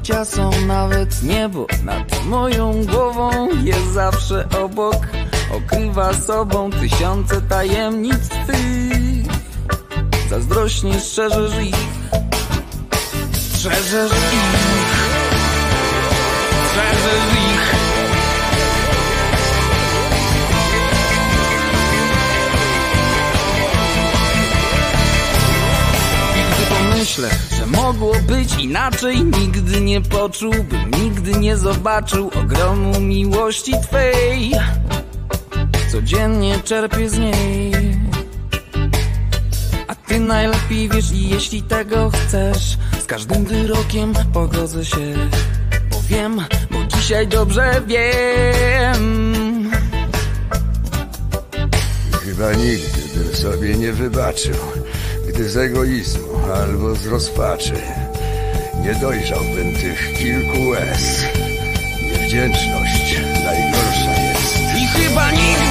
bycia są nawet niebo nad moją głową jest zawsze obok. Okrywa sobą tysiące tajemnic twych. Zazdrośnie strzeżesz ich, strzeżesz ich, strzeżesz ich. Myślę, że mogło być inaczej. Nigdy nie poczułbym, nigdy nie zobaczył Ogromu miłości Twej Codziennie czerpię z niej. A Ty najlepiej wiesz i jeśli tego chcesz Z każdym wyrokiem pogodzę się Bo wiem, bo dzisiaj dobrze wiem. Chyba nigdy bym sobie nie wybaczył z egoizmu albo z rozpaczy nie dojrzałbym tych kilku łez. Niewdzięczność najgorsza jest. I chyba nigdy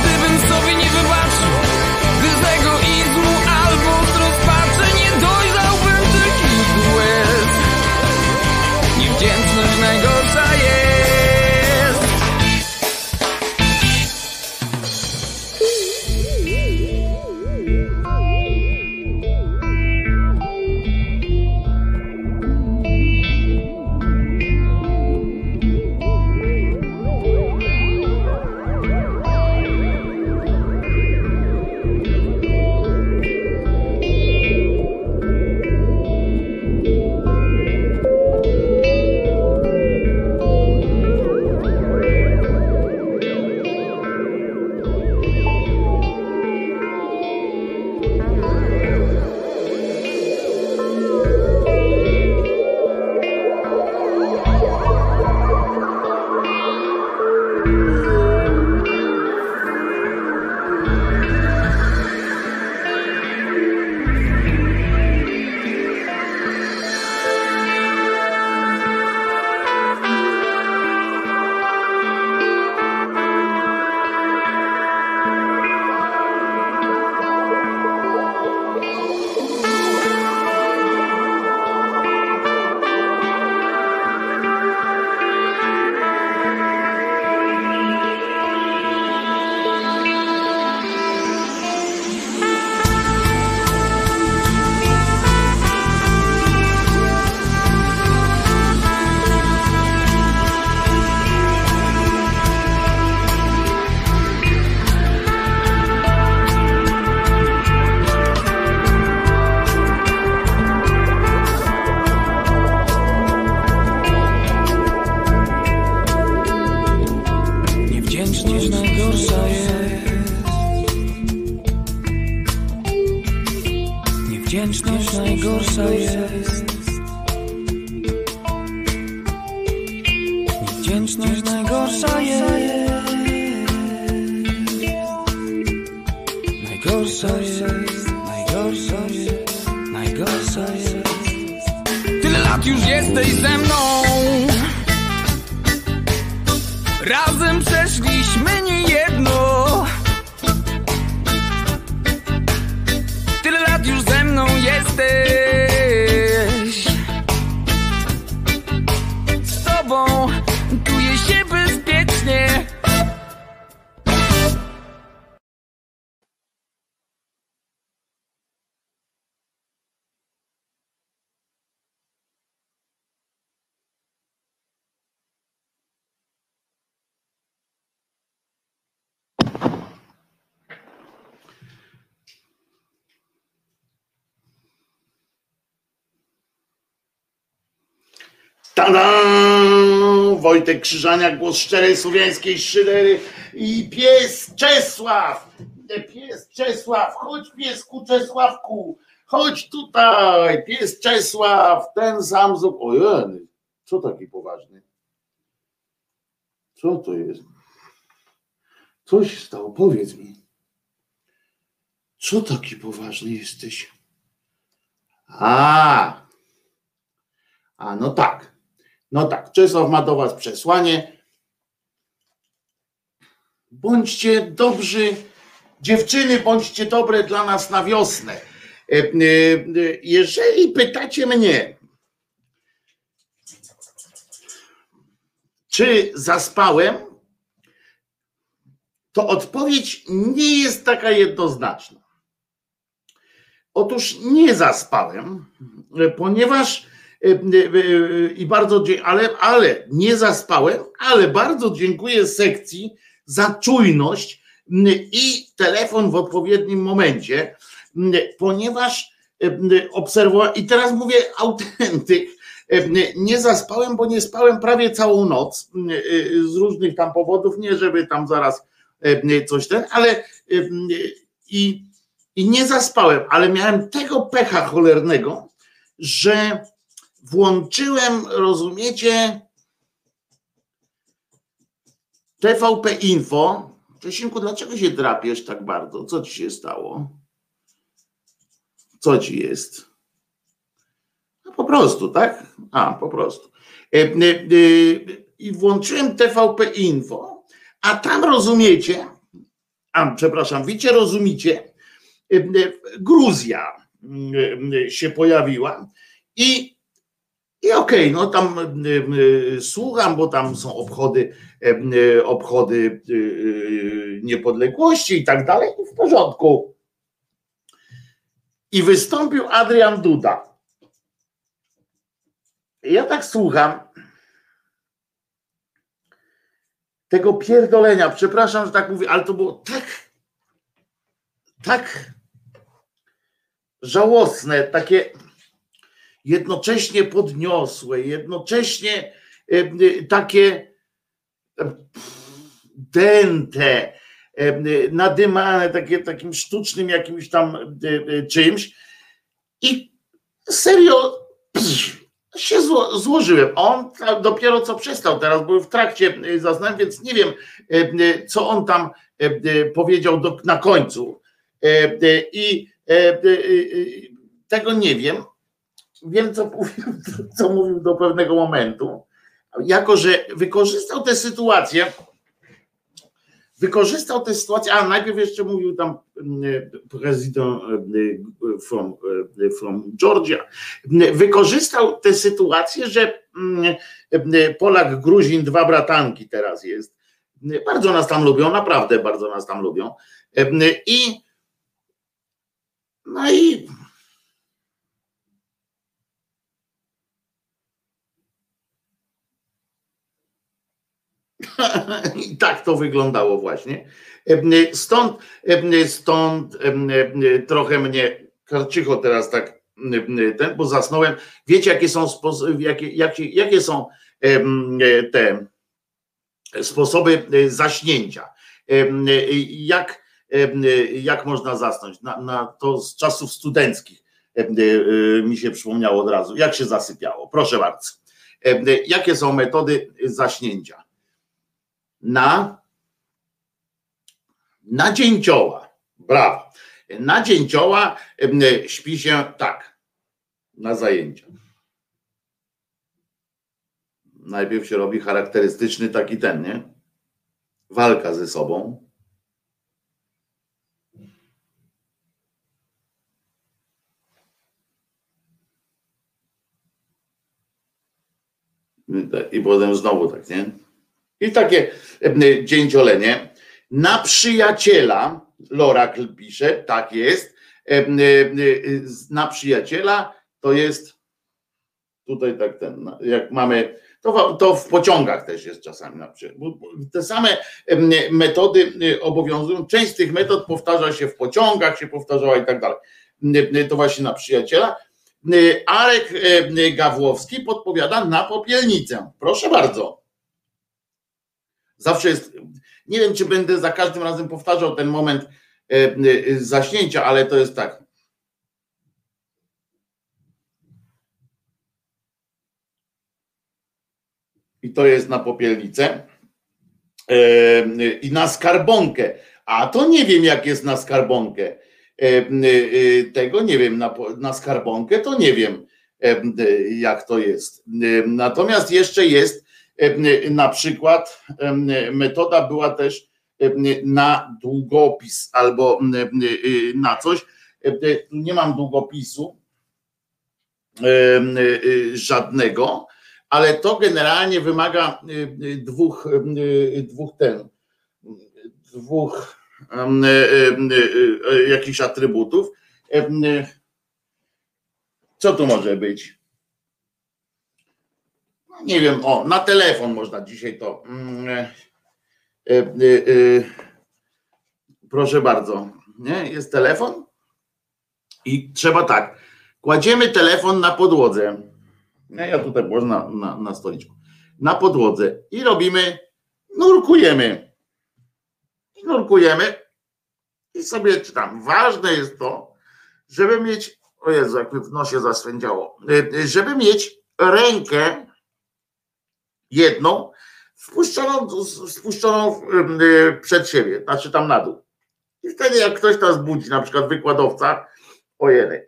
Niewdzięczność najgorsza jest. Najgorsza jest. Najgorsza jest. Najgorsza jest. Tyle lat już jesteś ze mną. Razem przeszliśmy niejedno Tada! Wojtek Krzyżaniak, głos szczerej słowiańskiej szydery i pies Czesław. Pies Czesław, chodź piesku Czesławku, chodź tutaj, pies Czesław, ten sam z... Ojej, co taki poważny? Co to jest? Coś stało, powiedz mi. Co taki poważny jesteś? A, a no tak. No tak, Czesław ma do Was przesłanie. bądźcie dobrzy, dziewczyny, bądźcie dobre dla nas na wiosnę. Jeżeli pytacie mnie, czy zaspałem, to odpowiedź nie jest taka jednoznaczna. Otóż nie zaspałem, ponieważ e, e, i bardzo, ale, ale nie zaspałem, ale bardzo dziękuję sekcji za czujność i telefon w odpowiednim momencie, ponieważ e, obserwowałem, i teraz mówię autentyk, nie zaspałem, bo nie spałem prawie całą noc z różnych tam powodów, nie żeby tam zaraz coś ten, ale i i nie zaspałem, ale miałem tego pecha cholernego, że włączyłem, rozumiecie, TVP Info. Czesinku, dlaczego się drapiesz tak bardzo? Co ci się stało? Co ci jest? No po prostu, tak? A, po prostu. E, e, e, I włączyłem TVP Info, a tam rozumiecie, a przepraszam, wiecie, rozumiecie, Gruzja się pojawiła i, i okej, okay, no tam słucham, bo tam są obchody, obchody niepodległości i tak dalej, w porządku. I wystąpił Adrian Duda. Ja tak słucham tego pierdolenia, przepraszam, że tak mówię, ale to było tak, tak żałosne, takie jednocześnie podniosłe, jednocześnie e, takie dęte, nadymane, takie, takim sztucznym jakimś tam czymś. I serio się zło, złożyłem. On dopiero co przestał, teraz był w trakcie zaznań, więc nie wiem, co on tam powiedział do, na końcu. I E, e, e, tego nie wiem. Wiem, co mówił, co mówił do pewnego momentu. Jako, że wykorzystał tę sytuację, wykorzystał tę sytuację, a najpierw jeszcze mówił tam prezydent from, from Georgia, wykorzystał tę sytuację, że Polak, Gruzin, dwa bratanki teraz jest. Bardzo nas tam lubią, naprawdę bardzo nas tam lubią. I no i I tak to wyglądało właśnie. Stąd, stąd trochę mnie karczycho teraz tak ten, bo zasnąłem. Wiecie, jakie są jakie, jakie, jakie są te sposoby zaśnięcia. Jak jak można zasnąć. Na, na to z czasów studenckich e, mi się przypomniało od razu. Jak się zasypiało? Proszę bardzo. Jakie są metody zaśnięcia? Na, na dzięcioła. Brawo. Na dzięcioła śpi się tak. Na zajęcia. Najpierw się robi charakterystyczny taki ten, nie? Walka ze sobą I potem znowu tak, nie? I takie dzięciolenie. Na przyjaciela, Lorak pisze, tak jest. Na przyjaciela to jest tutaj tak ten, jak mamy, to, to w pociągach też jest czasami na przykład. Te same metody obowiązują. Część z tych metod powtarza się w pociągach, się powtarzała i tak dalej. To właśnie na przyjaciela. Arek Gawłowski podpowiada na popielnicę. Proszę bardzo. Zawsze jest, nie wiem, czy będę za każdym razem powtarzał ten moment y, zaśnięcia, ale to jest tak. I to jest na popielnicę i na skarbonkę. A to nie wiem, jak jest na skarbonkę. E, e, tego nie wiem, na, na skarbonkę to nie wiem, e, jak to jest. Natomiast jeszcze jest na przykład metoda była też na długopis albo na coś. Nie mam długopisu żadnego, ale to generalnie wymaga dwóch, dwóch ten, dwóch jakichś atrybutów. Co tu może być? Nie wiem, o, na telefon można dzisiaj to. E, e, e, proszę bardzo, nie? Jest telefon i trzeba tak. Kładziemy telefon na podłodze. Ja tutaj położę na, na, na stoliczku. Na podłodze i robimy, nurkujemy. I nurkujemy i sobie czytam. Ważne jest to, żeby mieć, o Jezu, jak w nosie zaswędziało, żeby mieć rękę jedną spuszczoną, spuszczoną y, przed siebie, znaczy tam na dół. I wtedy jak ktoś nas budzi, na przykład wykładowca, ojej,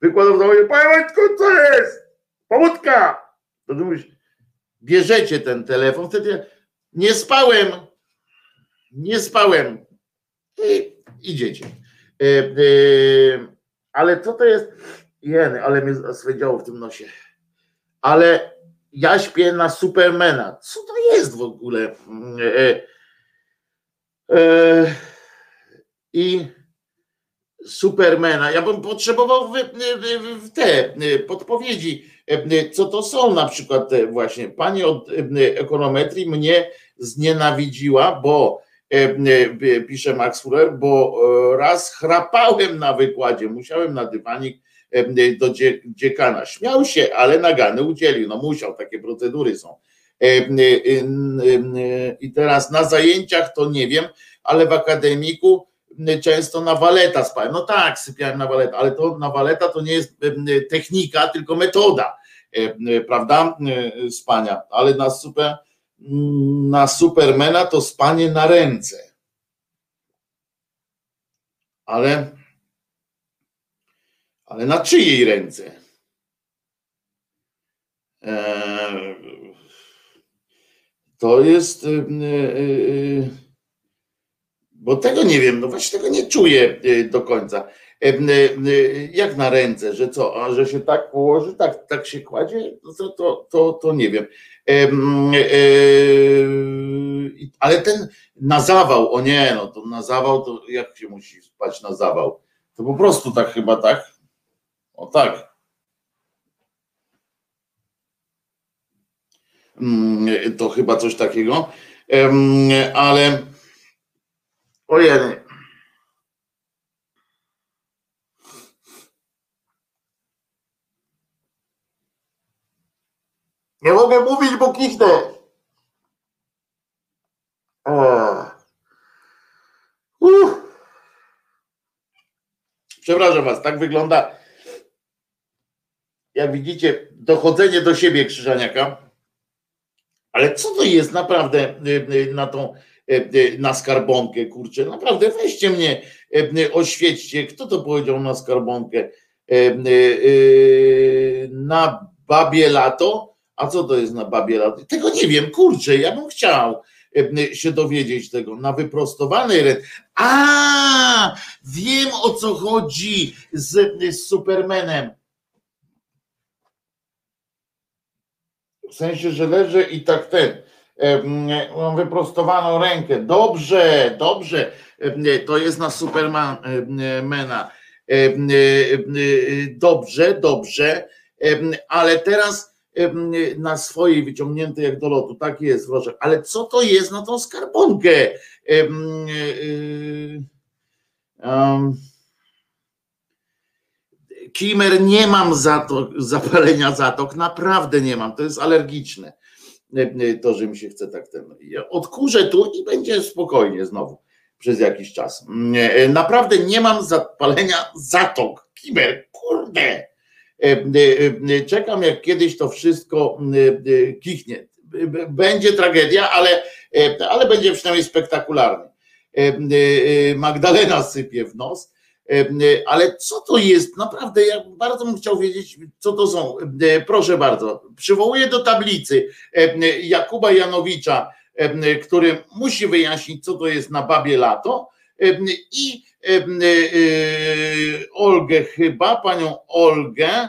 wykładowca mówi, panie Wojtku, co jest? Pomódka! To ty mówisz, bierzecie ten telefon, wtedy nie spałem, nie spałem i idziecie. E, e, ale co to jest? Jeny, ale mnie swędziało w tym nosie. Ale ja śpię na Supermana. Co to jest w ogóle? E, e, e, I Supermana. Ja bym potrzebował w, w te podpowiedzi, co to są na przykład te właśnie. Pani od ekonometrii mnie znienawidziła, bo pisze Max Fuller, bo raz chrapałem na wykładzie, musiałem na dywanik do dziekana. Śmiał się, ale nagany udzielił. No musiał, takie procedury są. I teraz na zajęciach to nie wiem, ale w akademiku często na waleta spałem. No tak, sypiałem na waleta, ale to na waleta to nie jest technika, tylko metoda, prawda, spania. Ale na super, na supermena to spanie na ręce. Ale ale na czyjej ręce? Eee, to jest. E, e, bo tego nie wiem, no właśnie tego nie czuję e, do końca. Jak na ręce, że co, a że się tak położy, tak, tak się kładzie, to, to, to, to nie wiem. Ale ten na zawał, o nie, no to na zawał, to jak się musi spać na zawał? To po prostu tak chyba tak. O tak. Mm, to chyba coś takiego. Ale ojej. Nie mogę mówić, bo kichnę. Przepraszam was, tak wygląda jak widzicie, dochodzenie do siebie Krzyżaniaka. Ale co to jest naprawdę y, y, na tą y, na skarbonkę, kurczę, naprawdę weźcie mnie, oświećcie, kto to powiedział na skarbonkę, na babie lato, a co to jest na babie lato? Tego nie wiem, kurczę, ja bym chciał się dowiedzieć tego, na wyprostowanej ręce. A, wiem o co chodzi z, z Supermanem. W sensie, że leży i tak ten. Mam wyprostowaną rękę. Dobrze, dobrze. To jest na Supermana. Dobrze, dobrze. Ale teraz na swojej wyciągnięte jak do lotu. Tak jest, proszę. Ale co to jest na tą skarbonkę? Um, Kimer, nie mam zatok, zapalenia zatok, naprawdę nie mam, to jest alergiczne. E, e, to, że mi się chce tak ten. Odkurzę tu i będzie spokojnie znowu przez jakiś czas. E, naprawdę nie mam zapalenia zatok. Kimer, kurde. Czekam, jak kiedyś to wszystko kichnie. Będzie tragedia, ale, ale będzie przynajmniej spektakularnie. Magdalena sypie w nos E, ale co to jest? Naprawdę, ja bardzo bym chciał wiedzieć, co to są. E, proszę bardzo, przywołuję do tablicy e, Jakuba Janowicza który musi wyjaśnić, co to jest na babie lato i Olgę chyba, panią Olgę,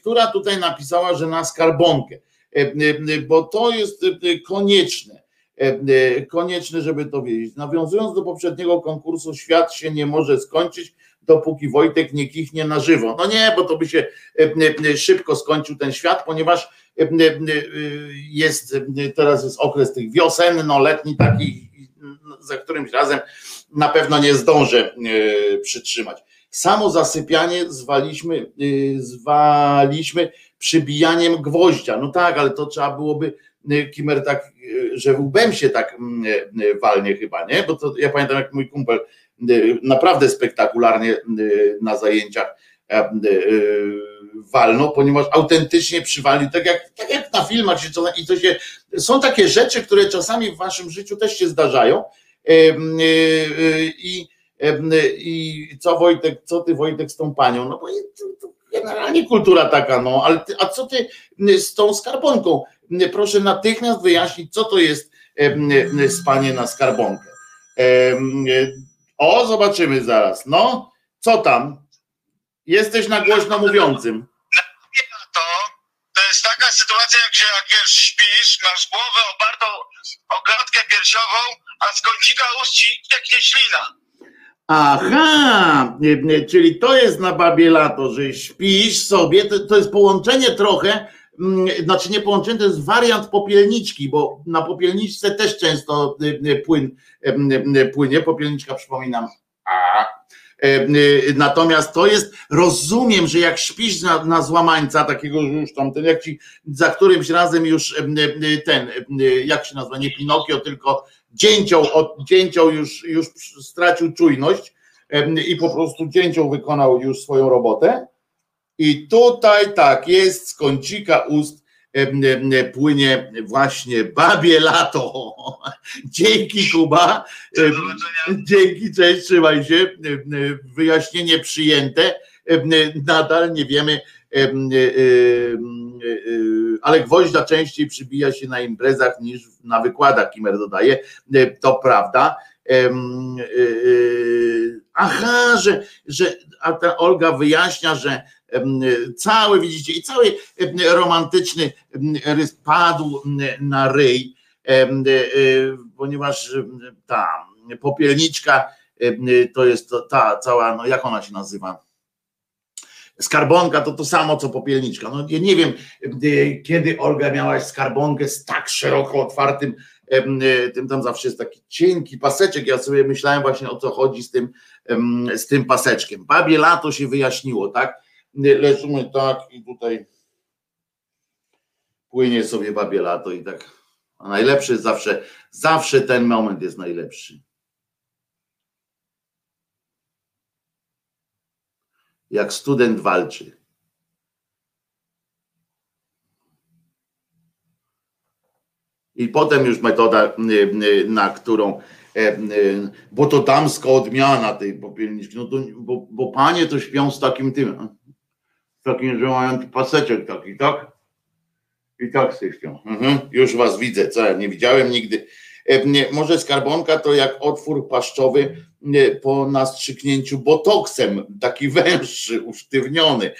która tutaj napisała, że na skarbonkę, bo to jest konieczne. Konieczne, żeby to wiedzieć. Nawiązując do poprzedniego konkursu, świat się nie może skończyć, dopóki Wojtek nie kichnie na żywo. No nie, bo to by się szybko skończył ten świat, ponieważ jest teraz jest okres tych wiosenno-letni taki, za którymś razem na pewno nie zdążę przytrzymać. Samo zasypianie zwaliśmy, zwaliśmy przybijaniem gwoździa. No tak, ale to trzeba byłoby Kimer tak, że łbem się tak walnie chyba, nie? Bo to ja pamiętam jak mój kumpel naprawdę spektakularnie na zajęciach walno, ponieważ autentycznie przywalił, tak jak, tak jak na filmach się i to się, są takie rzeczy, które czasami w waszym życiu też się zdarzają i, i co Wojtek, co ty Wojtek z tą panią, no bo generalnie kultura taka, no, ale ty, a co ty z tą skarbonką? Proszę natychmiast wyjaśnić, co to jest spanie na skarbonkę. O, zobaczymy zaraz. No, co tam? Jesteś na głośno mówiącym. To, to jest taka sytuacja, jak się jak wiesz, śpisz, masz głowę opartą o klatkę piersiową, a z kącika ust ci teknie ślina. Aha, czyli to jest na babie lato, że śpisz sobie, to, to jest połączenie trochę, znaczy nie połączenie, to jest wariant popielniczki, bo na popielniczce też często płyn płynie, popielniczka przypominam, a Natomiast to jest, rozumiem, że jak śpisz na, na złamańca, takiego już tam, ten jak ci za którymś razem już ten, jak się nazywa, nie Pinokio, tylko dzięcioł, dzięcioł już, już stracił czujność i po prostu dzięcioł wykonał już swoją robotę. I tutaj tak jest z kącika ust płynie właśnie babie lato. Dzięki Kuba. Dzięki, cześć, trzymaj się. Wyjaśnienie przyjęte. Nadal nie wiemy, ale gwoździa częściej przybija się na imprezach niż na wykładach, Kimer dodaje. To prawda. Aha, że, że a ta Olga wyjaśnia, że cały, widzicie, i cały romantyczny rys padł na ryj, e, ponieważ ta popielniczka to jest ta cała, no jak ona się nazywa? Skarbonka to to samo co popielniczka. No ja nie wiem, kiedy Olga miałaś skarbonkę z tak szeroko otwartym, tym tam zawsze jest taki cienki paseczek. Ja sobie myślałem właśnie o co chodzi z tym, z tym paseczkiem. Babie lato się wyjaśniło, tak? Leżymy tak i tutaj płynie sobie babie lato i tak. A najlepszy zawsze, zawsze ten moment jest najlepszy. Jak student walczy. I potem już metoda, na którą E, e, bo to damska odmiana tej popielniczki, no to, bo, bo panie to śpią z takim tym, takim, że mają paseczek taki, tak? I tak śpią. Mhm, już was widzę, co ja nie widziałem nigdy. E, może skarbonka to jak otwór paszczowy po nastrzyknięciu botoksem, taki węższy, usztywniony.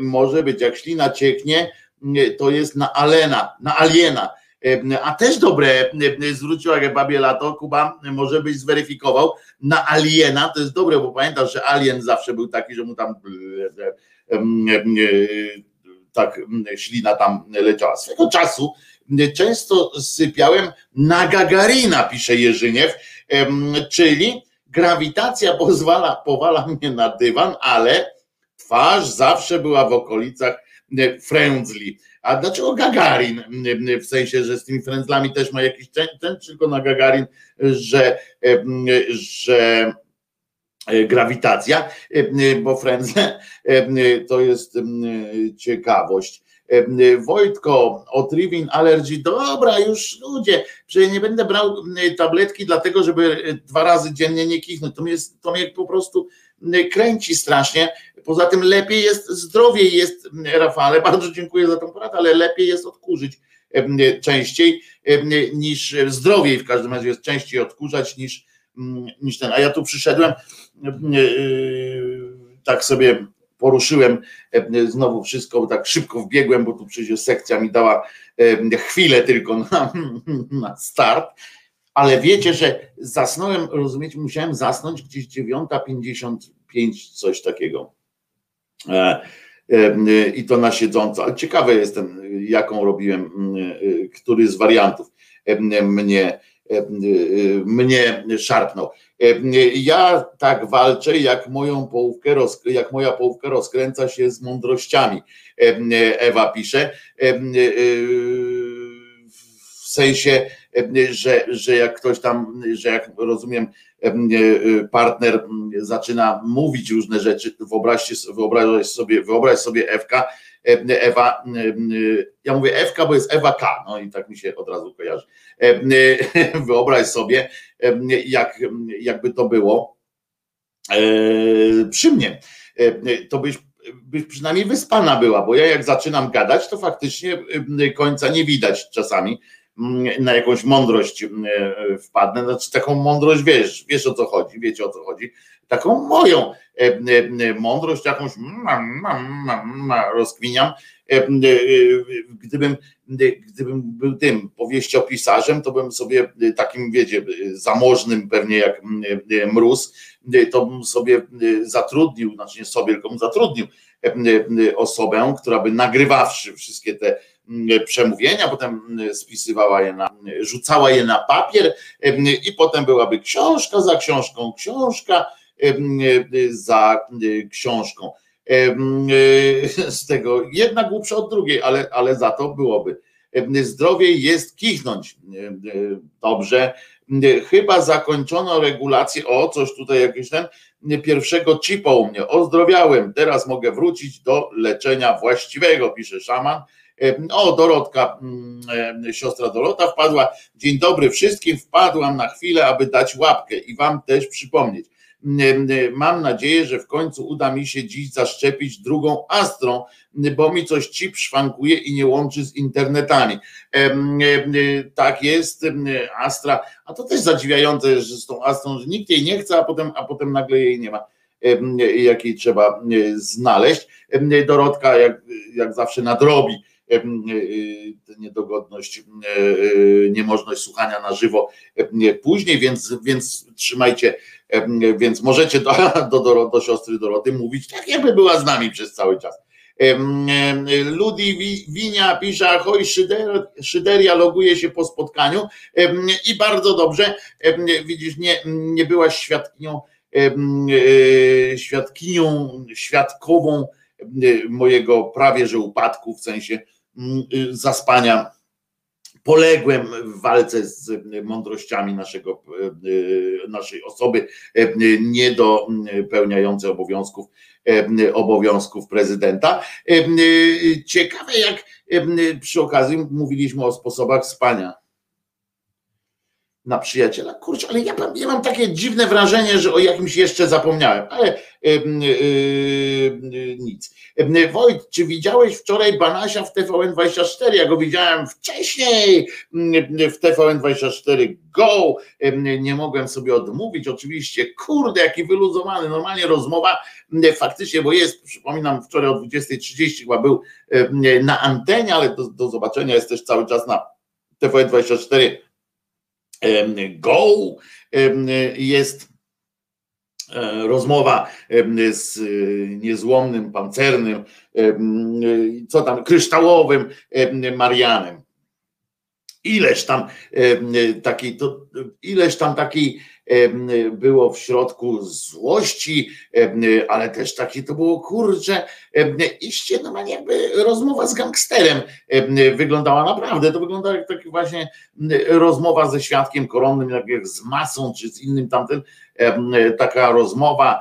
Może być jak ślina cieknie, to jest na alena, na aliena a też dobre, zwrócił uwagę babie lato, Kuba może byś zweryfikował, na aliena to jest dobre, bo pamiętasz, że alien zawsze był taki, że mu tam tak ślina tam leciała. Swego czasu często sypiałem na Gagarina, pisze Jerzyniew, czyli grawitacja pozwala, powala mnie na dywan, ale twarz zawsze była w okolicach Friendly. A dlaczego Gagarin? W sensie, że z tymi frędzlami też ma jakiś ten, ten tylko na Gagarin, że, że e, grawitacja, bo frędzle to jest ciekawość. Wojtko, o Trivin Allergy, dobra, już ludzie, przecież nie będę brał tabletki dlatego, żeby dwa razy dziennie nie kichnąć, to mnie, to mnie po prostu kręci strasznie, Poza tym lepiej jest, zdrowiej jest, Rafale, bardzo dziękuję za tą poradę, ale lepiej jest odkurzyć częściej niż zdrowiej w każdym razie jest częściej odkurzać niż, niż ten. A ja tu przyszedłem tak sobie poruszyłem znowu wszystko, tak szybko wbiegłem, bo tu przecież sekcja mi dała chwilę tylko na, na start, ale wiecie, że zasnąłem, rozumiecie, musiałem zasnąć gdzieś 9.55, coś takiego. E, e, I to na siedząco, ale ciekawy jestem, jaką robiłem, e, który z wariantów mnie, mnie szarpnął. Ja tak walczę, jak moją połówkę, jak moja połówka rozkręca się z mądrościami. Ewa pisze. W sensie, że, że jak ktoś tam, że jak rozumiem, partner zaczyna mówić różne rzeczy, wyobraźcie, wyobraź sobie, wyobraź sobie Ewka, Ewa, ja mówię Ewka, bo jest Ewa K, no i tak mi się od razu kojarzy. Wyobraź sobie, jak, jakby to było przy mnie. To byś, byś przynajmniej wyspana była, bo ja jak zaczynam gadać, to faktycznie końca nie widać czasami na jakąś mądrość wpadnę, znaczy taką mądrość wiesz, wiesz o co chodzi, wiecie o co chodzi, taką moją mądrość, jakąś rozkwiniam, gdybym, gdybym był tym powieściopisarzem, to bym sobie takim, wiecie, zamożnym pewnie jak mróz, to bym sobie zatrudnił, znaczy nie sobie, tylko bym zatrudnił osobę, która by nagrywawszy wszystkie te przemówienia, potem spisywała je na, rzucała je na papier i potem byłaby książka za książką, książka za książką. Z tego jedna głupsza od drugiej, ale, ale za to byłoby. Zdrowie jest kichnąć. Dobrze. Chyba zakończono regulację. O, coś tutaj jakieś ten pierwszego chipa u mnie. Ozdrowiałem. Teraz mogę wrócić do leczenia właściwego, pisze szaman. O, Dorotka, siostra Dorota wpadła. Dzień dobry wszystkim. Wpadłam na chwilę, aby dać łapkę i wam też przypomnieć. Mam nadzieję, że w końcu uda mi się dziś zaszczepić drugą Astrą, bo mi coś chip szwankuje i nie łączy z internetami. Tak jest, Astra, a to też zadziwiające, że z tą Astrą, że nikt jej nie chce, a potem, a potem nagle jej nie ma jakiej trzeba znaleźć. Dorotka jak, jak zawsze nadrobi niedogodność, niemożność słuchania na żywo później, więc, więc trzymajcie więc możecie do, do, do siostry Doroty mówić tak, jakby była z nami przez cały czas. Ludi Winia pisze, ahoj, Szyder, Szyderia loguje się po spotkaniu i bardzo dobrze, widzisz, nie, nie byłaś świadkinią, e, świadkinią, świadkową mojego prawie że upadku, w sensie zaspania poległem w walce z mądrościami naszego, e, naszej osoby e, nie do pełniającej obowiązków obowiązków prezydenta. Ciekawe jak przy okazji mówiliśmy o sposobach spania na przyjaciela. Kurczę, ale ja, ja mam takie dziwne wrażenie, że o jakimś jeszcze zapomniałem, ale nic. Wojt, czy widziałeś wczoraj Banasia w TVN24? Ja go widziałem wcześniej w TVN24 Go. Nie mogłem sobie odmówić, oczywiście. Kurde, jaki wyluzowany, normalnie rozmowa faktycznie, bo jest, przypominam, wczoraj o 20.30 chyba był na antenie, ale do, do zobaczenia jest też cały czas na TVN24 Go jest e, rozmowa z niezłomnym, pancernym, co tam, kryształowym Marianem. Ileż tam takiej, to, ileż tam takiej było w środku złości, ale też takie to było kurcze, iście no jakby rozmowa z gangsterem wyglądała naprawdę, to wygląda jak taki właśnie rozmowa ze świadkiem koronnym, jak z masą czy z innym tamtym, taka rozmowa,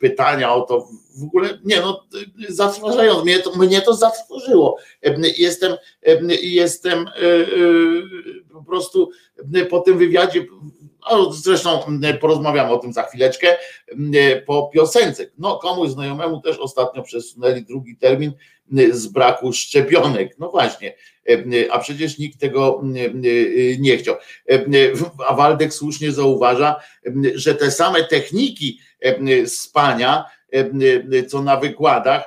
pytania o to w ogóle, nie no, zatrważając, mnie to, mnie to zatrwożyło. Jestem, jestem e, e, po prostu po tym wywiadzie zresztą porozmawiamy o tym za chwileczkę po piosence. No, komuś znajomemu też ostatnio przesunęli drugi termin z braku szczepionek. No właśnie, a przecież nikt tego nie chciał. A Waldek słusznie zauważa, że te same techniki spania, co na wykładach,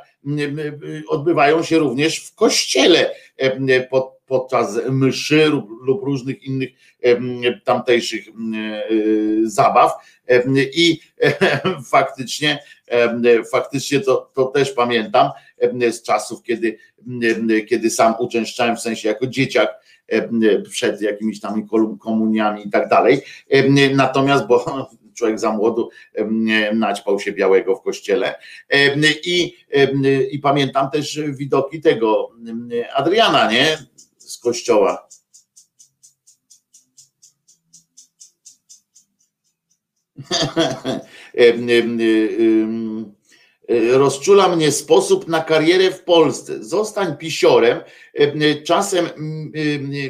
odbywają się również w kościele pod, podczas mszy lub, różnych innych tamtejszych zabaw i faktycznie faktycznie to, to też pamiętam z czasów, kiedy, kiedy sam uczęszczałem w sensie jako dzieciak przed jakimiś tam komuniami i tak dalej. Natomiast, bo człowiek za młodu naćpał się białego w kościele. I, i pamiętam też widoki tego Adriana, nie? Z kościoła. Rozczula mnie sposób na karierę w Polsce. Zostań pisiorem, czasem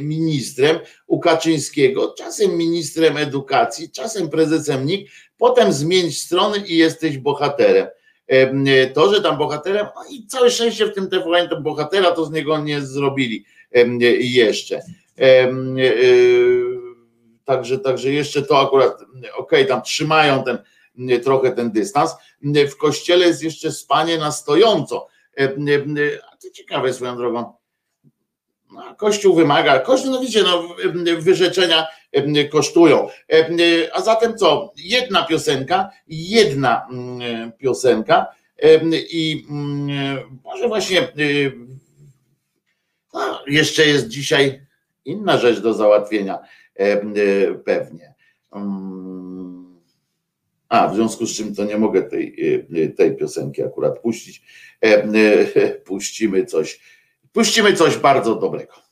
ministrem u Kaczyńskiego, czasem ministrem edukacji, czasem prezesem NIK, potem zmień strony i jesteś bohaterem. To, że tam bohaterem, no i całe szczęście w tym TVN to bohatera, to z niego nie zrobili jeszcze. Także, także jeszcze to akurat, okej, okay, tam trzymają ten trochę ten dystans. W kościele jest jeszcze spanie na stojąco. A to ciekawe swoją drogą. No, kościół wymaga, kościół, no widzicie, no, wyrzeczenia kosztują. A zatem co? Jedna piosenka, jedna piosenka i może właśnie no, jeszcze jest dzisiaj inna rzecz do załatwienia pewnie. A, w związku z czym to nie mogę tej, tej piosenki akurat puścić. Puścimy coś, puścimy coś bardzo dobrego.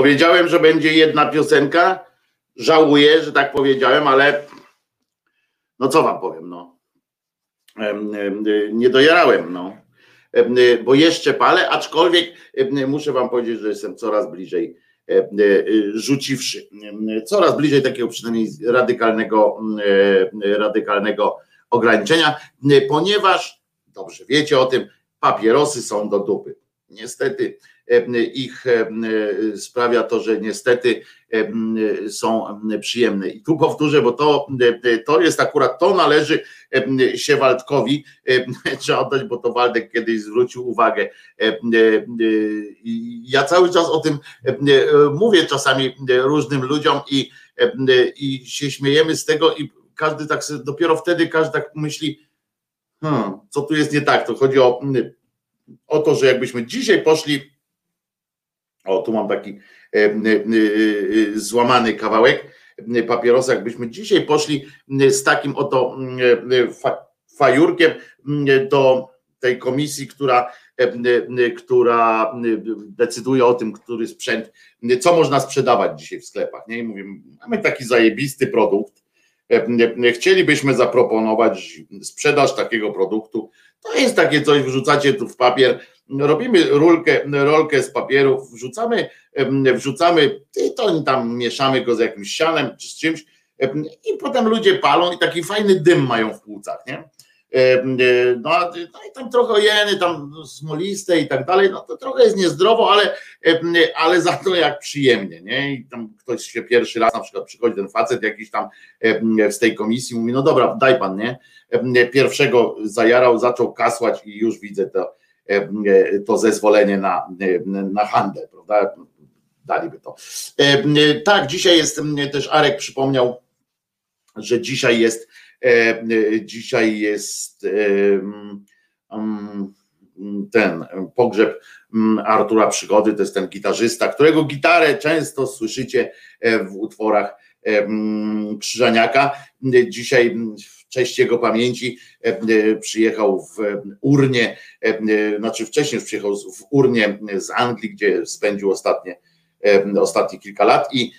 Powiedziałem, że będzie jedna piosenka. Żałuję, że tak powiedziałem, ale no co wam powiem, no. Nie dojarałem, no. Bo jeszcze palę, aczkolwiek muszę wam powiedzieć, że jestem coraz bliżej rzuciwszy. Coraz bliżej takiego przynajmniej radykalnego, radykalnego ograniczenia, ponieważ, dobrze wiecie o tym, papierosy są do dupy. Niestety ich sprawia to, że niestety są przyjemne. I tu powtórzę, bo to, to jest akurat, to należy się Waldkowi, trzeba oddać, bo to Waldek kiedyś zwrócił uwagę. Ja cały czas o tym mówię czasami różnym ludziom i, i się śmiejemy z tego i każdy tak dopiero wtedy każdy tak myśli, hmm, co tu jest nie tak, to chodzi o, o to, że jakbyśmy dzisiaj poszli o, tu mam taki e, e, e, złamany kawałek papierosa. Jakbyśmy dzisiaj poszli z takim oto fajurkiem do tej komisji, która, która decyduje o tym, który sprzęt, co można sprzedawać dzisiaj w sklepach. Nie? I mówimy, mamy taki zajebisty produkt. Chcielibyśmy zaproponować sprzedaż takiego produktu. To jest takie coś, wrzucacie tu w papier, robimy rulkę, rolkę z papieru, wrzucamy, wrzucamy i to tam mieszamy go z jakimś sianem czy z czymś i potem ludzie palą i taki fajny dym mają w płucach, nie? No, no i tam trochę jeny, tam smoliste i tak dalej, no to trochę jest niezdrowo, ale, ale za to jak przyjemnie, nie? I tam ktoś się pierwszy raz na przykład przychodzi ten facet jakiś tam z tej komisji, mówi, no dobra, daj pan, nie? Pierwszego zajarał, zaczął kasłać i już widzę to, E, to zezwolenie na, na handel, prawda? Daliby to. E, tak, dzisiaj jest też Arek przypomniał, że dzisiaj jest e, dzisiaj jest ten pogrzeb Artura Przygody, to jest ten gitarzysta, którego gitarę często słyszycie w utworach Krzyżaniaka. Dzisiaj cześć jego pamięci e, przyjechał w Urnie, e, znaczy wcześniej już przyjechał w Urnie z Anglii, gdzie spędził ostatnie, ostatnie kilka lat i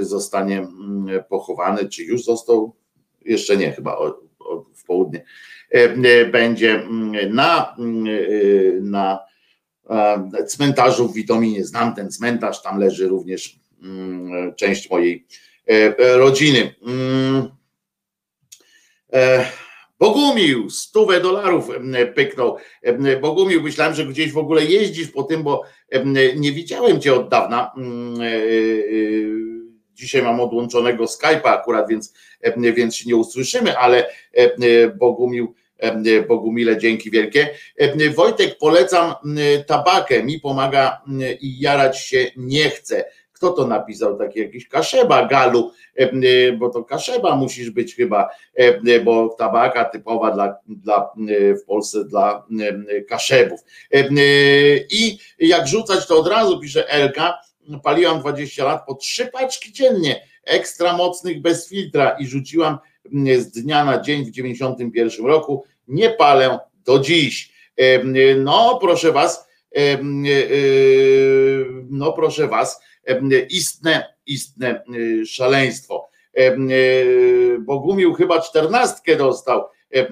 zostanie mm, pochowany, czy już został, jeszcze nie, chyba w południe, będzie mm, na, mm, na cmentarzu w Witominie. Znam ten cmentarz, tam leży również część mojej e, rodziny. E, Bogumił, stówę dolarów pyknął. Bogumił, myślałem, że gdzieś w ogóle jeździsz po tym, bo nie widziałem cię od dawna. Mm, e, e, dzisiaj mam odłączonego Skype'a akurat, więc, więc się nie usłyszymy, ale Bogumił, Bogumile, dzięki wielkie. Wojtek, polecam tabakę, mi pomaga i jarać się nie chce kto to napisał, taki jakiś kaszeba galu, e, e, bo to kaszeba musisz być chyba, e, bo tabaka typowa dla, dla, w Polsce dla kaszebów. I jak rzucać to od razu, pisze Elka, paliłam 20 lat po trzy paczki dziennie, ekstra mocnych bez filtra. I rzuciłam z dnia na dzień w 91 roku, nie palę do dziś. No proszę was, no proszę was, istne, istne y, szaleństwo. Y, Bogumił chyba czternastkę dostał.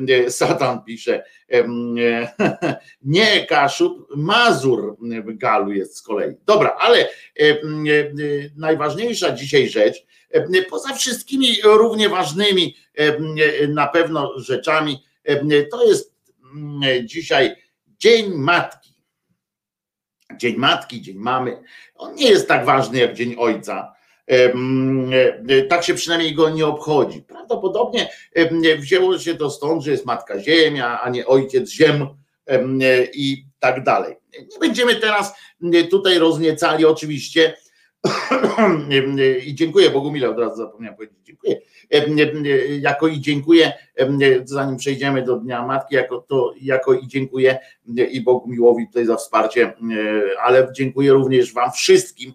Y, Satan pisze. Nie Kaszub, Mazur w Galu jest z kolei. Dobra, ale najważniejsza dzisiaj rzecz, poza wszystkimi równie ważnymi na pewno rzeczami, to jest dzisiaj Dzień Matki. Dzień Matki, Dzień Mamy, on nie jest tak ważny jak Dzień Ojca. E, tak się przynajmniej go nie obchodzi. Prawdopodobnie wzięło się to stąd, że jest Matka Ziemia, a nie Ojciec Ziem i tak dalej. Nie będziemy teraz tutaj rozniecali oczywiście i dziękuję Bogu mile, od razu zapomniałem powiedzieć dziękuję. Jako i dziękuję, zanim przejdziemy do Dnia Matki, jako, to, jako i dziękuję i Bogu miłowi tutaj za wsparcie, ale dziękuję również Wam wszystkim,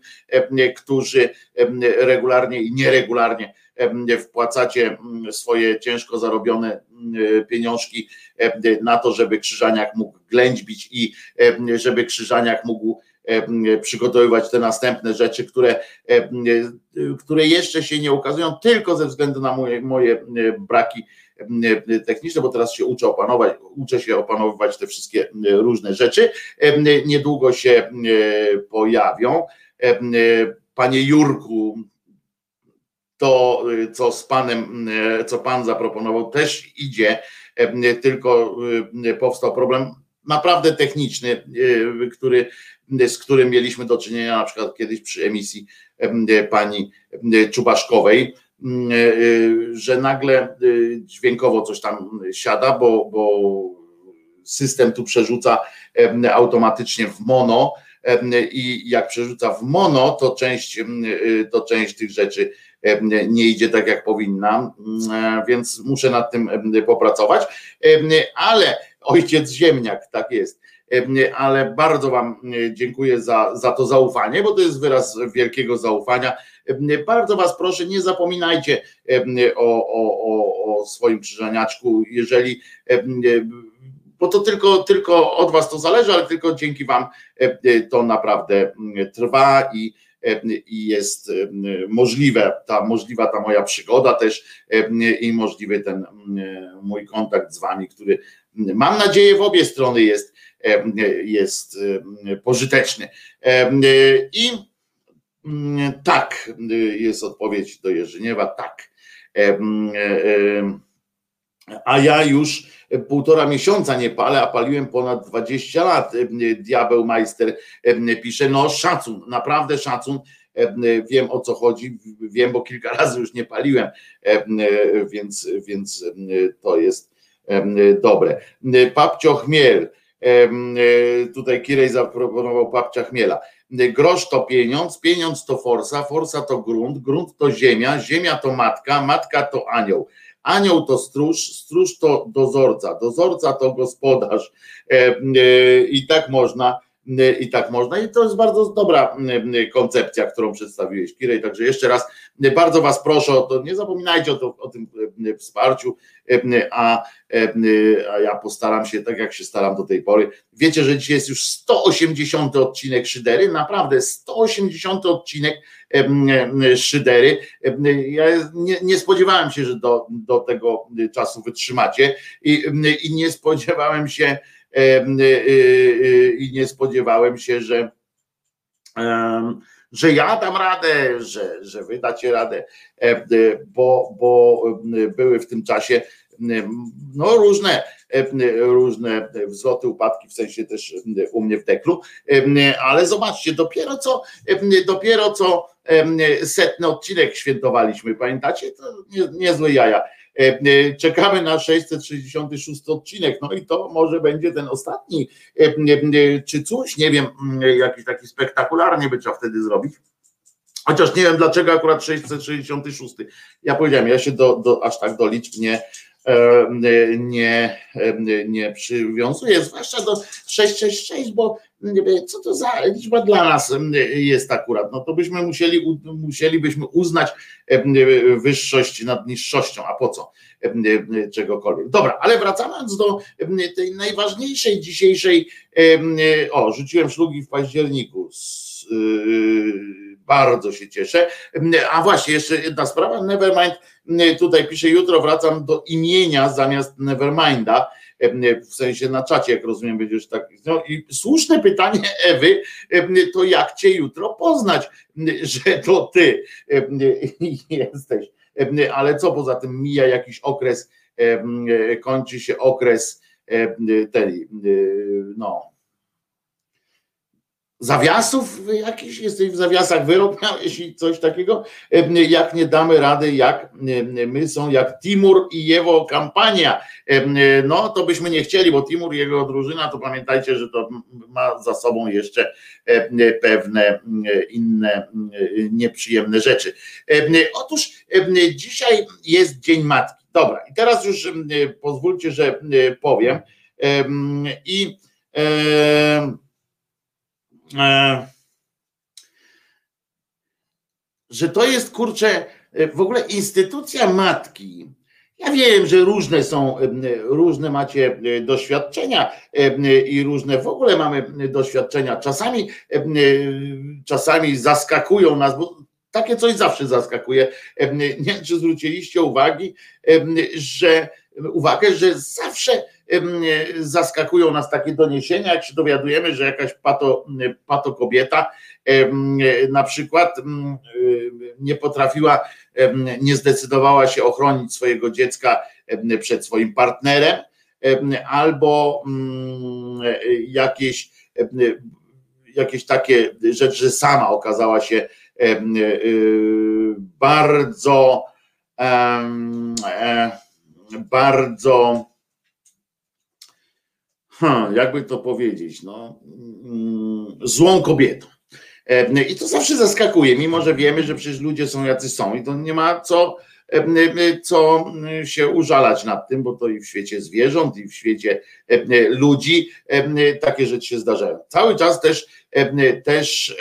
którzy regularnie i nieregularnie wpłacacie swoje ciężko zarobione pieniążki na to, żeby Krzyżaniak mógł ględźbić i żeby Krzyżaniak mógł przygotowywać te następne rzeczy, które, które jeszcze się nie ukazują, tylko ze względu na moje, moje braki techniczne, bo teraz się uczę opanować, uczę się opanowywać te wszystkie różne rzeczy. Niedługo się pojawią. Panie Jurku, to co z panem, co pan zaproponował, też idzie, tylko powstał problem naprawdę techniczny, który, z którym mieliśmy do czynienia na przykład kiedyś przy emisji pani Czubaszkowej Mm, e, e, że nagle e, dźwiękowo coś tam siada, bo, bo system tu przerzuca automatycznie w mono i jak przerzuca w mono, to część, to część tych rzeczy nie idzie tak jak powinna, więc muszę nad tym popracować, ale ojciec ziemniak, tak jest ale bardzo Wam dziękuję za, za to zaufanie, bo to jest wyraz wielkiego zaufania. Bardzo Was proszę, nie zapominajcie o, o, o, swoim krzyżaniaczku, jeżeli bo to tylko, tylko od Was to zależy, ale tylko dzięki Wam to naprawdę trwa i, i jest możliwe, ta możliwa ta moja przygoda też i możliwy ten mój kontakt z Wami, który mam nadzieję w obie strony jest, jest pożyteczny. I Mm, tak, jest odpowiedź do Jerzyniewa, tak. E, e, a ja już półtora miesiąca nie palę, a paliłem ponad 20 lat. Diabeł Majster pisze, no szacun, naprawdę szacun. Wiem o co chodzi, wiem, bo kilka razy już nie paliłem, więc, więc to jest dobre. Papcio Chmiel, tutaj Kirej zaproponował papcia Chmiela. Grosz to pieniądz, pieniądz to forsa, forsa to grunt, grunt to ziemia, ziemia to matka, matka to anioł. Anioł to stróż, stróż to dozorca, dozorca to gospodarz. E, e, I tak można, e, i tak można. I to jest bardzo dobra koncepcja, którą przedstawiłeś, Kirej. Także jeszcze raz bardzo Was proszę o to, nie zapominajcie o, to, o tym wsparciu, a, a ja postaram się, tak jak się staram do tej pory. Wiecie, że dzisiaj jest już 180 odcinek Szydery, naprawdę 180 odcinek Szydery. Ja nie, nie spodziewałem się, że do, do tego czasu wytrzymacie i, i nie spodziewałem się i nie spodziewałem się, że że ja dam radę, że, że wy dacie radę, e, bo, bo były w tym czasie no różne, różne wzloty, upadki, w sensie też u mnie w teklu, ale zobaczcie, dopiero co, dopiero co setny odcinek świętowaliśmy, pamiętacie? To nie, niezłe jaja. Czekamy na 666 odcinek, no i to może będzie ten ostatni, czy coś, nie wiem, jakiś taki spektakularnie by trzeba wtedy zrobić. Chociaż nie wiem dlaczego akurat 666. Ja powiedziałem, ja się do, do, aż tak do liczb nie, nie, nie przywiązuję, zwłaszcza do 666, bo co to za liczba dla nas jest akurat, no to byśmy musieli, musielibyśmy uznać wyższość nad niższością, a po co czegokolwiek. Dobra, ale wracając do tej najważniejszej dzisiejszej, o, rzuciłem szlugi w październiku, y, bardzo się cieszę. A właśnie, jeszcze jedna sprawa, Nevermind tutaj pisze, jutro wracam do imienia zamiast Neverminda, w sensie na czacie, jak rozumiem, będziesz tak. No i słuszne pytanie Ewy, to jak cię jutro poznać, że to ty jesteś. Ale co poza tym mija jakiś okres, kończy się okres tej, no, zawiasów jakiś, jesteś w zawiasach wyrok miałeś i coś takiego, jak nie damy rady, jak my są jak Timur i jego kampania, no to byśmy nie chcieli, bo Timur i jego drużyna, to pamiętajcie, że to ma za sobą jeszcze pewne inne nieprzyjemne rzeczy. Otóż dzisiaj jest Dzień Matki. Dobra, i teraz już pozwólcie, że powiem i że to jest kurczę, w ogóle instytucja matki Ja wiem, że różne są, różne macie doświadczenia i różne w ogóle mamy doświadczenia. Czasami, czasami zaskakują nas, bo takie coś zawsze zaskakuje. Nie wiem, czy zwróciliście uwagi, że uwagę, że zawsze zaskakują nas takie doniesienia, jak się dowiadujemy, że jakaś pato, pato kobieta na przykład nie potrafiła, nie zdecydowała się ochronić swojego dziecka przed swoim partnerem, albo jakieś, jakieś takie rzeczy, że sama okazała się bardzo bardzo hmm, jakby to powiedzieć, no, mm, złą kobietą. E, I to zawsze zaskakuje, mimo że wiemy, że przecież ludzie są jacy są i to nie ma co, e, co się użalać nad tym, bo to i w świecie zwierząt, i w świecie e, ludzi takie rzeczy się zdarzają. Cały czas też też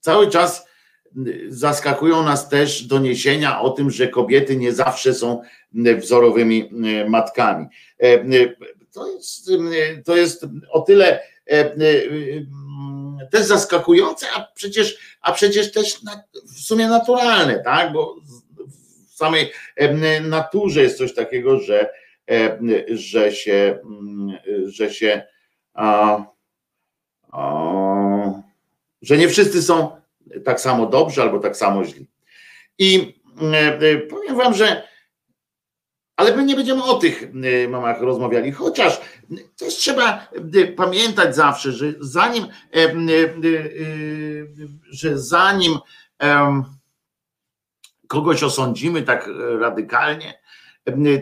cały czas zaskakują nas też doniesienia o tym, że kobiety nie zawsze są wzorowymi matkami. To jest, to jest o tyle też zaskakujące, a przecież, a przecież też w sumie naturalne, tak? Bo w samej naturze jest coś takiego, że, że się, że się a, a, że nie wszyscy są tak samo dobrzy albo tak samo źli. I e, e, powiem wam, że ale my nie będziemy o tych e, mamach rozmawiali, chociaż też trzeba pamiętać zawsze, że zanim że zanim kogoś osądzimy tak radykalnie,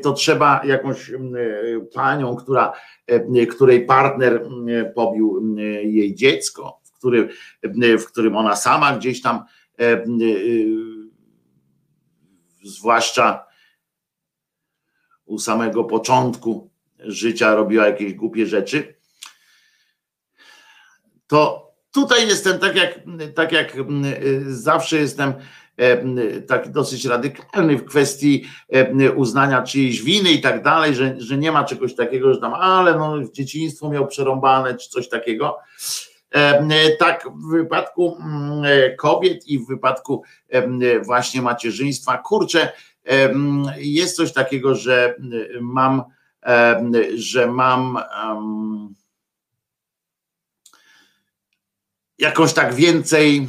to trzeba jakąś panią, która, której partner pobił jej dziecko, który, w którym ona sama gdzieś tam, e, e, zwłaszcza u samego początku życia robiła jakieś głupie rzeczy, to tutaj jestem tak jak, tak jak zawsze jestem e, tak dosyć radykalny w kwestii uznania czyjejś winy i tak dalej, że, że nie ma czegoś takiego, że tam, ale no w dzieciństwo miał przerąbane czy coś takiego. Tak, w wypadku mm, kobiet i w wypadku właśnie macierzyństwa, kurczę, jest coś takiego, że mam, że mam jakąś tak więcej,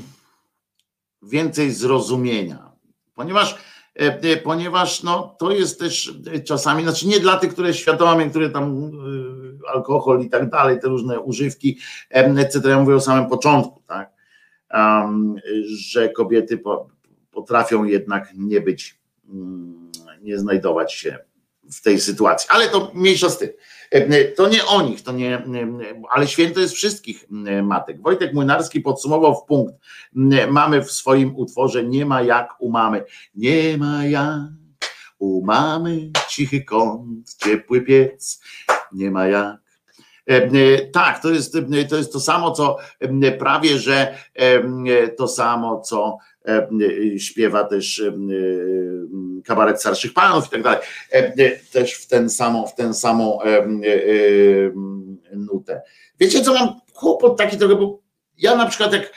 więcej zrozumienia, ponieważ E, e, ponieważ no, to jest też czasami, znaczy nie dla tych, które świadomie, które tam e, alkohol i tak dalej, te różne używki, etc. Ja mówię o samym początku, tak, um, że kobiety po, potrafią jednak nie być, um, nie znajdować się w tej sytuacji, ale to mniejsza z tym. To nie o nich, to nie, ale święto jest wszystkich matek. Wojtek Młynarski podsumował w punkt. Mamy w swoim utworze Nie ma jak u mamy. Nie ma jak u mamy cichy kąt, ciepły piec. Nie ma jak. Tak, to jest, to jest to samo, co prawie, że to samo, co E, e, śpiewa też e, kabaret starszych panów i tak dalej, też w ten samą, w ten samą nutę. Wiecie co, mam kłopot taki trochę, bo ja na przykład jak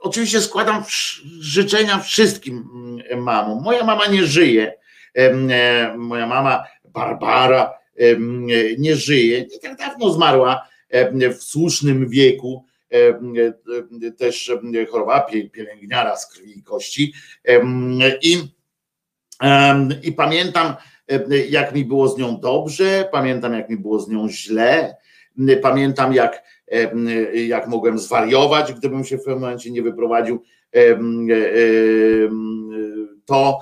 oczywiście składam życzenia wszystkim mamom. Moja mama nie żyje. Moja mama Barbara nie żyje. Nie tak dawno zmarła w słusznym wieku E, e, też choroba pielęgniara z krwi i kości. I, I pamiętam, jak mi było z nią dobrze, pamiętam, jak mi było z nią źle, pamiętam, jak, jak mogłem zwariować, gdybym się w pewnym momencie nie wyprowadził, to,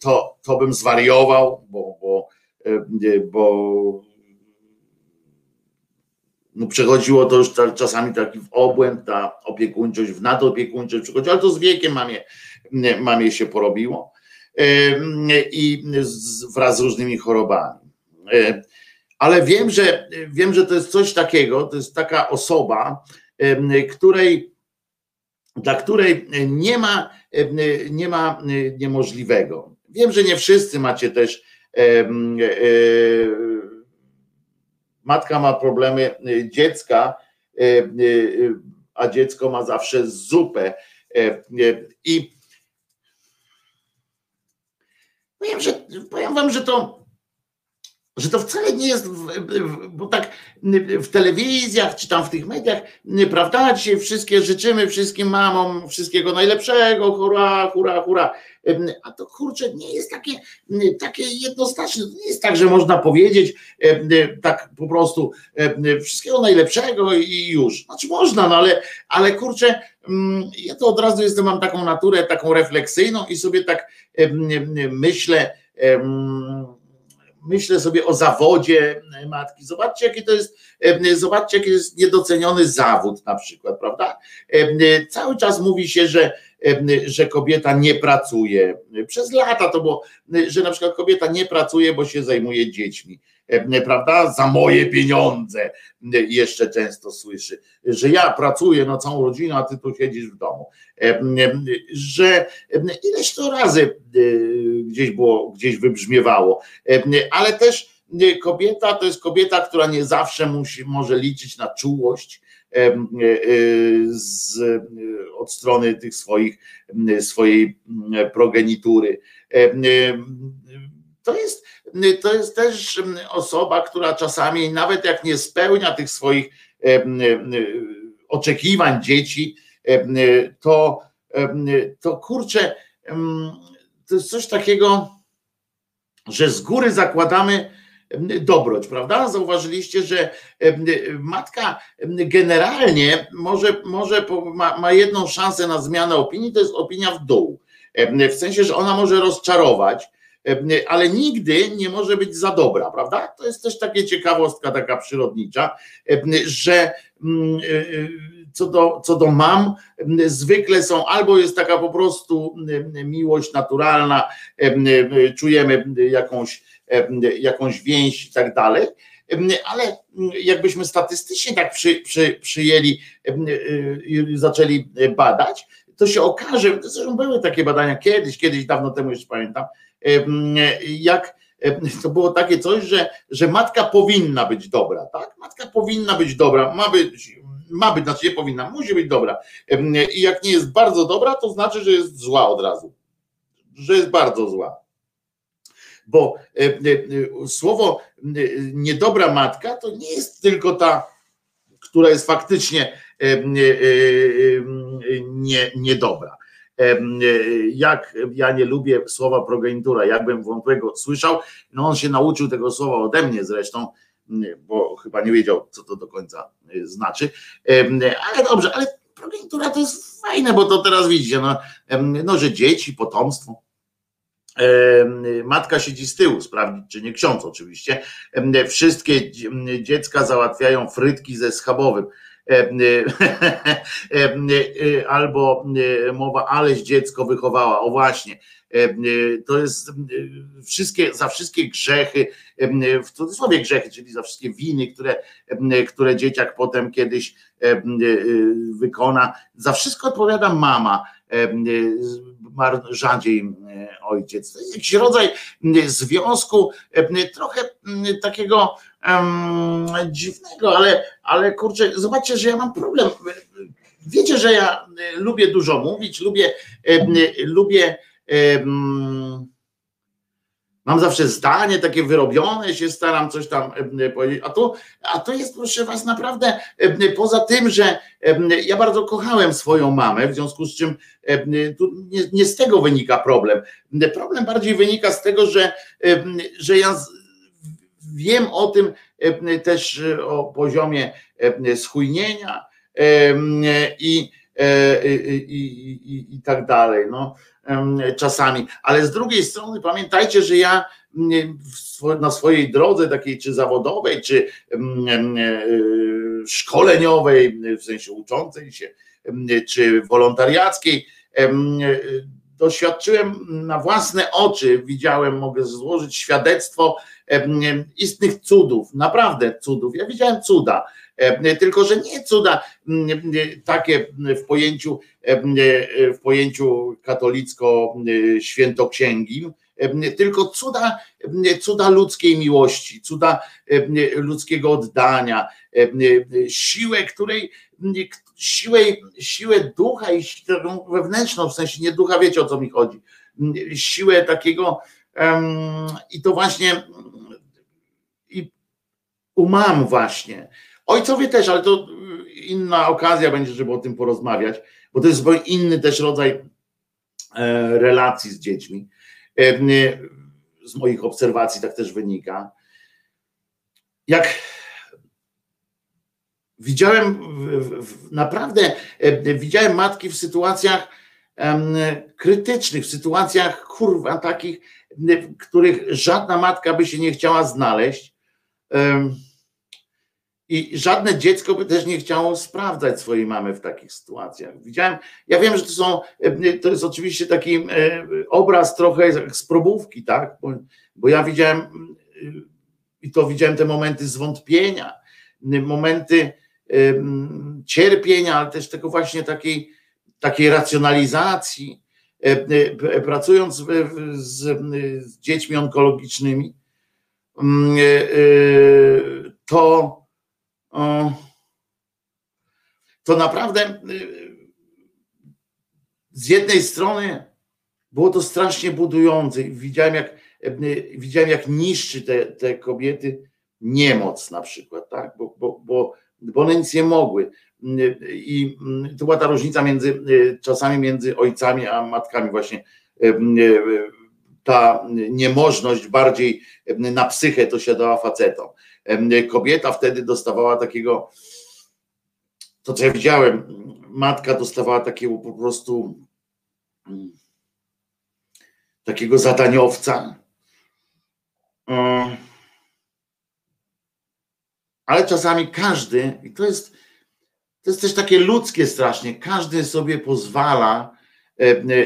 to, to bym zwariował, bo, bo, bo no przechodziło to już czasami taki w obłęd, ta opiekuńczość, w nadopiekuńczość przychodziło, ale to z wiekiem mamie, mamie się porobiło i wraz z różnymi chorobami. Ale wiem, że wiem, że to jest coś takiego, to jest taka osoba, której dla której nie ma, nie ma niemożliwego. Wiem, że nie wszyscy macie też. Matka ma problemy dziecka, a dziecko ma zawsze zupę. I powiem, że, powiem wam, że to że to wcale nie jest, bo tak w telewizjach czy tam w tych mediach, prawda, dzisiaj wszystkie życzymy wszystkim mamom wszystkiego najlepszego, hurra, hurra, hurra. A to kurczę, nie jest takie, takie jednoznaczne. To nie jest tak, że można powiedzieć tak po prostu wszystkiego najlepszego i już. Znaczy można, no ale, ale kurczę, ja to od razu jestem, mam taką naturę, taką refleksyjną i sobie tak myślę, myślę sobie o zawodzie matki. Zobaczcie, jaki to jest, zobaczcie, jaki jest niedoceniony zawód na przykład, prawda? Cały czas mówi się, że, że kobieta nie pracuje. Przez lata to było, że na przykład kobieta nie pracuje, bo się zajmuje dziećmi prawda, za moje pieniądze jeszcze często słyszy, że ja pracuję na całą rodzinę, a ty tu siedzisz w domu. Że ileś to razy e, gdzieś było, gdzieś wybrzmiewało, ale też kobieta to jest kobieta, która nie zawsze musi, może liczyć na czułość, e, e, z, od strony tych swoich, swojej progenitury. To jest, to jest też osoba, która czasami, nawet jak nie spełnia tych swoich oczekiwań dzieci, to, to kurczę, to jest coś takiego, że z góry zakładamy dobroć, prawda? Zauważyliście, że matka generalnie może, może ma, ma jedną szansę na zmianę opinii, to jest opinia w dół. W sensie, że ona może rozczarować, ale nigdy nie może być za dobra, prawda? To jest też taka ciekawostka taka przyrodnicza, że mm, e, e, co do, co do mam, zwykle są albo jest taka po prostu miłość naturalna, czujemy jakąś, jakąś więź i tak dalej, ale jakbyśmy statystycznie tak przy, przy, przyjęli i zaczęli badać, to się okaże, zresztą były takie badania kiedyś, kiedyś dawno temu jeszcze pamiętam, jak to było takie coś, że, że matka powinna być dobra, tak? Matka powinna być dobra, ma być, ma być, znaczy nie powinna, musi być dobra. I jak nie jest bardzo dobra, to znaczy, że jest zła od razu. Że jest bardzo zła. Bo słowo niedobra matka to nie jest tylko ta, która jest faktycznie nie, niedobra jak ja nie lubię słowa progenitura, jakbym wątłego słyszał, no on się nauczył tego słowa ode mnie zresztą, bo chyba nie wiedział, co to do końca y, znaczy, ale dobrze, ale progenitura to jest fajne, bo to teraz widzicie, no, no że dzieci, potomstwo, Matka siedzi z tyłu, sprawdzić, czy nie ksiądz oczywiście. Wszystkie dziecka załatwiają frytki ze schabowym. E, e, e, albo mowa, aleś dziecko wychowała. O właśnie, to jest wszystkie, za wszystkie grzechy, w cudzysłowie grzechy, czyli za wszystkie winy, które, które dzieciak potem kiedyś wykona, za wszystko odpowiada mama rzadziej ojciec. To jest jakiś rodzaj związku, trochę takiego dziwnego, ale, ale kurczę, zobaczcie, że ja mam problem. Wiecie, że ja lubię dużo mówić, lubię, lubię Mam zawsze zdanie takie wyrobione, się staram coś tam powiedzieć. A to, a to jest, proszę Was, naprawdę poza tym, że ja bardzo kochałem swoją mamę, w związku z czym nie, nie z tego wynika problem. Problem bardziej wynika z tego, że, że ja wiem o tym też o poziomie schujnienia i, i, i, i tak dalej. No czasami, ale z drugiej strony pamiętajcie, że ja na swojej drodze takiej czy zawodowej, czy e, szkoleniowej, w sensie uczącej się, czy wolontariackiej, doświadczyłem na własne oczy, widziałem, mogę złożyć świadectwo istnych cudów, naprawdę cudów. Ja widziałem cuda, tylko że nie cuda takie w pojęciu, w pojęciu katolicko-świętoksięgim, tylko cuda, cuda ludzkiej miłości, cuda ludzkiego oddania, siłę, której siłę, siłę ducha i wewnętrzną, w sensie nie ducha, wiecie o co mi chodzi, siłę takiego i to właśnie umam właśnie. Ojcowie też, ale to inna okazja będzie, żeby o tym porozmawiać, bo to jest inny też rodzaj e, relacji z dziećmi. Z moich obserwacji tak też wynika. Jak widziałem naprawdę, widziałem matki w sytuacjach krytycznych, w sytuacjach kurwa takich, w których żadna matka by się nie chciała znaleźć. I żadne dziecko by też nie chciało sprawdzać swojej mamy w takich sytuacjach. Widziałem, ja wiem, że to są, to jest oczywiście taki e, obraz trochę z probówki, tak? Bo, bo ja widziałem i to widziałem te momenty zwątpienia, momenty cierpienia, ale też tego właśnie takiej, takiej racjonalizacji. E, e, pracując z, z dziećmi onkologicznymi, to to naprawdę y, z jednej strony było to strasznie budujące. Widziałem, jak, y, widziałem, jak niszczy te, te kobiety niemoc na przykład, tak? bo, bo, bo, bo one nic nie mogły. Y, I to była ta różnica między czasami między ojcami a matkami, właśnie ta niemożność bardziej na psychę to siadała facetom kobieta wtedy dostawała takiego, to co ja widziałem, matka dostawała takiego po prostu mm, takiego zadaniowca. Ale czasami każdy, i to jest, to jest też takie ludzkie strasznie, każdy sobie pozwala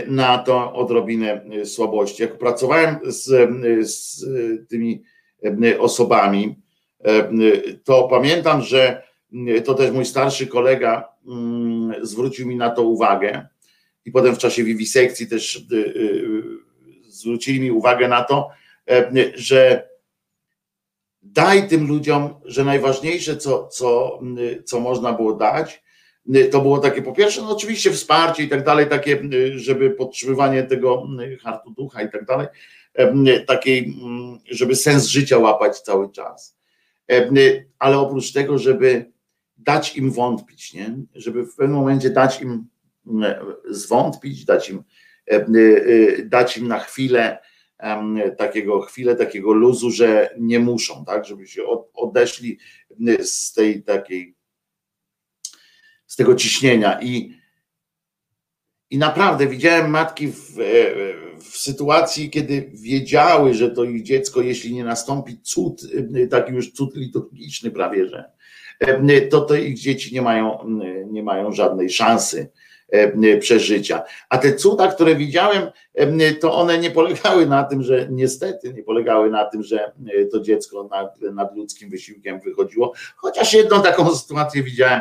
na to odrobinę słabości. Jak pracowałem z, z tymi osobami, E, to pamiętam, że to też mój starszy kolega mm, zwrócił mi na to uwagę i potem w czasie wiwisekcji też e, e, zwrócili mi uwagę na to, że daj tym ludziom, że najważniejsze, co, co, co można było dać, to było takie po pierwsze, no oczywiście wsparcie i tak dalej, takie, żeby podtrzymywanie tego hartu ducha i tak dalej, takiej, żeby sens życia łapać cały czas. E, ale oprócz tego, żeby dać im wątpić, nie? żeby w pewnym momencie dać im zwątpić, dać im, e, e, dać im na chwilę takiego chwilę takiego luzu, że nie muszą, tak, żeby się odeszli z tej takiej z tego ciśnienia i i naprawdę widziałem matki w, w sytuacji, kiedy wiedziały, że to ich dziecko, jeśli nie nastąpi cud, taki już cud liturgiczny prawie, że to te ich dzieci nie mają, nie mają żadnej szansy przeżycia. A te cuda, które widziałem, to one nie polegały na tym, że niestety nie polegały na tym, że to dziecko nad, nad ludzkim wysiłkiem wychodziło, chociaż jedną taką sytuację widziałem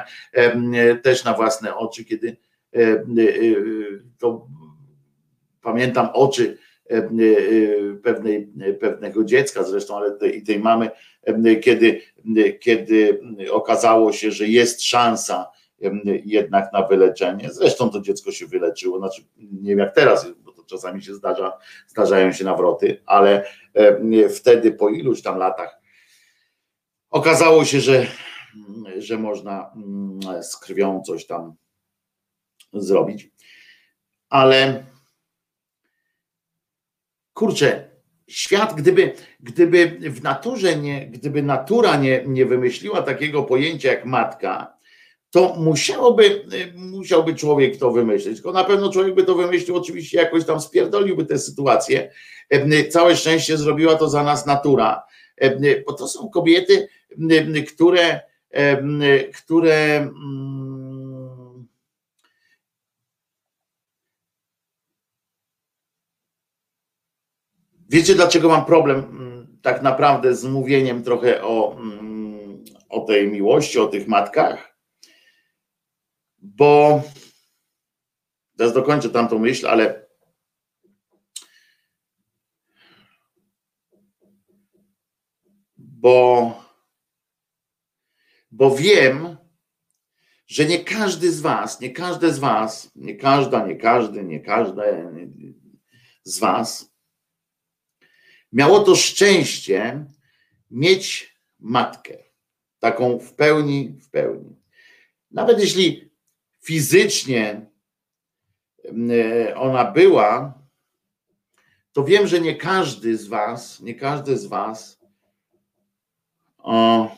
też na własne oczy, kiedy to pamiętam oczy pewnej, pewnego dziecka zresztą, ale tej, tej mamy, kiedy, kiedy okazało się, że jest szansa jednak na wyleczenie. Zresztą to dziecko się wyleczyło, znaczy nie wiem jak teraz, bo to czasami się zdarza, zdarzają się nawroty, ale wtedy po iluś tam latach okazało się, że, że można mm, z krwią coś tam zrobić. Ale kurczę, świat, gdyby, gdyby w naturze nie, gdyby natura nie, nie wymyśliła takiego pojęcia jak matka, to musiałoby, musiałby człowiek to wymyślić. Tylko na pewno człowiek by to wymyślił, oczywiście jakoś tam spierdoliłby tę sytuację. Całe szczęście zrobiła to za nas natura. Bo to są kobiety, które, które Wiecie, dlaczego mam problem? Mm, tak naprawdę z mówieniem trochę o, mm, o tej miłości, o tych matkach, bo teraz dokończę tamtą myśl, ale bo, bo wiem, że nie każdy z Was, nie każde z Was, nie każda, nie każdy, nie każda z Was miało to szczęście mieć matkę, taką w pełni, w pełni. Nawet jeśli fizycznie e, ona była, to wiem, że nie każdy z Was, nie każdy z Was o,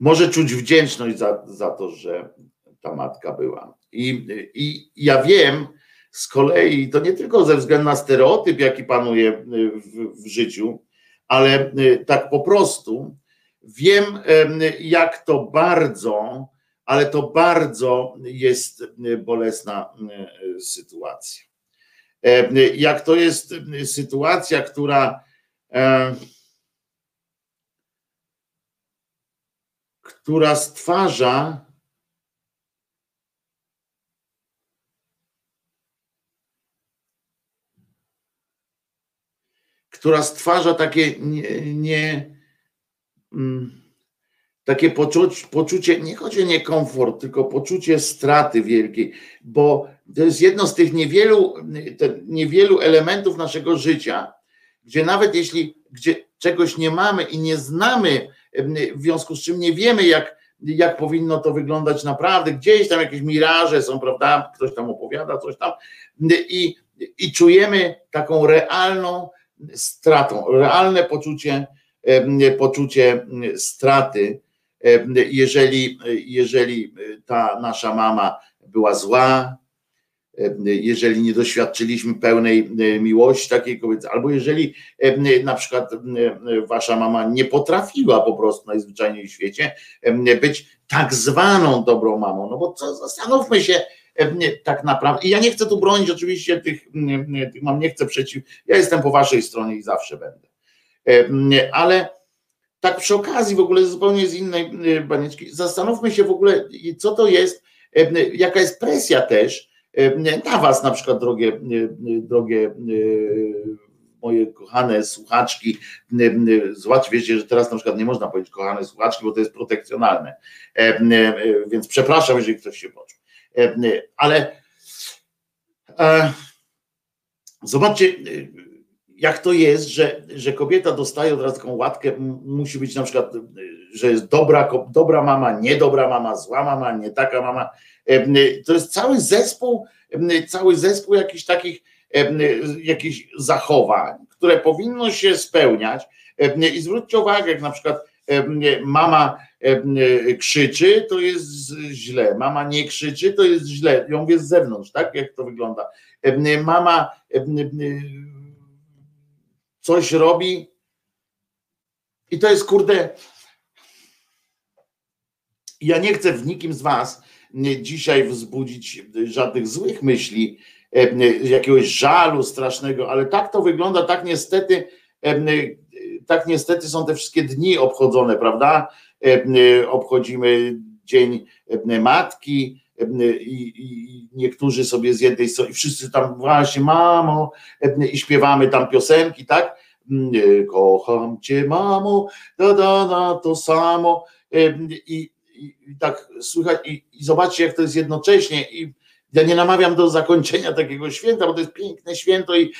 może czuć wdzięczność za, za to, że ta matka była. I, I ja wiem z kolei, to nie tylko ze względu na stereotyp, jaki panuje w, w życiu, ale tak po prostu wiem, jak to bardzo, ale to bardzo jest bolesna sytuacja. Jak to jest sytuacja, która która stwarza która stwarza takie nie, nie mm, takie poczucie, poczucie, nie chodzi o niekomfort, tylko poczucie straty wielkiej, bo to jest jedno z tych niewielu, niewielu elementów naszego życia, gdzie nawet jeśli gdzie czegoś nie mamy i nie znamy w związku z czym nie wiemy, jak, jak powinno to wyglądać naprawdę. Gdzieś tam jakieś miraże są, prawda? Ktoś tam opowiada coś tam i, i czujemy taką realną stratą, realne poczucie, poczucie straty, jeżeli, jeżeli ta nasza mama była zła, jeżeli nie doświadczyliśmy pełnej e, miłości takiej kobiety, albo jeżeli e, na przykład e, wasza mama nie potrafiła po prostu najzwyczajniej w świecie być tak zwaną dobrą mamą, no bo co, zastanówmy się tak naprawdę, i ja nie chcę tu bronić oczywiście tych, tych mam, nie chcę przeciw, ja jestem po waszej stronie i zawsze będę, ale tak przy okazji w ogóle zupełnie z innej banieczki, zastanówmy się w ogóle, co to jest, jaka jest presja też, na Was na przykład, drogie, drogie moje kochane słuchaczki, złać, wiecie, że teraz na przykład nie można powiedzieć kochane słuchaczki, bo to jest protekcjonalne, więc przepraszam, jeżeli ktoś się poczuł. Ale e, zobaczcie, jak to jest, że, że kobieta dostaje od razu taką łatkę, musi być na przykład, że jest dobra, dobra mama, niedobra mama, zła mama, nie taka mama. To jest cały zespół, cały zespół jakichś takich jakichś zachowań, które powinno się spełniać. I zwróćcie uwagę, jak na przykład mama krzyczy, to jest źle. Mama nie krzyczy, to jest źle. Ją mówię z zewnątrz, tak? Jak to wygląda. Mama coś robi i to jest kurde. Ja nie chcę w nikim z Was dzisiaj wzbudzić żadnych złych myśli, jakiegoś żalu strasznego, ale tak to wygląda, tak niestety, tak niestety są te wszystkie dni obchodzone, prawda? Obchodzimy Dzień Matki, i, i, niektórzy sobie z jednej strony, wszyscy tam właśnie mamo i śpiewamy tam piosenki, tak? Kocham cię mamo, da da da to samo i, i, i tak słychać i, i zobaczcie jak to jest jednocześnie i ja nie namawiam do zakończenia takiego święta, bo to jest piękne święto i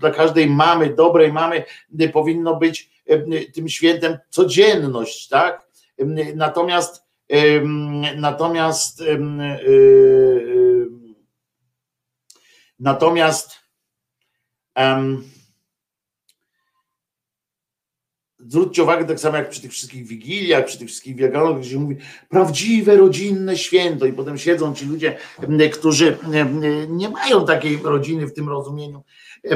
dla każdej mamy, dobrej mamy powinno być tym świętem codzienność, tak? Natomiast Natomiast natomiast zwróćcie uwagę, tak samo jak przy tych wszystkich wigiliach, przy tych wszystkich wielkanocach, gdzie się mówi prawdziwe rodzinne święto i potem siedzą ci ludzie, którzy nie mają takiej rodziny w tym rozumieniu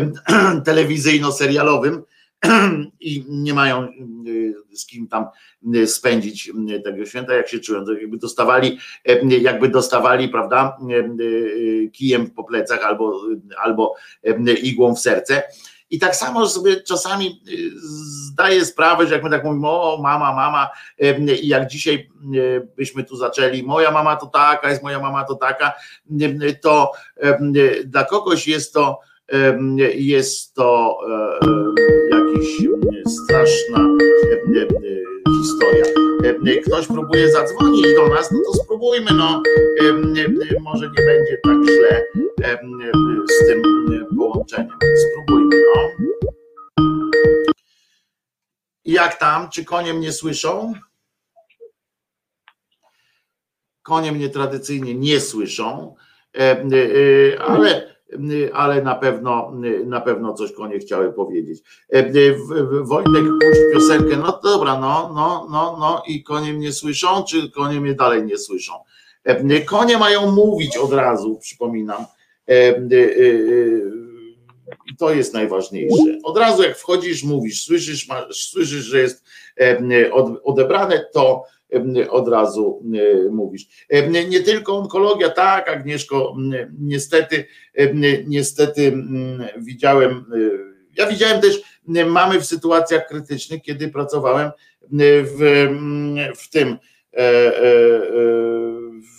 telewizyjno-serialowym, i nie mają y, z kim tam y, spędzić y, tego święta, jak się czują, jakby dostawali, jakby dostawali, prawda, kijem po plecach albo, albo igłą w serce. I tak samo sobie czasami zdaję sprawę, że jak my tak mówimy, o mama, mama, i jak dzisiaj byśmy tu zaczęli, moja mama to taka, jest moja mama to taka, to dla kogoś jest to jest to straszna historia. Ktoś próbuje zadzwonić do nas, no to spróbujmy, no może nie będzie tak źle z tym połączeniem. Spróbujmy, no. Jak tam? Czy konie mnie słyszą? Konie mnie tradycyjnie nie słyszą, ale ale na pewno, na pewno coś konie chciały powiedzieć. Wojtek, puść piosenkę, no dobra, no, no, no, no i konie mnie słyszą, czy konie mnie dalej nie słyszą? Konie mają mówić od razu, przypominam. To jest najważniejsze. Od razu jak wchodzisz, mówisz, słyszysz, masz, słyszysz że jest odebrane, to od razu mówisz. Nie tylko onkologia, tak, Agnieszko, niestety, niestety widziałem, ja widziałem też mamy w sytuacjach krytycznych, kiedy pracowałem w, w tym, e, e,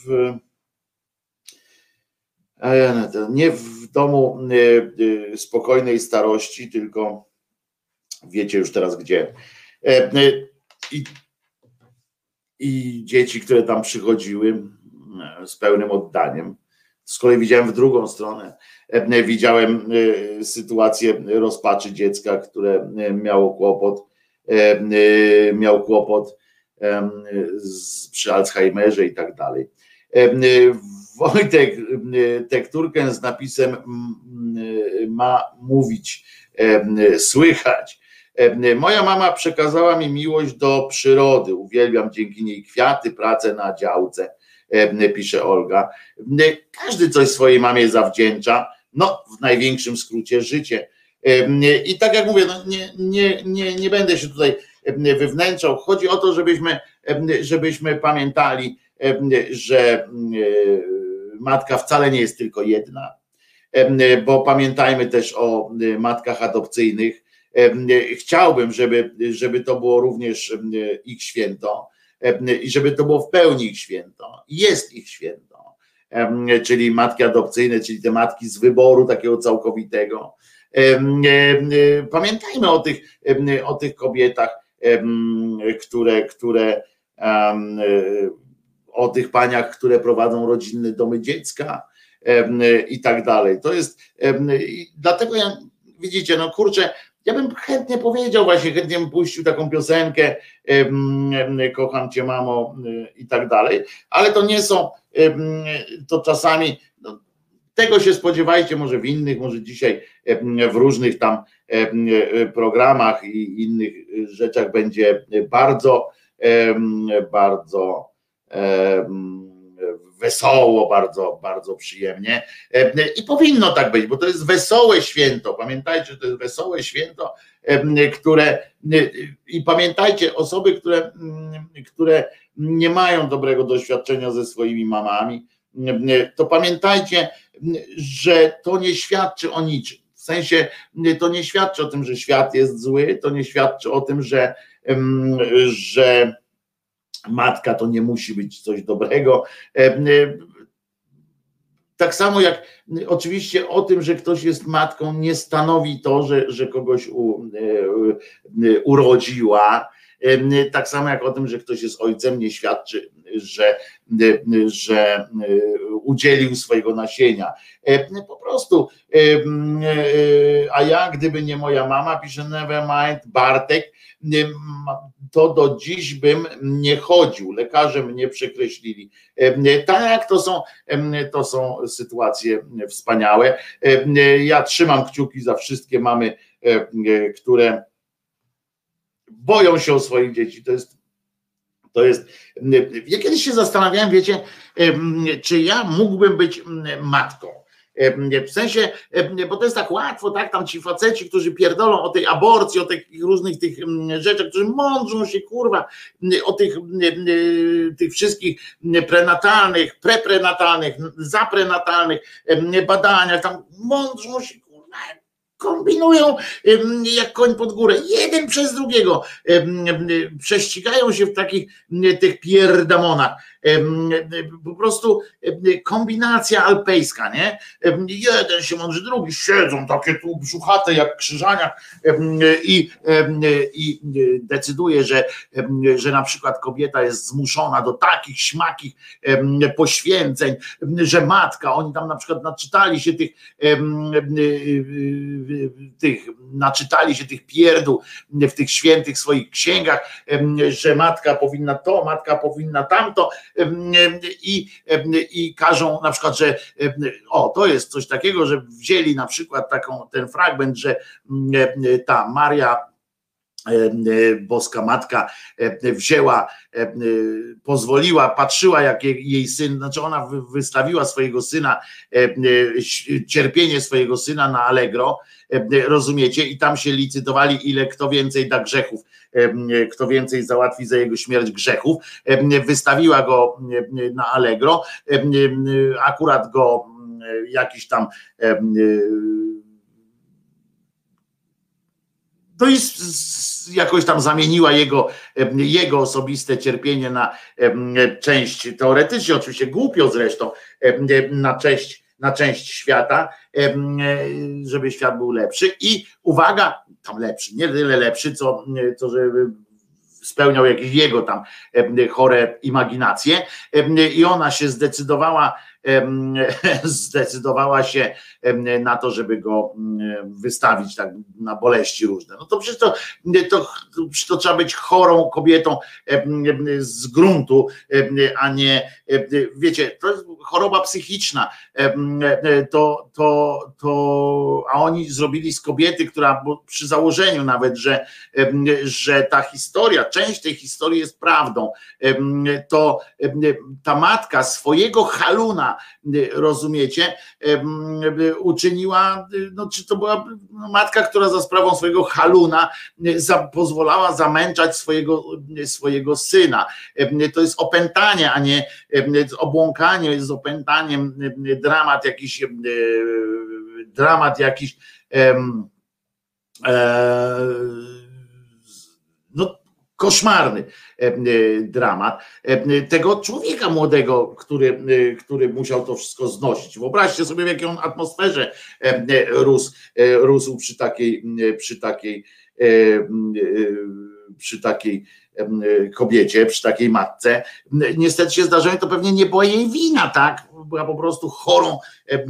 w, nie w domu spokojnej starości, tylko wiecie już teraz gdzie. I i dzieci, które tam przychodziły e, z pełnym oddaniem. Z kolei widziałem w drugą stronę. E, widziałem e, sytuację rozpaczy dziecka, które miało kłopot, miał kłopot przy Alzheimerze i tak dalej. Wojtek tekturkę z napisem ma mówić, słychać moja mama przekazała mi miłość do przyrody. Uwielbiam dzięki niej kwiaty, pracę na działce, e, pisze Olga. E, każdy coś swojej mamie zawdzięcza. No, w największym skrócie życie. I tak jak mówię, no nie, nie, nie, nie będę się tutaj wywnętrzał. Chodzi o to, żebyśmy, żebyśmy pamiętali, że matka wcale nie jest tylko jedna, bo pamiętajmy też o matkach adopcyjnych, Chciałbym, żeby, żeby to było również ich święto i żeby to było w pełni ich święto. Jest ich święto, czyli matki adopcyjne, czyli te matki z wyboru takiego całkowitego. Pamiętajmy o tych, o tych kobietach, które, które o tych paniach, które prowadzą rodzinne domy dziecka i tak dalej. To jest dlatego ja widzicie, no kurczę, ja bym chętnie powiedział, właśnie chętnie bym puścił taką piosenkę, kocham cię mamo i tak dalej, ale to nie są, to czasami, no, tego się spodziewajcie może w innych, może dzisiaj w różnych tam programach i innych rzeczach będzie bardzo, bardzo wesoło, bardzo, bardzo przyjemnie. E, I powinno tak być, bo to jest wesołe święto. Pamiętajcie, że to jest wesołe święto, e, które i pamiętajcie, osoby, które, mm, które nie mają dobrego doświadczenia ze swoimi mamami, to pamiętajcie, że to nie świadczy o niczym. W sensie to nie świadczy o tym, że świat jest zły, to nie świadczy o tym, że, że matka to nie musi być coś dobrego. E, e, tak samo jak oczywiście o tym, że ktoś jest matką, nie stanowi to, że, że kogoś u, e, urodziła. Tak samo jak o tym, że ktoś jest ojcem, nie świadczy, że, że udzielił swojego nasienia. Po prostu, a ja, gdyby nie moja mama, pisze Never mind, Bartek, to do dziś bym nie chodził. Lekarze mnie przekreślili. Tak, to są, to są sytuacje wspaniałe. Ja trzymam kciuki za wszystkie mamy, które boją się o swoich dzieci. To jest to jest. Ja kiedyś się zastanawiałem, wiecie, czy ja mógłbym być matką. W sensie, bo to jest tak łatwo, tak, tam ci faceci, którzy pierdolą o tej aborcji, o tych różnych tych rzeczach, którzy mądrzą się, kurwa, o tych, tych wszystkich prenatalnych, preprenatalnych, zaprenatalnych badaniach, tam mądrzą się, kurwa, kombinują jak koń pod górę. Jeden przez drugiego prześcigają się w takich tych pierdamonach. Po prostu kombinacja alpejska, nie? Jeden się mądrzy, drugi siedzą takie tu brzuchate jak krzyżania i, i decyduje, że, że na przykład kobieta jest zmuszona do takich śmakich poświęceń, że matka, oni tam na przykład naczytali się tych tych, naczytali się tych pierdół w tych świętych swoich księgach, że matka powinna to, matka powinna tamto i, i każą na przykład, że o, to jest coś takiego, że wzięli na przykład taką, ten fragment, że ta Maria boska matka wzięła, pozwoliła, patrzyła, jak jej syn, znaczy ona wystawiła swojego syna, cierpienie swojego syna na Allegro E, rozumiecie? I tam się licytowali, ile kto więcej da grzechów, e, kto więcej załatwi za jego śmierć grzechów. E, wystawiła go na Allegro, akurat go jakiś tam no i jakoś tam zamieniła jego, jego osobiste cierpienie na część, teoretycznie oczywiście głupio zresztą, na część na część świata, e, żeby świat był lepszy. I uwaga, tam lepszy, nie tyle lepszy, co, co żeby spełniał jakieś jego tam chore imaginacje. I ona się zdecydowała zdecydowała się na to, żeby go wystawić tak na boleści różne. No to przecież to, to, to trzeba być chorą kobietą z gruntu, a nie, wiecie, to jest choroba psychiczna. To, to, to, a oni zrobili z kobiety, która przy założeniu nawet, że, że ta historia, część tej historii jest prawdą, to ta matka swojego haluna rozumiecie, uczyniła, no czy to była matka, która za sprawą swojego haluna za, pozwalała zamęczać swojego, swojego syna. To jest opętanie, a nie obłąkanie, jest opętaniem, dramat jakiś, dramat jakiś. E, no, koszmarny e, e, dramat e, tego człowieka młodego, który, który musiał to wszystko znosić. Wyobraźcie sobie, w jakiej on atmosferze rósł, rósł przy takiej, przy takiej, przy takiej kobiecie, przy takiej matce. Niestety się zdarzyło, to pewnie nie była jej wina, tak? Była po prostu chorą,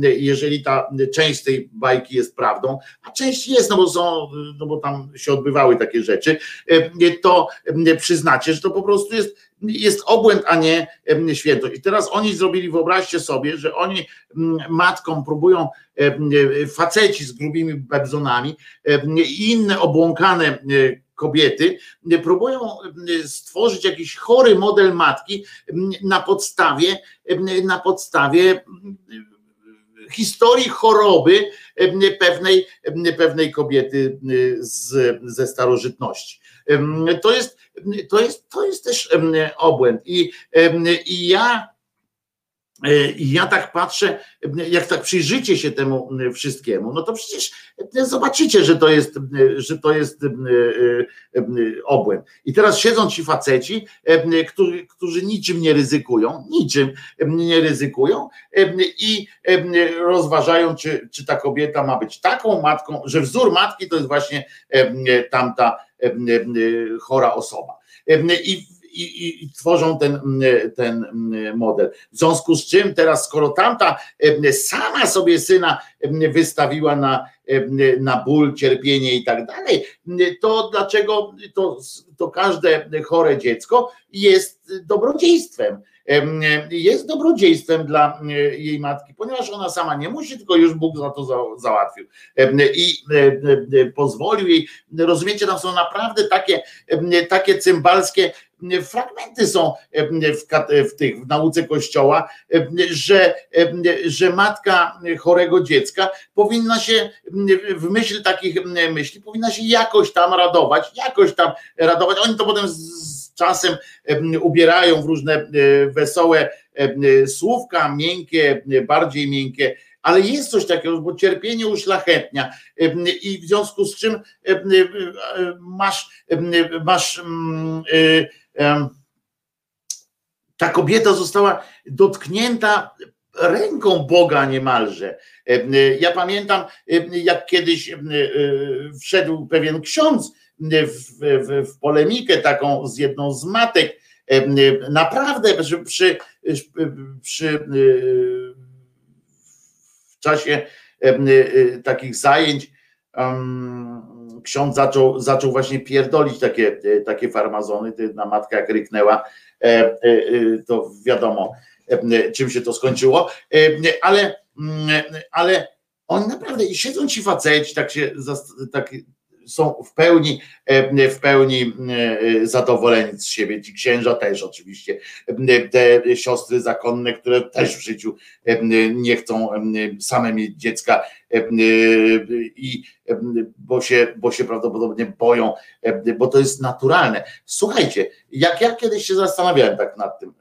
jeżeli ta część tej bajki jest prawdą, a część jest, no bo są, no bo tam się odbywały takie rzeczy, to przyznacie, że to po prostu jest, jest obłęd, a nie świętość. I teraz oni zrobili, wyobraźcie sobie, że oni matką próbują faceci z grubimi bebzonami i inne obłąkane kobiety próbują stworzyć jakiś chory model matki na podstawie, na podstawie historii choroby pewnej, pewnej kobiety z, ze starożytności. To jest, to jest, to jest też obłęd. I, i ja I ja tak patrzę, jak tak przyjrzycie się temu wszystkiemu, no to przecież zobaczycie, że to jest, że to jest obłęd. I teraz siedzą ci faceci, którzy, którzy niczym nie ryzykują, niczym nie ryzykują i rozważają, czy, czy ta kobieta ma być taką matką, że wzór matki to jest właśnie tamta chora osoba. I i, i, tworzą ten, ten model. W związku z czym teraz, skoro tamta sama sobie syna wystawiła na, na ból, cierpienie i tak dalej, to dlaczego to, to każde chore dziecko jest dobrodziejstwem? jest dobrodziejstwem dla jej matki, ponieważ ona sama nie musi, tylko już Bóg za to załatwił i pozwolił jej. Rozumiecie, tam są naprawdę takie, takie cymbalskie fragmenty są w, w, tych, w nauce Kościoła, że, że matka chorego dziecka powinna się w myśl takich myśli, powinna się jakoś tam radować, jakoś tam radować. Oni to potem z czasem ubierają w różne wesołe słówka, miękkie, bardziej miękkie, ale jest coś takiego, bo cierpienie uszlachetnia i w związku z czym masz, masz mm, ta kobieta została dotknięta ręką Boga niemalże. Ja pamiętam, jak kiedyś wszedł pewien ksiądz w, w, w polemikę taką z jedną z matek, naprawdę przy, przy, przy w czasie takich zajęć ksiądz zaczął, zaczął właśnie pierdolić takie, takie farmazony, na matka jak ryknęła, e, e, e, to wiadomo czym się to skończyło, ale, ale oni naprawdę i siedzą ci faceci, tak się tak, są w pełni, e, w pełni e, zadowoleni z siebie, ci księża też oczywiście, e, te siostry zakonne, które też w życiu nie chcą same mieć dziecka i bo się, bo się prawdopodobnie boją, bo to jest naturalne. Słuchajcie, jak ja kiedyś się zastanawiałem tak nad tym,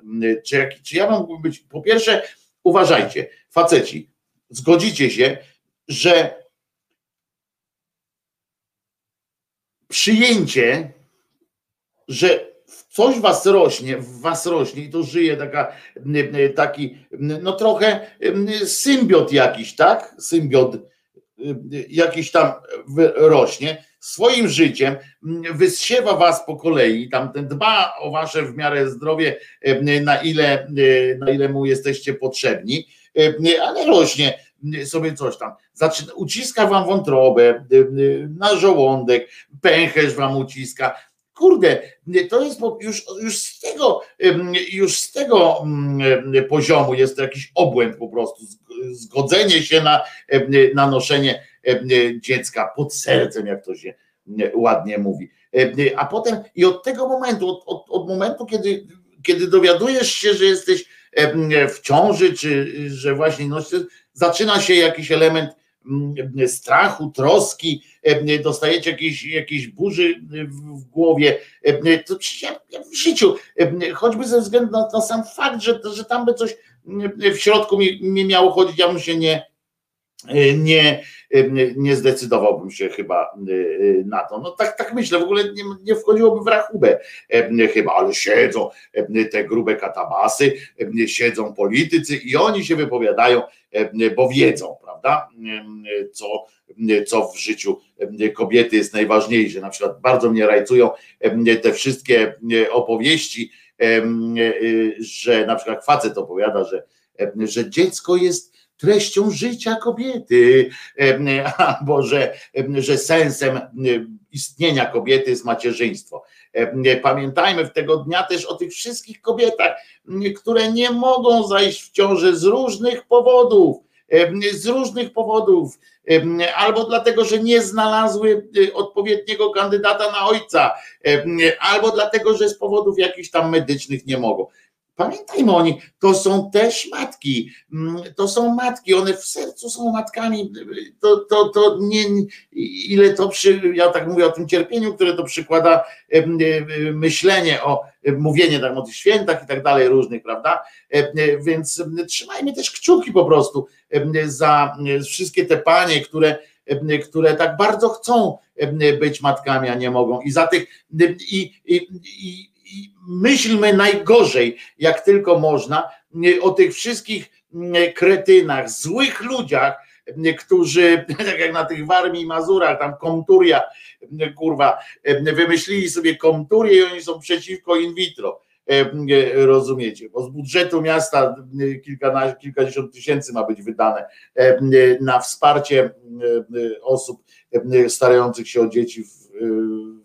czy, jak, czy ja mógłbym być, po pierwsze, uważajcie, faceci, zgodzicie się, że przyjęcie, że coś was rośnie, w was rośnie i to żyje taka, taki, no trochę symbiot jakiś, tak? Symbiot jakiś tam rośnie, swoim życiem wysiewa was po kolei, tam dba o wasze w miarę zdrowie, na ile, na ile mu jesteście potrzebni, ale rośnie sobie coś tam. Zaczyna, uciska wam wątrobę, y, y, na żołądek, pęcherz wam uciska. Kurde, to jest już, już z tego, już z tego poziomu jest to jakiś obłęd po prostu, zgodzenie się na, na noszenie dziecka pod sercem, jak to się ładnie mówi. A potem i od tego momentu, od, od, od momentu, kiedy, kiedy dowiadujesz się, że jesteś w ciąży, czy że właśnie nosisz, zaczyna się jakiś element mm, strachu, troski, e, dostajecie jakieś, jakieś burzy w głowie. E, to ja w życiu, e, choćby ze względu na, na sam fakt, że, że tam by coś w środku mi, mi miało chodzić, ja bym się nie, nie, nie zdecydowałbym się chyba na to. No tak, tak myślę, w ogóle nie, nie wchodziłoby w rachubę chyba, ale siedzą te grube katabasy, siedzą politycy i oni się wypowiadają, bo wiedzą, prawda, co, co w życiu kobiety jest najważniejsze. Na przykład bardzo mnie rajcują te wszystkie opowieści, że na przykład facet opowiada, że, że dziecko jest treścią życia kobiety, albo że, że sensem istnienia kobiety jest macierzyństwo. Pamiętajmy w tego dnia też o tych wszystkich kobietach, które nie mogą zajść w ciążę z różnych powodów, z różnych powodów, albo dlatego, że nie znalazły odpowiedniego kandydata na ojca, albo dlatego, że z powodów jakichś tam medycznych nie mogą. Pamiętajmy oni, to są też matki, mm, to są matki, one w sercu są matkami, to, to, to nie, ile to przy, ja tak mówię o tym cierpieniu, które to przykłada myślenie o, mówienie tam o tych świętach i tak dalej różnych, prawda, więc trzymajmy też kciuki po prostu za wszystkie te panie, które które tak bardzo chcą być matkami, a nie mogą. I za tych i, i, i myślmy najgorzej, jak tylko można, o tych wszystkich kretynach, złych ludziach, którzy, tak jak na tych Warmii i Mazurach, tam komturia, kurwa, wymyślili sobie komturię i oni są przeciwko in vitro. Rozumiecie, bo z budżetu miasta kilka, kilkadziesiąt tysięcy ma być wydane na wsparcie osób starających się o dzieci w,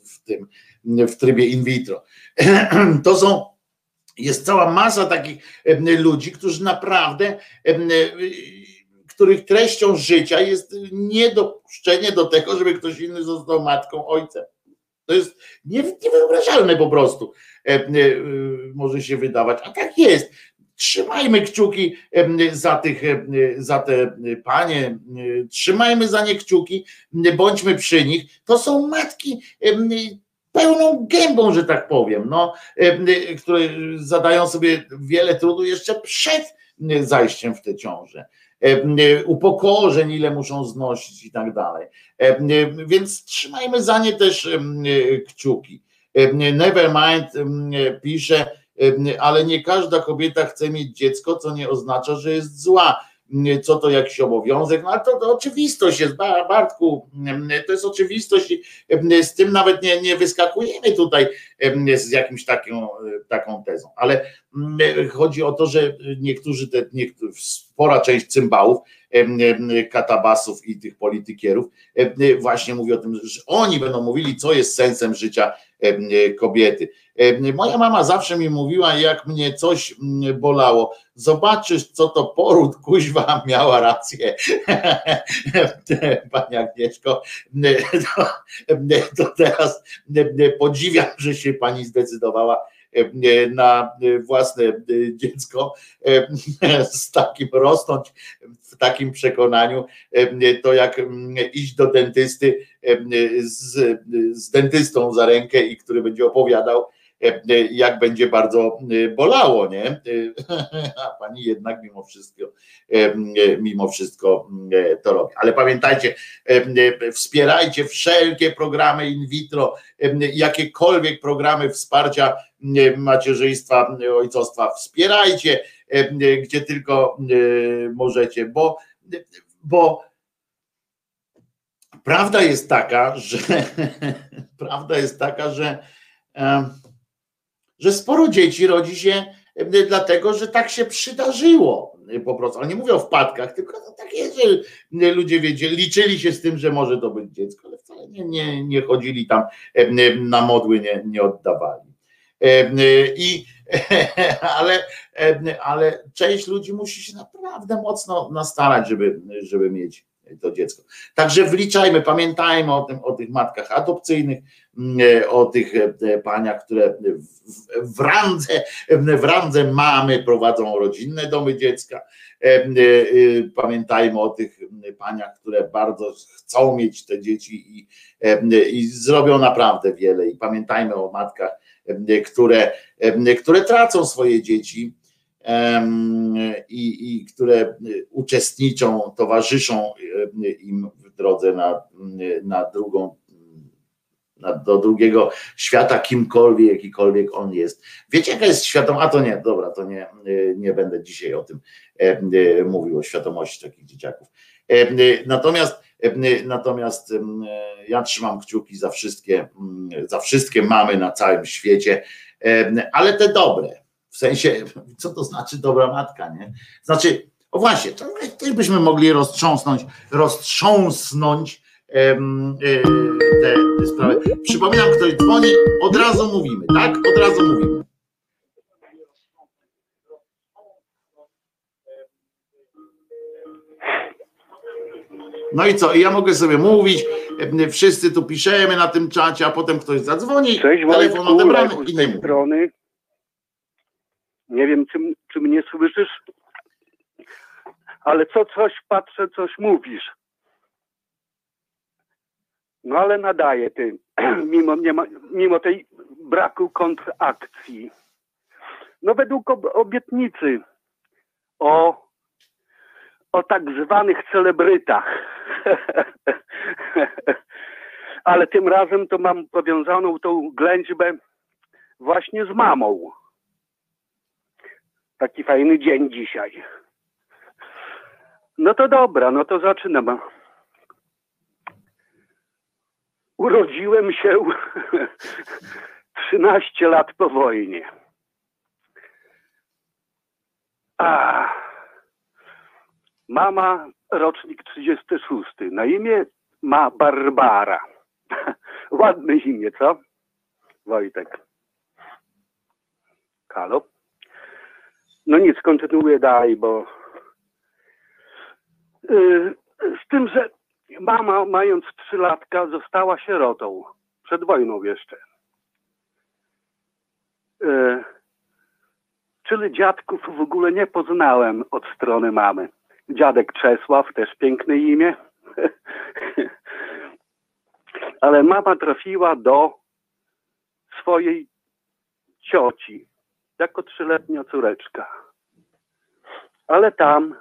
w tym w trybie in vitro. To są, jest cała masa takich ludzi, którzy naprawdę, których treścią życia jest niedopuszczenie do tego, żeby ktoś inny został matką, ojcem. To jest niewyobrażalne po prostu, może się wydawać, a tak jest. Trzymajmy kciuki za, tych, za te panie, trzymajmy za nie kciuki, bądźmy przy nich. To są matki pełną gębą, że tak powiem, no, e, które zadają sobie wiele trudu jeszcze przed zajściem w tę ciążę. upokorzeń, ile muszą znosić i tak dalej. Więc trzymajmy za nie też kciuki. Nevermind pisze, ale nie każda kobieta chce mieć dziecko, co nie oznacza, że jest zła co to jakiś obowiązek, no ale to, to oczywistość jest, Bartku, to jest oczywistość i z tym nawet nie, nie wyskakujemy tutaj z jakimś taką, taką tezą, ale chodzi o to, że niektórzy, te, niektórzy spora część cymbałów, katabasów i tych politykierów właśnie mówi o tym, że oni będą mówili, co jest sensem życia kobiety. Moja mama zawsze mi mówiła, jak mnie coś bolało, zobaczysz, co to poród, kuźwa miała rację. Pani Agnieszko, to, to teraz podziwiam, że się pani zdecydowała na własne dziecko z takim rosnąć w takim przekonaniu, to jak iść do dentysty z, z dentystą za rękę i który będzie opowiadał, jak będzie bardzo bolało, nie? A pani jednak mimo wszystko, mimo wszystko to robi. Ale pamiętajcie, wspierajcie wszelkie programy in vitro, jakiekolwiek programy wsparcia macierzyństwa, ojcostwa, wspierajcie, gdzie tylko możecie, bo, bo prawda jest taka, że prawda jest taka, że że sporo dzieci rodzi się dlatego, że tak się przydarzyło po prostu. Ale nie mówię o wpadkach, tylko tak jest, że ludzie wiedzieli, liczyli się z tym, że może to być dziecko, ale wcale nie, nie, nie chodzili tam na modły, nie, nie oddawali. I, ale, ale część ludzi musi się naprawdę mocno nastarać, żeby, żeby mieć to dziecko. Także wliczajmy, pamiętajmy o tym, o tych matkach adopcyjnych, o tych paniach, które w, randze, w randze mamy prowadzą rodzinne domy dziecka. Pamiętajmy o tych paniach, które bardzo chcą mieć te dzieci i, i zrobią naprawdę wiele. I pamiętajmy o matkach, które, które tracą swoje dzieci i, i które uczestniczą, towarzyszą im w drodze na, na drugą do drugiego świata, kimkolwiek, jakikolwiek on jest. Wiecie, jaka jest świadomość? A to nie, dobra, to nie, nie będę dzisiaj o tym mówił, o świadomości takich dzieciaków. Natomiast Natomiast ja trzymam kciuki za wszystkie, za wszystkie mamy na całym świecie, ale te dobre, w sensie, co to znaczy dobra matka, nie? Znaczy, o właśnie, to też byśmy mogli roztrząsnąć, roztrząsnąć e, te, te sprawy. Przypominam, ktoś dzwoni, od razu mówimy, tak? Od razu mówimy. No i co? Ja mogę sobie mówić, wszyscy tu piszemy na tym czacie, a potem ktoś zadzwoni, Cześć, telefon odebrany i nie strony. Nie wiem, czy, czy mnie słyszysz, ale co coś patrzę, coś mówisz. No ale nadaje ty, mimo, ma, mimo tej braku kontrakcji. No według obietnicy o, o tak zwanych celebrytach. ale tym razem to mam powiązaną tą ględźbę właśnie z mamą. Taki fajny dzień dzisiaj. No to dobra, no to zaczynam. Urodziłem się 13 lat po wojnie. A mama rocznik 36. Na imię ma Barbara. Ładne imię, co? Wojtek. Halo? No nic, kontynuuję dalej, bo yy, z tym, że mama mając trzylatka została sierotą. Przed wojną jeszcze. Yy, czyli dziadków w ogóle nie poznałem od strony mamy. Dziadek Czesław, też piękne imię. Ale mama trafiła do swojej cioci, jako trzyletnia córeczka. Ale tam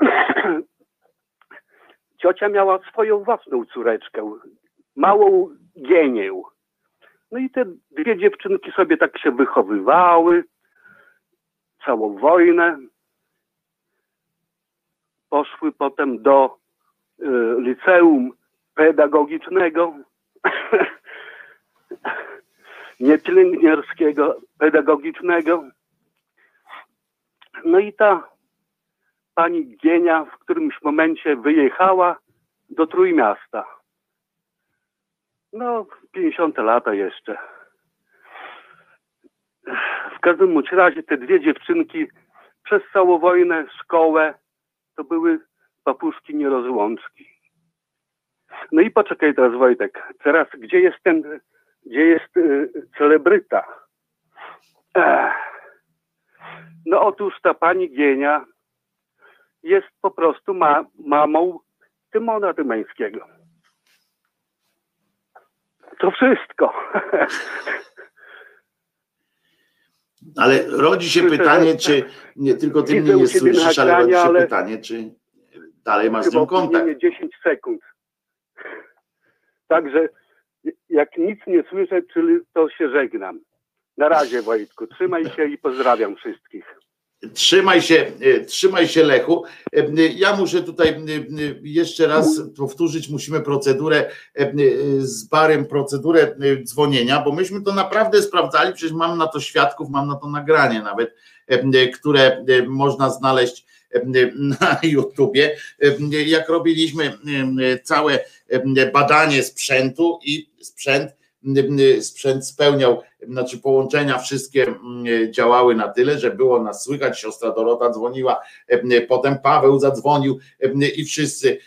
ciocia miała swoją własną córeczkę, małą Gienię. No i te dwie dziewczynki sobie tak się wychowywały całą wojnę. Poszły potem do y, liceum pedagogicznego, nie pielęgniarskiego, pedagogicznego. No i ta pani Gienia w którymś momencie wyjechała do Trójmiasta. No, 50 lata jeszcze. W każdym bądź razie te dwie dziewczynki przez całą wojnę, szkołę, to były papuszki nierozłączki. No i poczekaj teraz Wojtek, teraz gdzie jest ten, gdzie jest y, celebryta? Ech. No otóż ta pani Gienia jest po prostu ma, mamą Tymona Tymeńskiego. To wszystko. Ale rodzi się pytanie, czy nie tylko ty mnie nie słyszysz, ale rodzi się pytanie, czy dalej masz z nią kontakt. 10 sekund. Także jak nic nie słyszę, czyli to się żegnam. Na razie Wojtku, trzymaj się i pozdrawiam wszystkich. Trzymaj się, e, trzymaj się Lechu. E, ja muszę tutaj e, jeszcze raz powtórzyć, musimy procedurę z barem, procedurę dzwonienia, bo myśmy to naprawdę sprawdzali, przecież mam na to świadków, mam na to nagranie nawet, które można znaleźć na YouTubie, jak robiliśmy całe badanie sprzętu i sprzęt sprzęt spełniał, znaczy połączenia wszystkie działały na tyle, że było nas słychać, siostra Dorota dzwoniła, potem Paweł zadzwonił i wszyscy,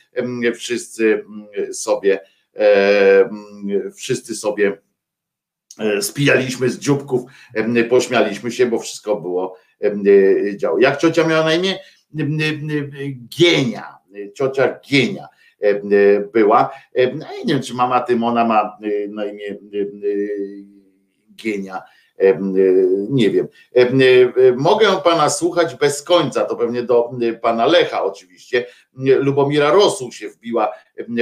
wszyscy sobie wszyscy sobie spijaliśmy z dzióbków, pośmialiśmy się, bo wszystko było działo. Jak ciocia miała na imię? Gienia, ciocia Gienia. E, e, była. E, no nie wiem, czy mama Tymona ma na imię Gienia. Nie wiem. Mogę pana słuchać bez końca, to pewnie do pana Lecha oczywiście. Lubomira Rosu się wbiła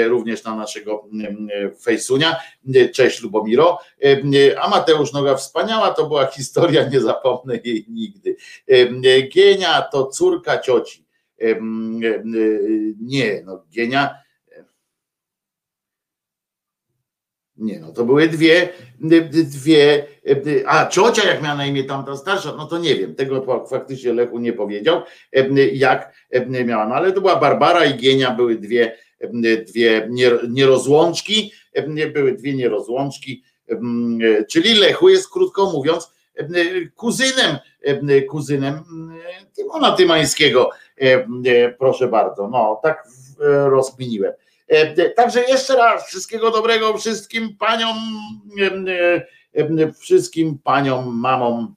również na naszego fejsunia. Cześć Lubomiro. A Mateusz Noga wspaniała to była historia, nie zapomnę jej nigdy. Gienia to córka cioci. Nie, no Gienia Nie, no to były dwie, dwie, a ciocia jak miała na imię tamta starsza, no to nie wiem, tego faktycznie Lechu nie powiedział, jak miała, no ale to była Barbara i Gienia, były dwie, dwie nierozłączki, były dwie nierozłączki, czyli Lechu jest krótko mówiąc kuzynem, kuzynem Tymona Tymańskiego, proszę bardzo, no tak rozkminiłem. E, także jeszcze raz wszystkiego dobrego wszystkim paniom, wszystkim paniom, mamom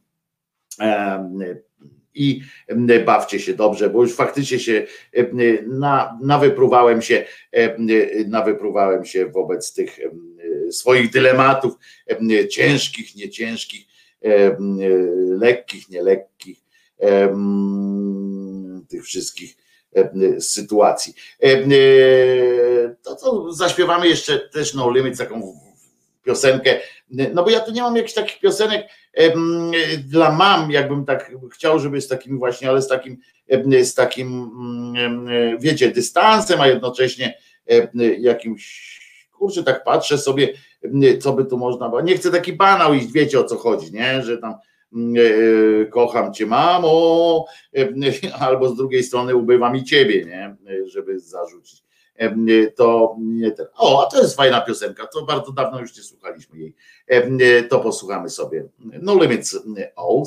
i bawcie się dobrze, bo już faktycznie się na, nawepruwałem się, nawepruwałem się wobec tych swoich dylematów ciężkich, nieciężkich, lekkich, nielekkich, tych wszystkich E, sytuacji. E, e, to co zaśpiewamy jeszcze też No Limit, taką piosenkę, no bo ja tu nie mam jakichś takich piosenek dla mam, jakbym tak chciał, żeby z takim właśnie, ale z takim, z takim, wiecie, dystansem, a jednocześnie jakimś, kurczę, tak patrzę sobie, co by tu można, bo nie chcę taki banał iść, wiecie o co chodzi, nie, że tam kocham cię mamo, e, albo z drugiej strony ubywa mi ciebie, nie? żeby zarzucić. E, to nie ten. O, a to jest fajna piosenka, to bardzo dawno już nie słuchaliśmy jej. To posłuchamy sobie. No limits all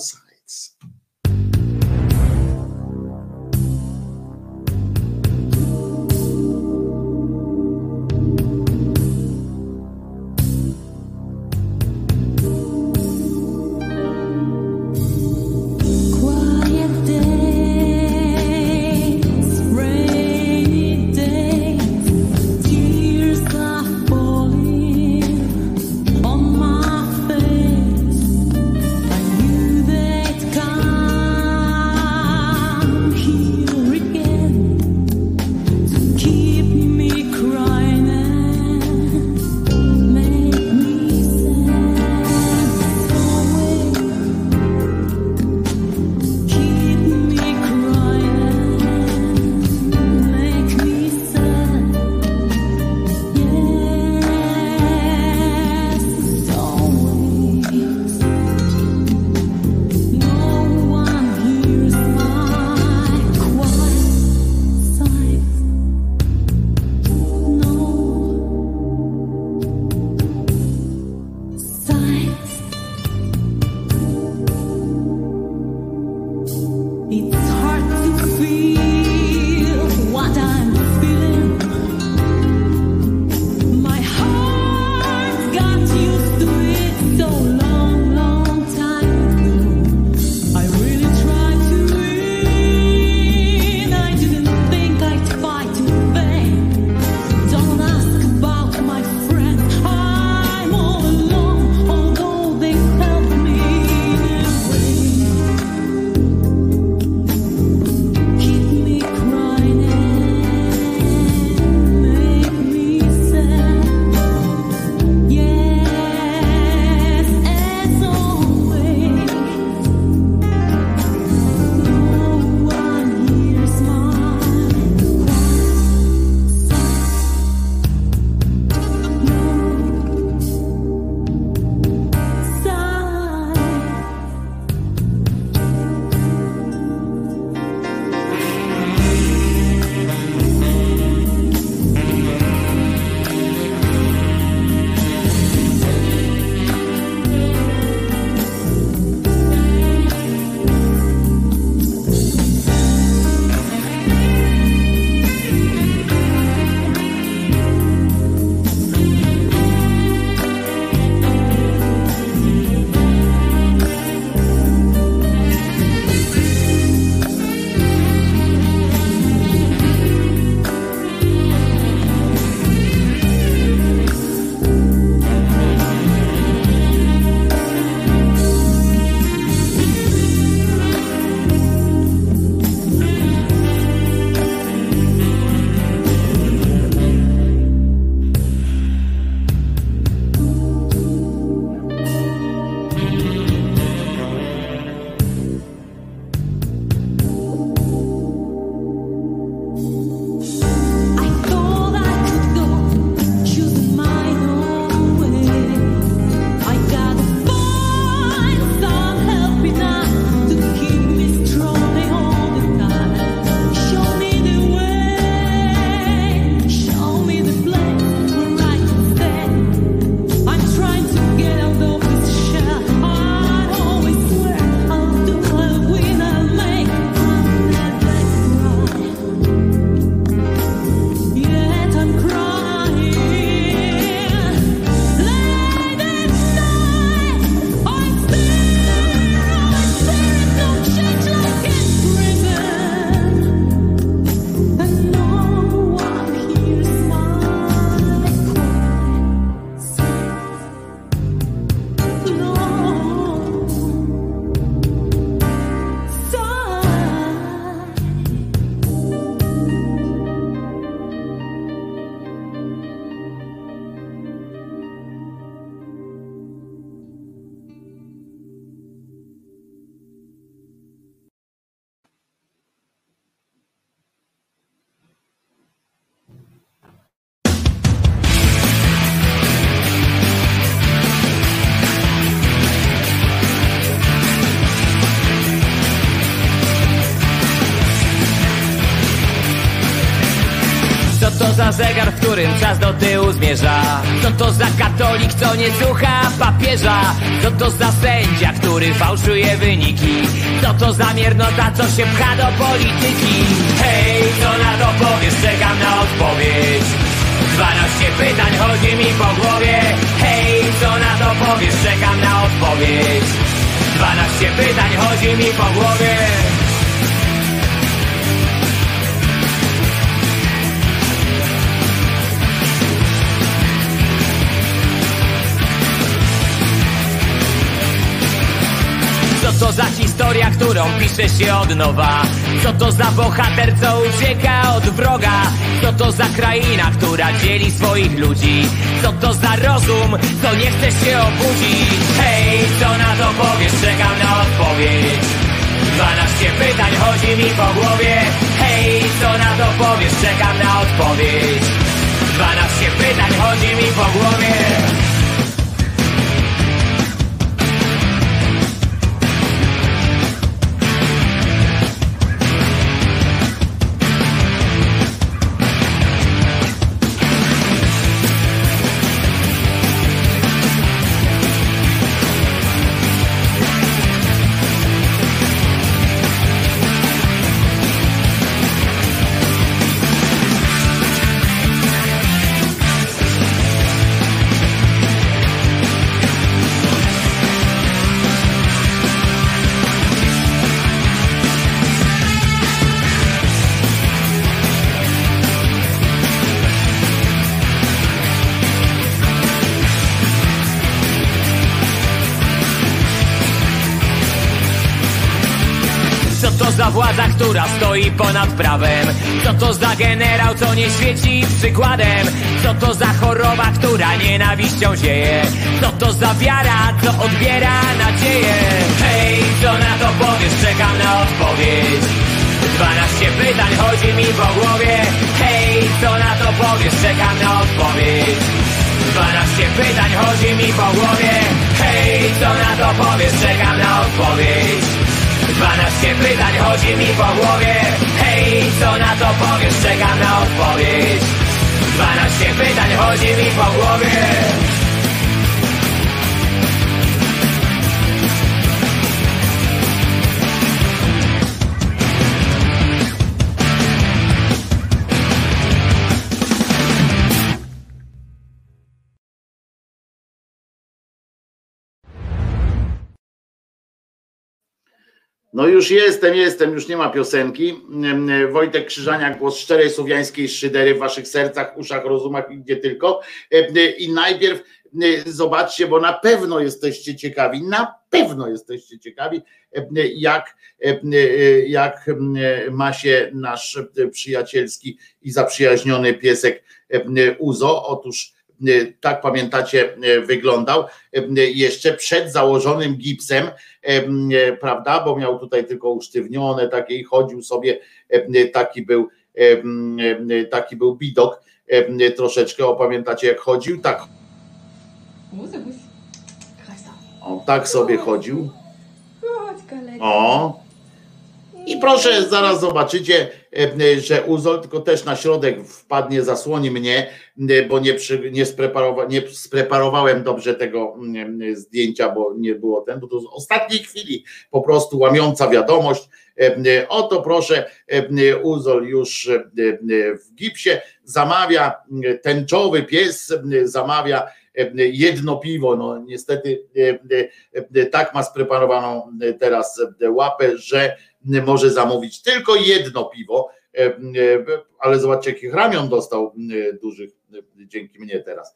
którym czas do tyłu zmierza? Co to za katolik, co nie słucha papieża? Co to za sędzia, który fałszuje wyniki? Co to za miernota, co się pcha do polityki? Hej, co na to powiesz? Czekam na odpowiedź. 12 pytań chodzi mi po głowie Hej, co na to powiesz? Czekam na odpowiedź 12 pytań chodzi mi po głowie to za historia, którą pisze się od nowa? Co to za bohater, co ucieka od wroga? Co to za kraina, która dzieli swoich ludzi? Co to za rozum, co nie chce się obudzić? Hej, co na to powiesz? Czekam na odpowiedź 12 pytań chodzi mi po głowie Hej, co na to powiesz? Czekam na odpowiedź 12 pytań chodzi mi po głowie prawem? Co to za generał, co nie świeci przykładem? Co to za choroba, która nienawiścią zieje? Co to za wiara, co odbiera nadzieję? Hej, co na to powiesz? Czekam na odpowiedź 12 pytań chodzi mi po głowie Hej, co na to powiesz? Czekam na odpowiedź 12 pytań chodzi mi po głowie Hej, co na to powiesz? Czekam na odpowiedź 12 pytań chodzi mi po głowie. Hej, co na to powiesz? Czekam na odpowiedź. 12 pytań chodzi mi po głowie No już jestem, jestem, już nie ma piosenki. Wojtek Krzyżaniak, głos szczerej słowiańskiej szydery w waszych sercach, uszach, rozumach i gdzie tylko. I najpierw zobaczcie, bo na pewno jesteście ciekawi, na pewno jesteście ciekawi, jak, jak ma się nasz przyjacielski i zaprzyjaźniony piesek Uzo. Otóż tak pamiętacie, wyglądał jeszcze przed założonym gipsem, prawda, bo miał tutaj tylko usztywnione takie i chodził sobie, taki był, taki był bidok troszeczkę, o pamiętacie jak chodził, tak. O, tak sobie chodził. O, i proszę, zaraz zobaczycie, że Uzol tylko też na środek wpadnie, zasłoni mnie, bo nie, przy, nie, spreparowa, nie spreparowałem dobrze tego zdjęcia, bo nie było ten, bo to z ostatniej chwili po prostu łamiąca wiadomość. Oto proszę, Uzol już w gipsie zamawia, tęczowy pies zamawia jedno piwo. No niestety tak ma spreparowaną teraz łapę, że może zamówić tylko jedno piwo, ale zobaczcie, jakich ramion dostał dużych dzięki mnie teraz.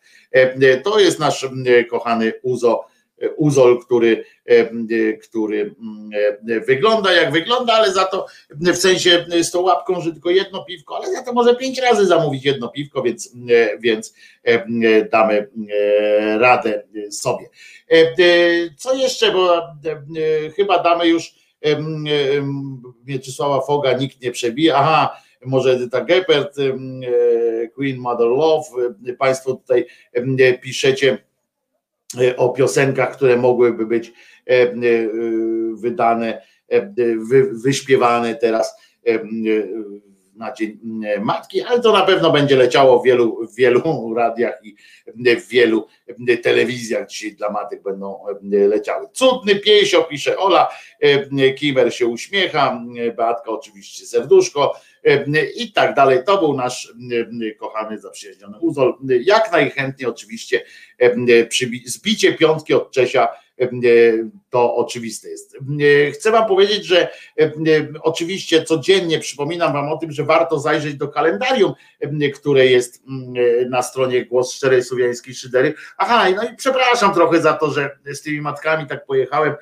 To jest nasz kochany Uzo, Uzol, który, który wygląda jak wygląda, ale za to w sensie z tą łapką, że tylko jedno piwko, ale za to może pięć razy zamówić jedno piwko, więc, więc damy radę sobie. Co jeszcze, bo chyba damy już Mieczysława Foga nikt nie przebije. Aha, może Edyta Geppert, Queen Mother Love. Państwo tutaj piszecie o piosenkach, które mogłyby być wydane, wyśpiewane teraz na Dzień Matki, ale to na pewno będzie leciało w wielu, w wielu radiach i w wielu telewizjach dzisiaj dla matek będą leciały. Cudny piesio, pisze Ola, Kimer się uśmiecha, Beatka oczywiście serduszko i tak dalej. To był nasz kochany, zaprzyjaźniony Uzol. Jak najchętniej oczywiście zbicie piątki od Czesia to oczywiste jest. Chcę Wam powiedzieć, że oczywiście codziennie przypominam Wam o tym, że warto zajrzeć do kalendarium, które jest na stronie Głos Szczerej Słowiańskiej Szydery. Aha, no i przepraszam trochę za to, że z tymi matkami tak pojechałem,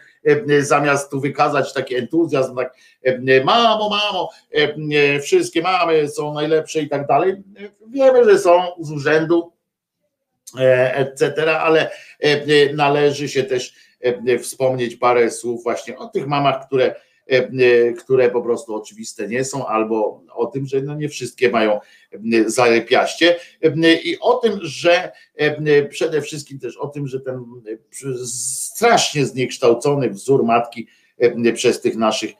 zamiast tu wykazać taki entuzjazm, tak mamo, mamo, wszystkie mamy są najlepsze i tak dalej. Wiemy, że są z urzędu, E, etc., ale e, należy się też e, wspomnieć parę słów właśnie o tych mamach, które, które po prostu oczywiste nie są, albo o tym, że no nie wszystkie mają zarypiaście i o tym, że przede wszystkim też o tym, że ten strasznie zniekształcony wzór matki przez tych naszych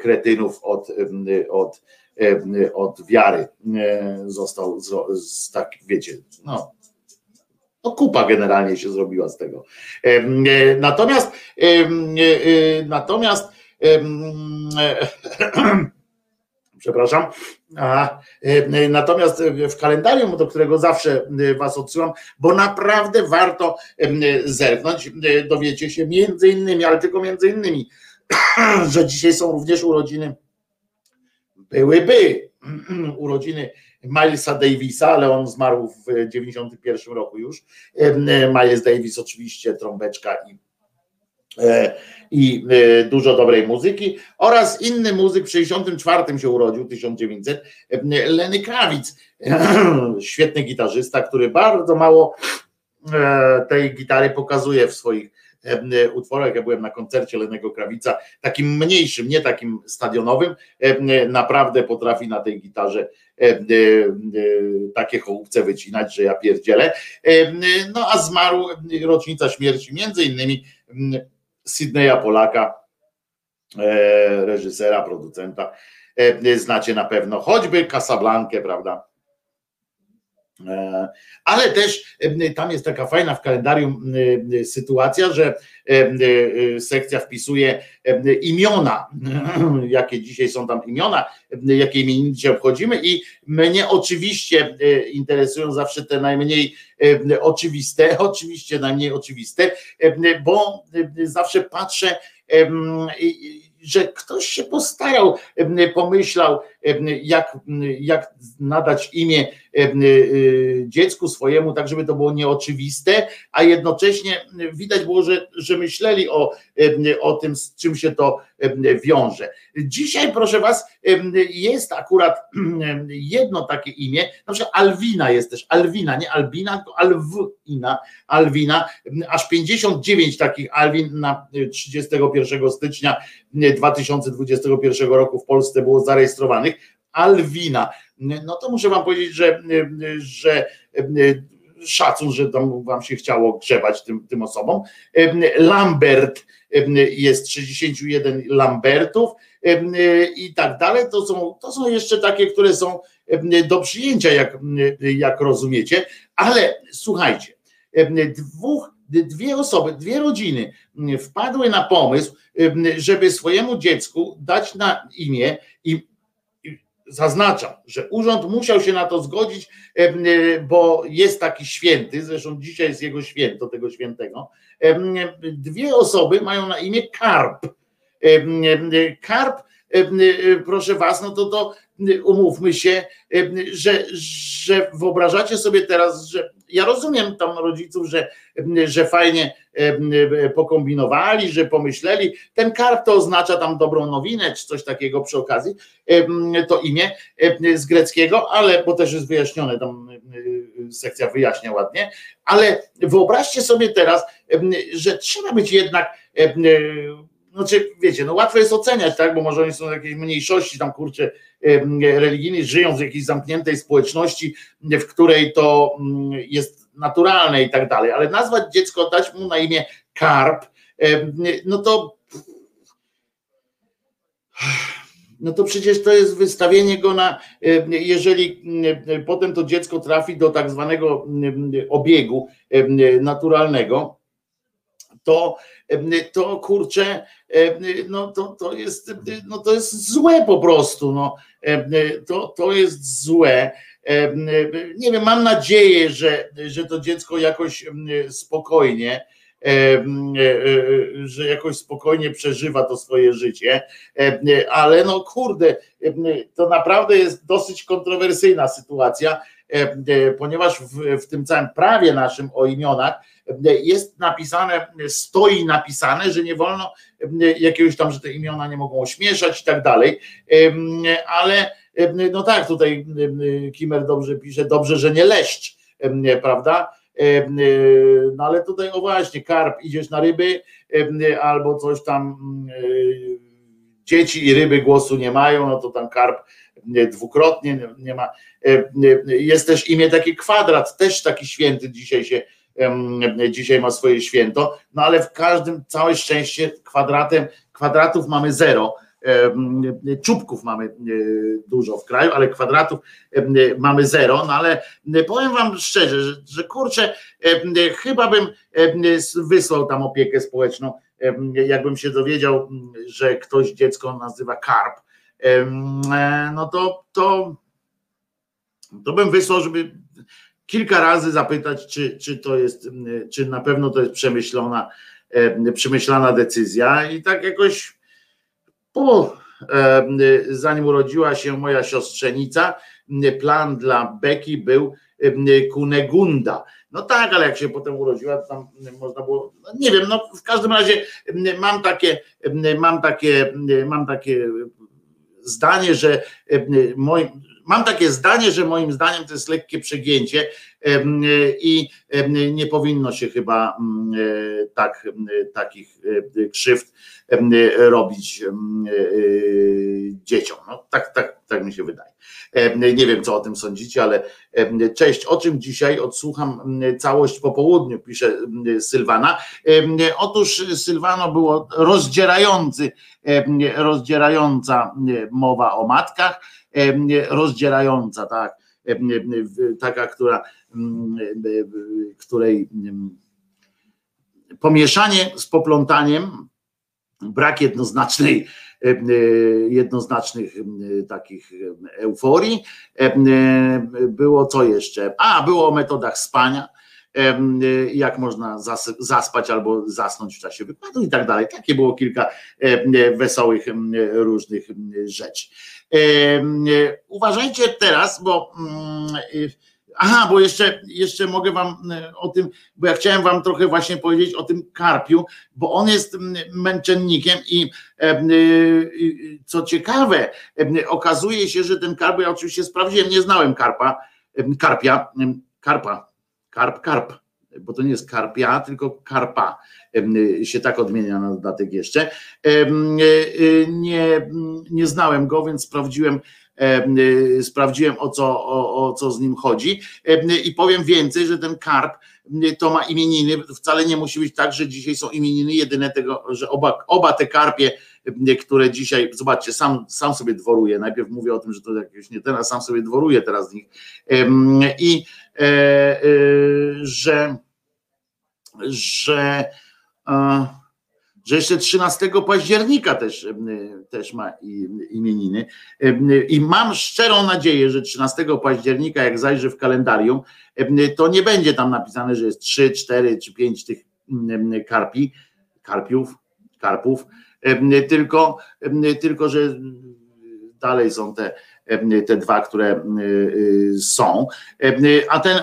kretynów od, od, od wiary został tak, wiecie, no no kupa generalnie się zrobiła z tego. E, natomiast e, e, natomiast przepraszam. Natomiast w kalendarium, do którego zawsze Was odsyłam, bo naprawdę warto zerknąć, dowiecie się między innymi, ale tylko między innymi, że dzisiaj są również urodziny, byłyby urodziny Milesa Davisa, ale on zmarł w 91 roku już. Miles Davis oczywiście trąbeczka i e, i e, dużo dobrej muzyki oraz inny muzyk w 64 się urodził 1900 Lenny Krawic świetny gitarzysta, który bardzo mało e, tej gitary pokazuje w swoich E, utworach. Ja byłem na koncercie Lenego Krawica, takim mniejszym, nie takim stadionowym. Naprawdę potrafi na tej gitarze takie chołupce wycinać, że ja pierdzielę. No a zmarł rocznica śmierci między innymi Sydneya Polaka, e, reżysera, producenta. Znacie na pewno choćby Casablankę, prawda? E, ale też tam jest taka fajna w kalendarium sytuacja, że sekcja wpisuje imiona, jakie dzisiaj są tam imiona, jakie imieniny dzisiaj obchodzimy i mnie oczywiście interesują zawsze te najmniej oczywiste, oczywiście najmniej oczywiste, bo zawsze patrzę że ktoś się postarał, pomyślał, jak, jak nadać imię dziecku swojemu, tak żeby to było nieoczywiste, a jednocześnie widać było, że, że myśleli o, o tym, z czym się to wiąże. Dzisiaj, proszę Was, jest akurat jedno takie imię, na przykład Alwina jest też, Alwina, nie Albina, tylko Alwina, Alwina, aż 59 takich Alwin na 31 stycznia 2021 roku w Polsce było zarejestrowanych. Alwina. No to muszę wam powiedzieć, że, że szacun, że tam wam się chciało grzebać tym, tym osobom. Lambert jest 61 Lambertów i tak dalej. To są, to są jeszcze takie, które są do przyjęcia, jak, jak rozumiecie, ale słuchajcie, dwóch, dwie osoby, dwie rodziny wpadły na pomysł, żeby swojemu dziecku dać na imię i zaznaczam, że urząd musiał się na to zgodzić, bo jest taki święty, zresztą dzisiaj jest jego święto, tego świętego. Dwie osoby mają na imię Karp. Karp, proszę was, no to, to umówmy się, że, że wyobrażacie sobie teraz, że ja rozumiem tam rodziców, że, że fajnie pokombinowali, że pomyśleli. Ten karp to oznacza tam dobrą nowinę, czy coś takiego przy okazji, to imię z greckiego, ale bo też jest wyjaśnione, tam sekcja wyjaśnia ładnie, ale wyobraźcie sobie teraz, że trzeba być jednak znaczy, wiecie, no łatwo jest oceniać, tak, bo może oni są jakieś mniejszości tam, kurczę, religijnej, żyją w jakiejś zamkniętej społeczności, w której to mm, jest naturalne i tak dalej, ale nazwać dziecko, dać mu na imię Karp, no to no to przecież to jest wystawienie go na, jeżeli potem to dziecko trafi do tak zwanego obiegu naturalnego, to, to kurczę, no to, to, jest, no to jest złe po prostu, no, to, to jest złe. Nie wiem, mam nadzieję, że, że to dziecko jakoś spokojnie, że jakoś spokojnie przeżywa to swoje życie, ale no kurde, to naprawdę jest dosyć kontrowersyjna sytuacja, ponieważ w, w tym całym prawie naszym o imionach jest napisane, stoi napisane, że nie wolno jakiegoś tam, że te imiona nie mogą ośmieszać i tak dalej, ale no tak, tutaj Kimer dobrze pisze, dobrze, że nie leszcz, prawda? No ale tutaj, o właśnie, karp, idziesz na ryby albo coś tam, dzieci i ryby głosu nie mają, no to tam karp dwukrotnie nie ma. Jest też imię taki kwadrat, też taki święty dzisiaj się dzisiaj ma swoje święto, no ale w każdym całe szczęście kwadratem, kwadratów mamy zero, czubków mamy dużo w kraju, ale kwadratów mamy zero, no ale powiem wam szczerze, że, że kurczę, chyba bym wysłał tam opiekę społeczną, jakbym się dowiedział, że ktoś dziecko nazywa karp, no to, to, to bym wysłał, żeby kilka razy zapytać, czy, czy to jest, czy na pewno to jest przemyślona, przemyślana decyzja i tak jakoś po, zanim urodziła się moja siostrzenica, plan dla Beki był Kunegunda. No tak, ale jak się potem urodziła, to tam można było, no nie wiem, no w każdym razie mam takie, mam takie, mam takie zdanie, że moim, mam takie zdanie, że moim zdaniem to jest lekkie przegięcie i nie powinno się chyba e, tak, takich e, krzywd robić e, dzieciom. No, tak, tak, tak mi się wydaje. Nie wiem, co o tym sądzicie, ale cześć. O czym dzisiaj odsłucham całość po południu, pisze Sylwana. Otóż Sylwano było rozdzierający, rozdzierająca mowa o matkach, rozdzierająca, tak, taka, która, której pomieszanie z poplątaniem, brak jednoznacznej jednoznacznych takich euforii. Było co jeszcze? A, było o metodach spania, jak można zaspać albo zasnąć w czasie wykładu i tak dalej. Takie było kilka wesołych różnych rzeczy. Uważajcie teraz, bo mm, Aha, bo jeszcze, jeszcze mogę wam o tym, bo ja chciałem wam trochę właśnie powiedzieć o tym karpiu, bo on jest męczennikiem i co ciekawe, okazuje się, że ten karp, ja oczywiście sprawdziłem, nie znałem karpa, karpia, karpa, karp, karp, bo to nie jest karpia, tylko karpa się tak odmienia na dodatek jeszcze. Nie, nie znałem go, więc sprawdziłem, sprawdziłem o co, o, o co z nim chodzi. I powiem więcej, że ten karp to ma imieniny, wcale nie musi być tak, że dzisiaj są imieniny, jedyne tego, że oba, oba te karpie, które dzisiaj, zobaczcie, sam, sam sobie dworuję, najpierw mówię o tym, że to jakieś nie teraz, sam sobie dworuję teraz z nich. I e, e, że że, że jeszcze 13 października też, też ma imieniny. I mam szczerą nadzieję, że 13 października, jak zajrzę w kalendarium, to nie będzie tam napisane, że jest 3, 4 czy 5 tych karpi, karpiów, karpów, tylko, tylko że dalej są te te dwa, które są. A ten,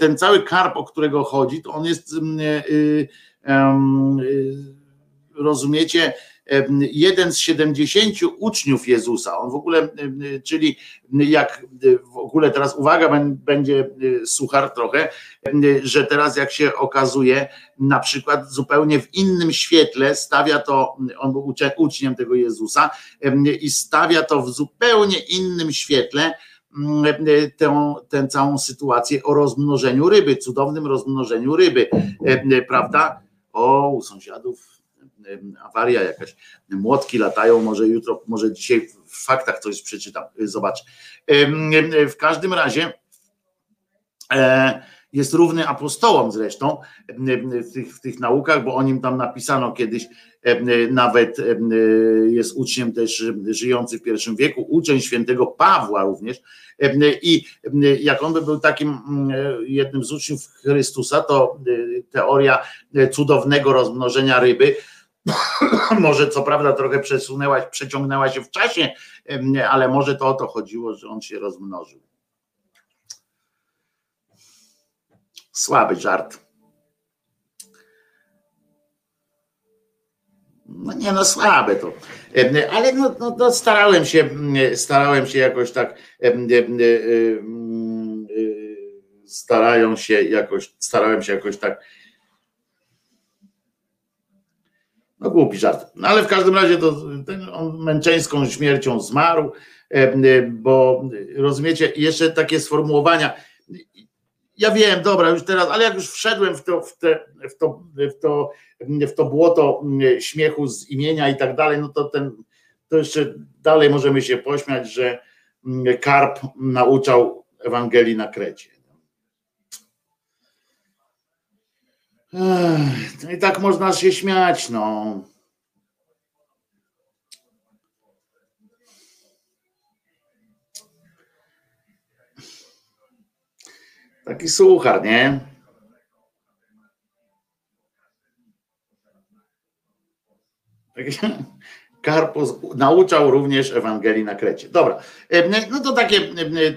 ten cały karp, o którego chodzi, to on jest, rozumiecie, jeden z 70 uczniów Jezusa. On w ogóle, czyli jak w ogóle teraz uwaga, będzie suchar trochę, że teraz jak się okazuje, na przykład zupełnie w innym świetle stawia to, on był uczniem tego Jezusa i stawia to w zupełnie innym świetle, tę, tę całą sytuację o rozmnożeniu ryby, cudownym rozmnożeniu ryby, prawda? O, u sąsiadów awaria jakaś, młotki latają, może jutro, może dzisiaj w faktach coś przeczytam, zobacz. W każdym razie e, jest równy apostołom zresztą w tych, w tych naukach, bo o nim tam napisano kiedyś, nawet jest uczniem też żyjący w pierwszym wieku, uczeń świętego Pawła również. I jak on by był takim jednym z uczniów Chrystusa, to teoria cudownego rozmnożenia ryby, może co prawda trochę przesunęła, przeciągnęła się w czasie, ale może to o to chodziło, że on się rozmnożył. Słaby żart. No nie no, słabe to. Ale no, no, no starałem się, starałem się jakoś tak starają się jakoś, starałem się jakoś tak no głupi żart. No ale w każdym razie to on męczeńską śmiercią zmarł, bo rozumiecie, jeszcze takie sformułowania, ja wiem, dobra, już teraz, ale jak już wszedłem w to, w, te, w, to, w, to, w to błoto śmiechu z imienia i tak dalej, no to ten, to jeszcze dalej możemy się pośmiać, że Karp nauczał Ewangelii na Krecie. No i tak można się śmiać, no. Taki suchar, nie? Karpus nauczał również Ewangelii na Krecie. Dobra, no to takie,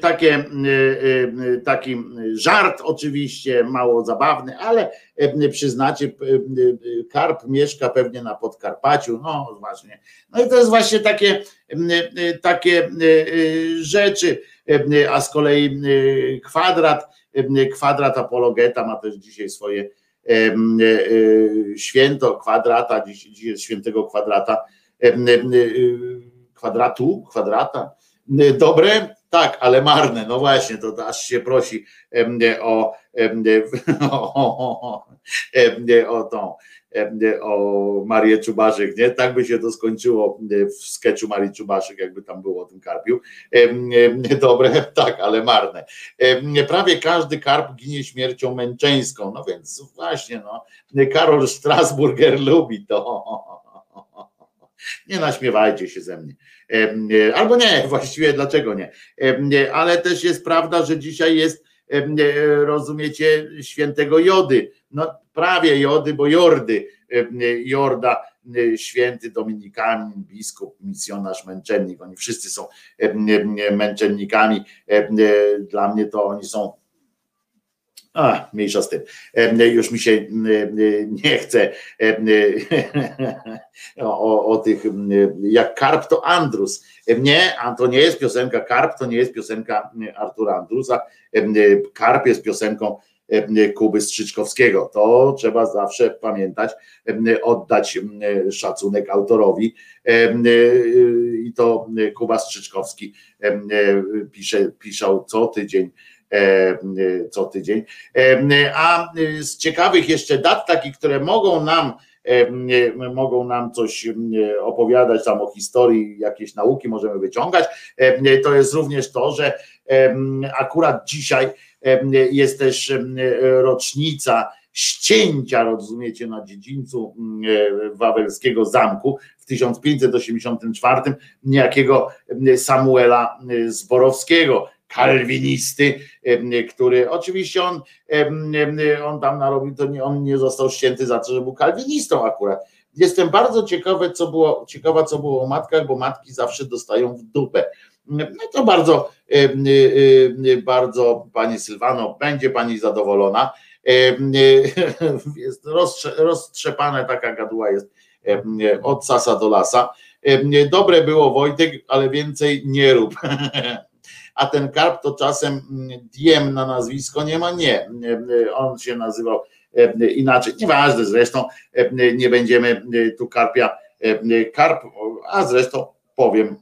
takie, taki żart oczywiście, mało zabawny, ale przyznacie, Karp mieszka pewnie na Podkarpaciu, no właśnie. No i to jest właśnie takie, takie rzeczy, a z kolei kwadrat Kwadrat Apologeta ma też dzisiaj swoje e, e, święto kwadrata, dziś jest świętego kwadrata, e, kwadratu, kwadrata. Dobre? Tak, ale marne. No właśnie, to aż się prosi o, o, o, tą o Marię Czubaszyk, nie? Tak by się to skończyło w sketchu Marii Czubaszyk, jakby tam było o tym karpiu. Dobre, tak, ale marne. Prawie każdy karp ginie śmiercią męczeńską, no więc właśnie, no. Karol Strasburger lubi to. Nie naśmiewajcie się ze mnie. Albo nie, właściwie dlaczego nie? Ale też jest prawda, że dzisiaj jest, rozumiecie, świętego Jody no prawie Jody, bo Jordy, e, Jorda, e, święty Dominikanin, biskup, misjonarz, męczennik, oni wszyscy są e, męczennikami. Dla mnie to oni są a, mniejsza z tym. Już mi się nie chce o, o, tych, jak Karp to Andrus. Nie, to nie jest piosenka Karp, to nie jest piosenka Artura Andrusa. Karp jest piosenką E, Kuby Strzyczkowskiego. To trzeba zawsze pamiętać, e, oddać e, szacunek autorowi. I to Kuba Strzyczkowski pisze, pisał co tydzień co tydzień. A z ciekawych jeszcze dat, takich, które mogą nam mogą nam coś opowiadać tam o historii, jakieś nauki możemy wyciągać, to jest również to, że akurat dzisiaj jest też rocznica ścięcia, rozumiecie, na dziedzińcu wawelskiego zamku w 1584 niejakiego Samuela Zborowskiego, kalwinisty, który oczywiście on, on tam narobił, to nie, on nie został ścięty za to, że był kalwinistą akurat. Jestem bardzo ciekawy, co było, ciekawa, co było o matkach, bo matki zawsze dostają w dupę. No to bardzo, bardzo Pani Sylwano, będzie Pani zadowolona. Jest roztrzepane, taka gaduła jest od sasa do lasa. Dobre było Wojtek, ale więcej nie rób. A ten karp to czasem diem na nazwisko nie ma? Nie. On się nazywał inaczej. Nieważne zresztą, nie będziemy tu karpia. Karp, a zresztą powiem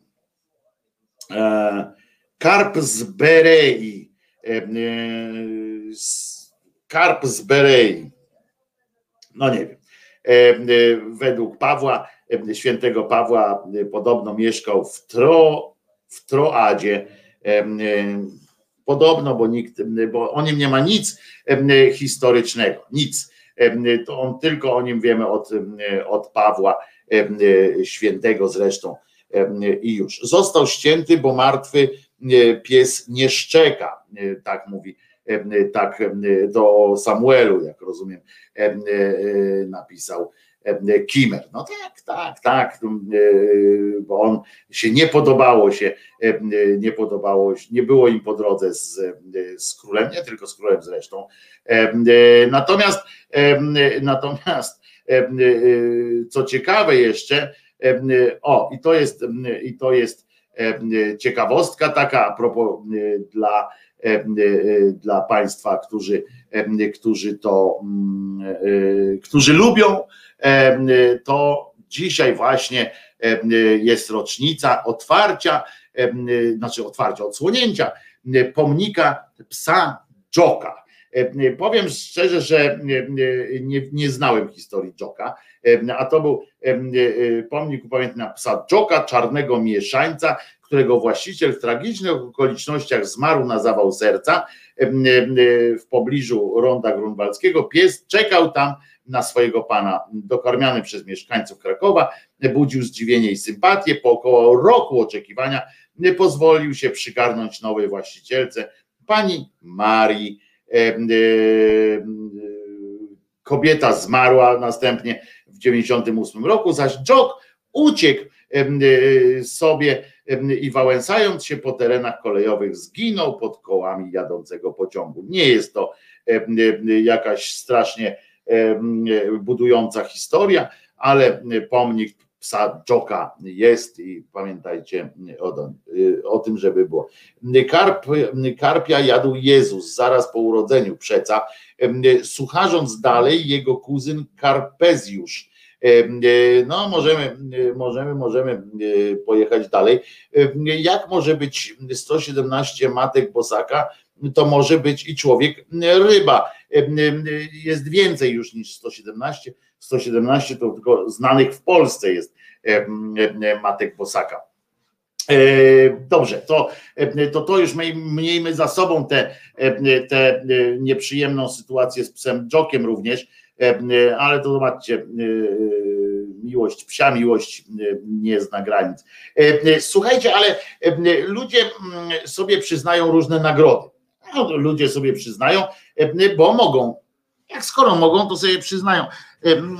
E, karp z Berei. E, e, karp z Berei. No nie wiem. według Pawła, świętego Pawła, podobno mieszkał w, Tro, w Troadzie. Podobno, bo nikt, bo o nim nie ma nic historycznego, nic. To on tylko o nim wiemy od, od Pawła świętego zresztą i już. Został ścięty, bo martwy pies nie szczeka, tak mówi tak do Samuelu, jak rozumiem, napisał Kimer. No tak, tak, tak, bo on się nie podobało się, nie podobało nie było im po drodze z, z królem, nie tylko z królem zresztą. Natomiast, natomiast co ciekawe jeszcze, o, i to jest, i to jest ciekawostka taka a propos dla, dla Państwa, którzy, którzy to, którzy lubią, to dzisiaj właśnie jest rocznica otwarcia, znaczy otwarcia, odsłonięcia pomnika psa Joka. Powiem szczerze, że nie, nie znałem historii Joka, a to był pomnik upamiętnienia psa Joka, czarnego mieszańca, którego właściciel w tragicznych okolicznościach zmarł na zawał serca w pobliżu ronda grunwaldzkiego. Pies czekał tam na swojego pana, dokarmiany przez mieszkańców Krakowa, budził zdziwienie i sympatię. Po około roku oczekiwania pozwolił się przygarnąć nowej właścicielce, pani Marii kobieta zmarła następnie w 98 roku, zaś Jock uciekł sobie i wałęsając się po terenach kolejowych zginął pod kołami jadącego pociągu. Nie jest to jakaś strasznie budująca historia, ale pomnik psa Joka jest i pamiętajcie o, o, tym, żeby było. Karp, karpia jadł Jezus zaraz po urodzeniu przeca, słucharząc dalej jego kuzyn Karpezjusz. No, możemy, możemy, możemy pojechać dalej. Jak może być 117 matek bosaka? To może być i człowiek ryba. Jest więcej już niż 117 117 to tylko znanych w Polsce jest matek Bosaka. E, dobrze, to, to, to już miejmy za sobą tę te, nieprzyjemną sytuację z psem Jokiem również, ale to zobaczcie, miłość psia, miłość nie zna granic. Słuchajcie, ale ludzie sobie przyznają różne nagrody. No, ludzie sobie przyznają, bo mogą. Jak skoro mogą, to sobie przyznają.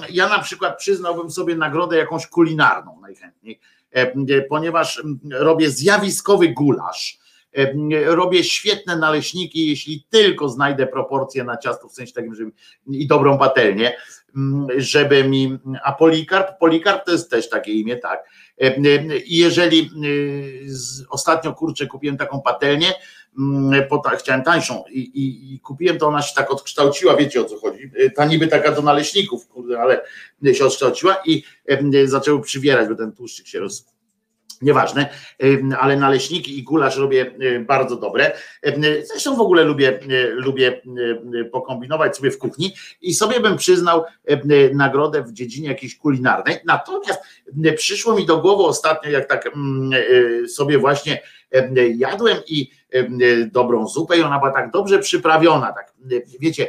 Ja na przykład przyznałbym sobie nagrodę jakąś kulinarną najchętniej, ponieważ robię zjawiskowy gulasz. Robię świetne naleśniki, jeśli tylko znajdę proporcje na ciasto, w sensie takim, żeby i dobrą patelnię, żeby mi. A polikarp, polikarp to jest też takie imię, tak. I jeżeli ostatnio kurczę kupiłem taką patelnię, chciałem tańszą i, i, i, kupiłem to, ona się tak odkształciła, wiecie o co chodzi, y, ta niby taka do naleśników, kurde, ale się odkształciła i zaczęły przywierać, bo ten tłuszczyk się roz, nieważne, ale naleśniki i gulasz robię y, bardzo dobre. Zresztą w ogóle lubię, y, lubię pokombinować sobie w kuchni i sobie bym przyznał nagrodę w dziedzinie jakiejś kulinarnej. Natomiast przyszło mi do głowy ostatnio, jak tak mm, sobie właśnie jadłem i dobrą zupę i ona była tak dobrze przyprawiona. Tak, wiecie,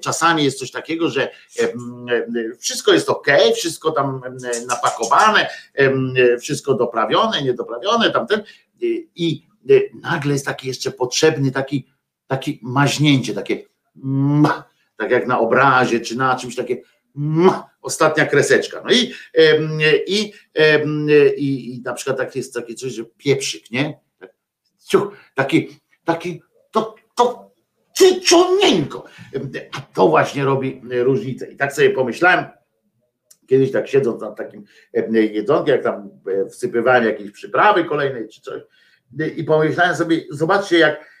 czasami jest coś takiego, że wszystko jest ok, wszystko tam napakowane, wszystko doprawione, niedoprawione, tamten i nagle jest taki jeszcze potrzebny taki, taki maźnięcie, takie tak jak na obrazie czy na czymś takie ostatnia kreseczka. No i, i, i, i na przykład tak jest takie coś, że pieprzyk, nie? Ciuch, taki, taki, to, to ciuciunieńko. A to właśnie robi różnicę. I tak sobie pomyślałem, kiedyś tak siedząc nad takim jedzonkiem, jak tam wsypywałem jakieś przyprawy kolejnej czy coś, i pomyślałem sobie, zobaczcie jak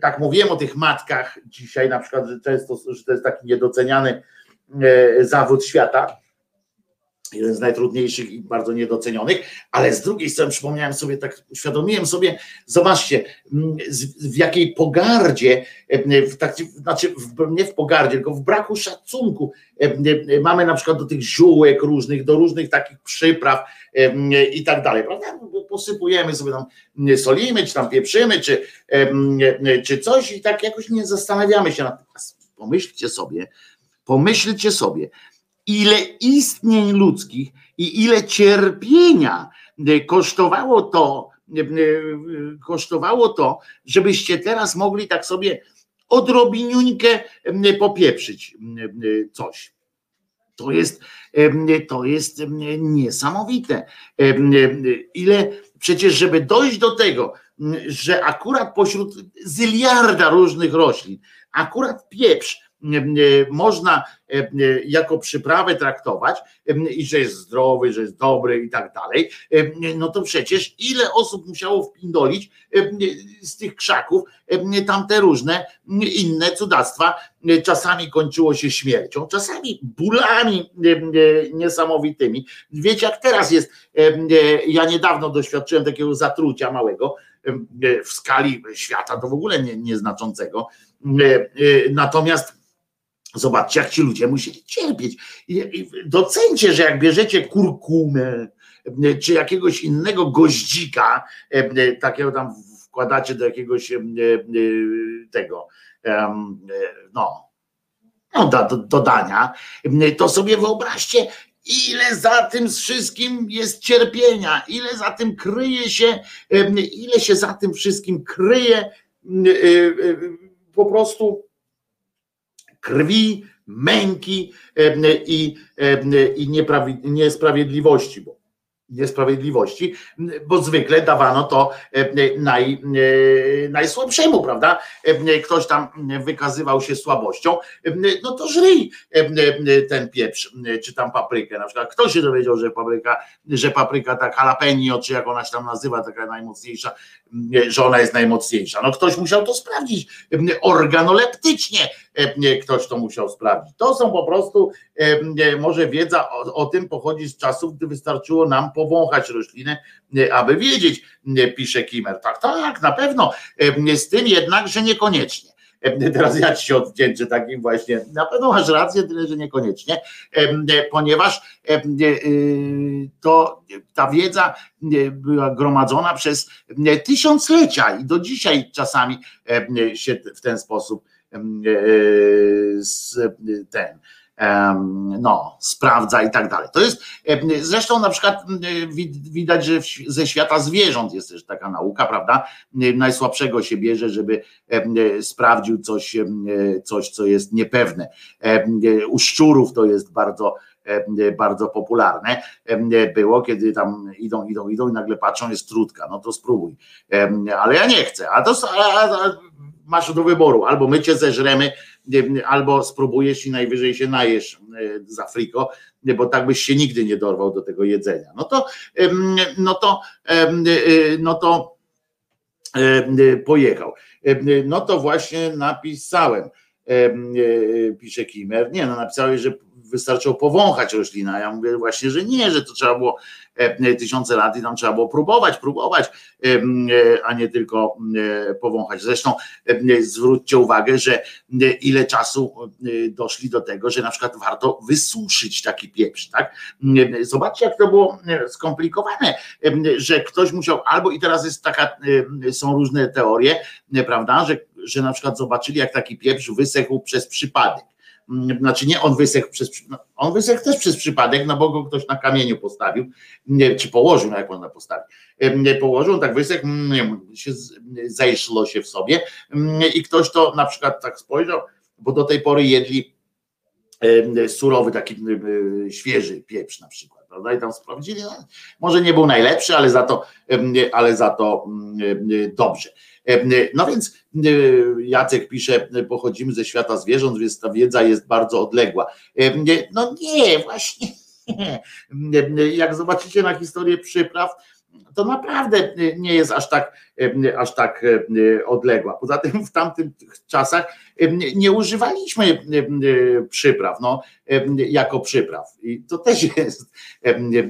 tak mówiłem o tych matkach dzisiaj, na przykład, że często, że to jest taki niedoceniany zawód świata, jeden z najtrudniejszych i bardzo niedocenionych, ale z drugiej strony przypomniałem sobie, tak uświadomiłem sobie, zobaczcie, mm, w jakiej pogardzie, w tak, znaczy w, nie w pogardzie, tylko w braku szacunku mamy na przykład do tych ziółek różnych, do różnych takich przypraw i tak dalej, prawda? Posypujemy sobie tam, solimy, czy tam pieprzymy, czy, czy coś i tak jakoś nie zastanawiamy się nad tym. Pomyślcie sobie, pomyślcie sobie, ile istnień ludzkich i ile cierpienia e, kosztowało to, e, e, kosztowało to, żebyście teraz mogli tak sobie odrobiniuńkę popieprzyć coś. To jest, to jest niesamowite. Ile przecież, żeby dojść do tego, że akurat pośród zyliarda różnych roślin, akurat pieprz można jako przyprawę traktować i że jest zdrowy, że jest dobry i tak dalej, no to przecież ile osób musiało wpindolić z tych krzaków tamte różne inne cudactwa, czasami kończyło się śmiercią, czasami bólami niesamowitymi. Wiecie jak teraz jest, ja niedawno doświadczyłem takiego zatrucia małego, w skali świata to w ogóle nie, nieznaczącego. Natomiast Zobaczcie, jak ci ludzie musieli cierpieć. Docencie, że jak bierzecie kurkumę czy jakiegoś innego goździka, takiego tam wkładacie do jakiegoś tego, no, no do, dodania, to sobie wyobraźcie, ile za tym wszystkim jest cierpienia, ile za tym kryje się, ile się za tym wszystkim kryje po prostu krwi, męki i, i niesprawiedliwości. Bo niesprawiedliwości, bo zwykle dawano to naj, najsłabszemu, prawda? Ktoś tam wykazywał się słabością, no to żryj ten pieprz, czy tam paprykę na przykład. Kto się dowiedział, że papryka, że papryka tak jalapeno, czy jak ona się tam nazywa, taka najmocniejsza, że ona jest najmocniejsza. No ktoś musiał to sprawdzić organoleptycznie, ktoś to musiał sprawdzić. To są po prostu, może wiedza o, o tym pochodzi z czasów, gdy wystarczyło nam powąchać roślinę, aby wiedzieć, pisze Kimer. Tak, tak, na pewno. Z tym jednak, że niekoniecznie. Teraz ja ci się odwdzięczę takim właśnie, na pewno masz rację, tyle, że niekoniecznie, ponieważ to ta wiedza była gromadzona przez tysiąclecia i do dzisiaj czasami się w ten sposób ten no, sprawdza i tak dalej. To jest zresztą na przykład widać, że ze świata zwierząt jest też taka nauka, prawda? Najsłabszego się bierze, żeby sprawdził coś, coś co jest niepewne. U szczurów to jest bardzo bardzo popularne było, kiedy tam idą, idą, idą i nagle patrzą, jest trudka, no to spróbuj. Ale ja nie chcę. A to a, a, masz do wyboru, albo my cię zeżremy, albo spróbujesz i najwyżej się najesz e, za friko, bo tak byś się nigdy nie dorwał do tego jedzenia. No to, no to, e, no to pojechał. No to właśnie napisałem, pisze Kimer. Nie, no napisałeś, że wystarczyło powąchać roślinę. Ja mówię właśnie, że nie, że to trzeba było e, tysiące lat i tam trzeba było próbować, próbować, e, a nie tylko e, powąchać. Zresztą zwróćcie uwagę, że ile czasu doszli do tego, że na przykład warto wysuszyć taki pieprz, tak? Zobaczcie, jak to było skomplikowane, że ktoś musiał albo i teraz jest taka, są różne teorie, prawda, że, że na przykład zobaczyli, jak taki pieprz wysechł przez przypadek znaczy nie on wysechł przez, no, on wysechł też przez przypadek, no bo go ktoś na kamieniu postawił, czy położył, no jak można postawić, położył, tak wysechł, się zajszło się w sobie i ktoś to na przykład tak spojrzał, bo do tej pory jedli surowy, taki świeży pieprz na przykład, prawda? I tam sprawdzili, no, może nie był najlepszy, ale za to, ale za to dobrze. No więc Jacek pisze, pochodzimy ze świata zwierząt, więc ta wiedza jest bardzo odległa. No nie, właśnie. Jak zobaczycie na historię przypraw, to naprawdę nie jest aż tak, aż tak odległa. Poza tym w tamtych czasach nie używaliśmy przypraw, no, jako przypraw. I to też jest,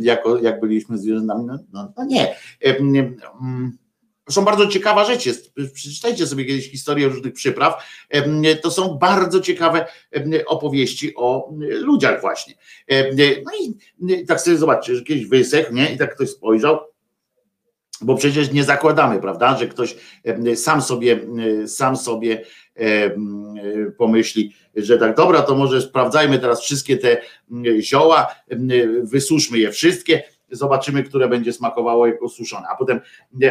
jako, jak byliśmy zwierzętami, no, no, no nie. Są bardzo ciekawa rzecz jest. Przeczytajcie sobie kiedyś historię różnych przypraw. To są bardzo ciekawe opowieści o ludziach właśnie. No i tak sobie zobaczcie, że kiedyś wysech, nie? I tak ktoś spojrzał, bo przecież nie zakładamy, prawda, że ktoś sam sobie, sam sobie pomyśli, że tak dobra, to może sprawdzajmy teraz wszystkie te zioła, wysuszmy je wszystkie, zobaczymy, które będzie smakowało jako suszone, a potem,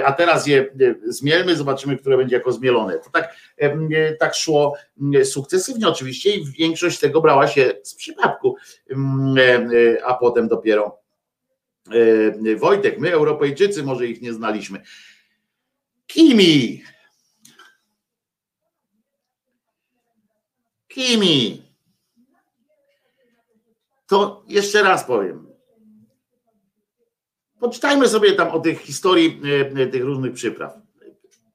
a teraz je zmielmy, zobaczymy, które będzie jako zmielone. To tak, tak szło sukcesywnie oczywiście i większość tego brała się z przypadku, a potem dopiero Wojtek, my Europejczycy może ich nie znaliśmy. Kimi. Kimi. To jeszcze raz powiem. Poczytajmy sobie tam o tych historii e, tych różnych przypraw.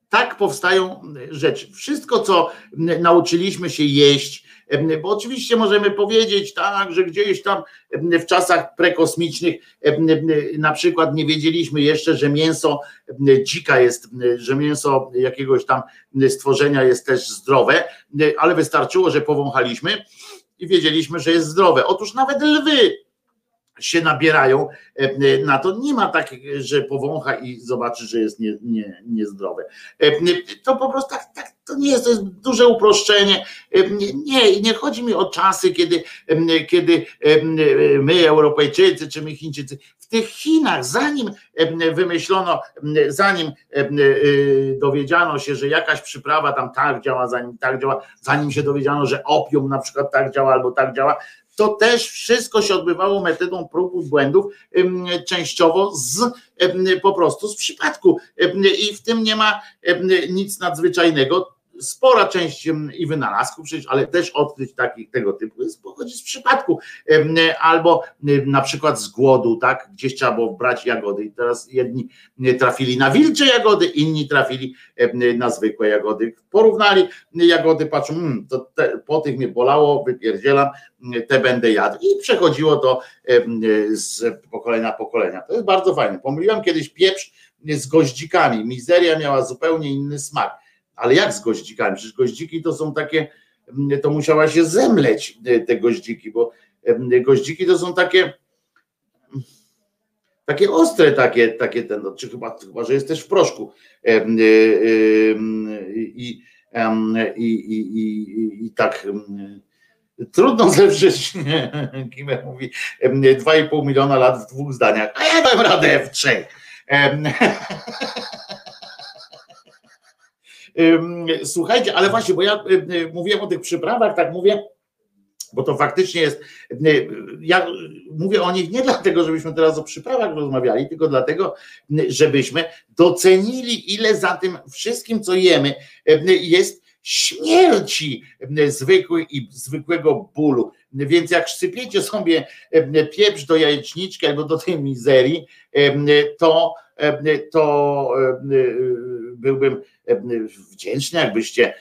Tak powstają rzeczy. Wszystko, co nauczyliśmy się jeść, e, bo oczywiście możemy powiedzieć tak, że gdzieś tam w czasach prekosmicznych e, na przykład nie wiedzieliśmy jeszcze, że mięso dzika jest, że mięso jakiegoś tam stworzenia jest też zdrowe, ale wystarczyło, że powąchaliśmy i wiedzieliśmy, że jest zdrowe. Otóż nawet lwy się nabierają e, e, na to. Nie ma tak, że powącha i zobaczy, że jest nie, nie, niezdrowe. E, to po prostu tak, tak, to nie jest, to jest duże uproszczenie. Nie, nie chodzi mi o czasy, kiedy, kiedy my, Europejczycy, czy my Chińczycy, w tych Chinach, zanim wymyślono, zanim dowiedziano się, że jakaś przyprawa tam tak działa, zanim tak działa, zanim się dowiedziano, że opium na przykład tak działa albo tak działa, to też wszystko się odbywało metodą prób i błędów, częściowo z po prostu z przypadku. I w tym nie ma nic nadzwyczajnego spora część i wynalazków, przecież, ale też odkryć takich tego typu pochodzi z przypadku. Albo na przykład z głodu, tak? Gdzieś trzeba było brać jagody i teraz jedni trafili na wilcze jagody, inni trafili na zwykłe jagody. Porównali jagody, patrzą, hmm, to te, po tych mnie bolało, wypierdzielam, te będę jadł. I przechodziło to z pokolenia pokolenia. To jest bardzo fajne. Pomyliłam kiedyś pieprz z goździkami. Mizeria miała zupełnie inny smak ale jak z goździkami? Przecież goździki to są takie, mm, to musiała się zemleć e, te goździki, bo goździki to są takie takie ostre, takie, takie ten, no, czy chyba, chyba, że jest też w proszku. E, e, I, i, i, i, i tak trudno zewrzeć, Kimę mówi, 2,5 miliona lat w dwóch zdaniach, a ja dam radę w trzech. Słuchajcie, ale właśnie, bo ja mówiłem o tych przyprawach, tak mówię, bo to faktycznie jest. Ja mówię o nich nie dlatego, żebyśmy teraz o przyprawach rozmawiali, tylko dlatego, żebyśmy docenili, ile za tym wszystkim, co jemy, jest śmierci zwykłej i zwykłego bólu. Więc jak sypiecie sobie pieprz do jajeczniczki albo do tej mizerii, to, to byłbym wdzięczny, jakbyście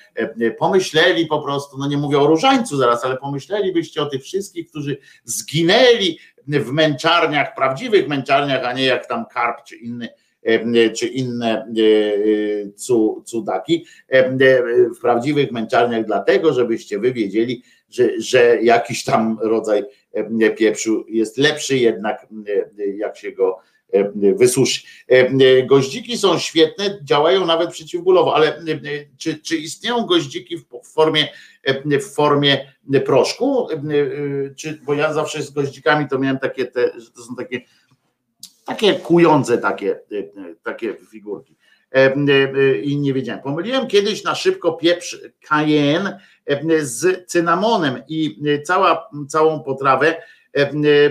pomyśleli po prostu, no nie mówię o różańcu zaraz, ale pomyślelibyście o tych wszystkich, którzy zginęli w męczarniach, prawdziwych męczarniach, a nie jak tam karp czy inny czy inne cudaki w prawdziwych męczarniach, dlatego żebyście wy wiedzieli, że, że jakiś tam rodzaj pieprzu jest lepszy jednak, jak się go E, wysuszy. E, goździki są świetne, działają nawet przeciwbólowo, ale e, czy, czy istnieją goździki w formie, w formie proszku? Czy, bo ja zawsze z goździkami to miałem takie, te, to są takie, takie kujące takie, takie figurki. I nie wiedziałem. Pomyliłem kiedyś na szybko pieprz cayenne z cynamonem i cała, całą potrawę E,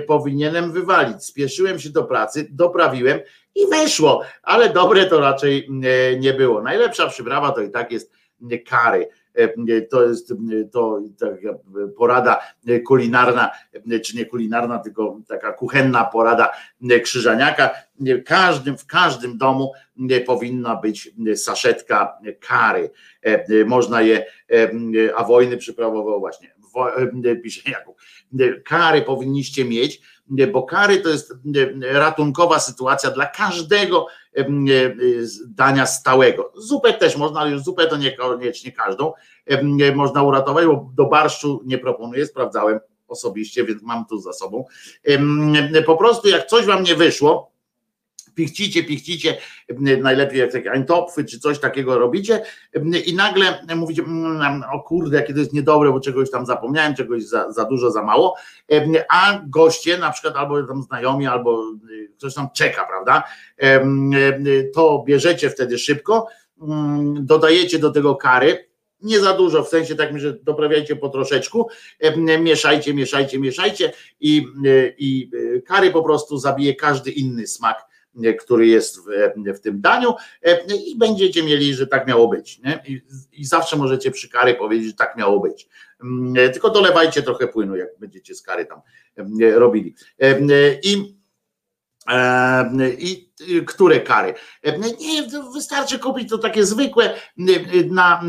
powinienem wywalić. Spieszyłem się do pracy, doprawiłem i weszło, ale dobre to raczej e, nie było. Najlepsza przyprawa to i tak jest kary. To jest to taka porada kulinarna, czy nie kulinarna, tylko taka kuchenna porada Krzyżaniaka. W każdym, w każdym domu powinna być saszetka kary. Można je, a wojny przyprawował właśnie, pisze Jakub, kary powinniście mieć, bo kary to jest ratunkowa sytuacja dla każdego dania stałego. Zupę też można, ale zupę to niekoniecznie każdą można uratować, bo do barszczu nie proponuję, sprawdzałem osobiście, więc mam tu za sobą. Po prostu jak coś wam nie wyszło, pichcicie, pichcicie, najlepiej jak takie ańtopfy czy coś takiego robicie i nagle mówicie, mm, o kurde, jakie to jest niedobre, bo czegoś tam zapomniałem, czegoś za, za dużo, za mało, a goście na przykład albo tam znajomi, albo y, ktoś tam czeka, prawda, to bierzecie wtedy szybko, mm, dodajecie do tego kary, nie za dużo, w sensie takim, że doprawiajcie po troszeczku, mieszajcie, mieszajcie, mieszajcie i, i y, kary po prostu zabije każdy inny smak który jest w, w, tym daniu i będziecie mieli, że tak miało być. I, I, zawsze możecie przy kary powiedzieć, że tak miało być. Tylko dolewajcie trochę płynu, jak będziecie z kary tam robili. I i które kary? Nie, wystarczy kupić to takie zwykłe na,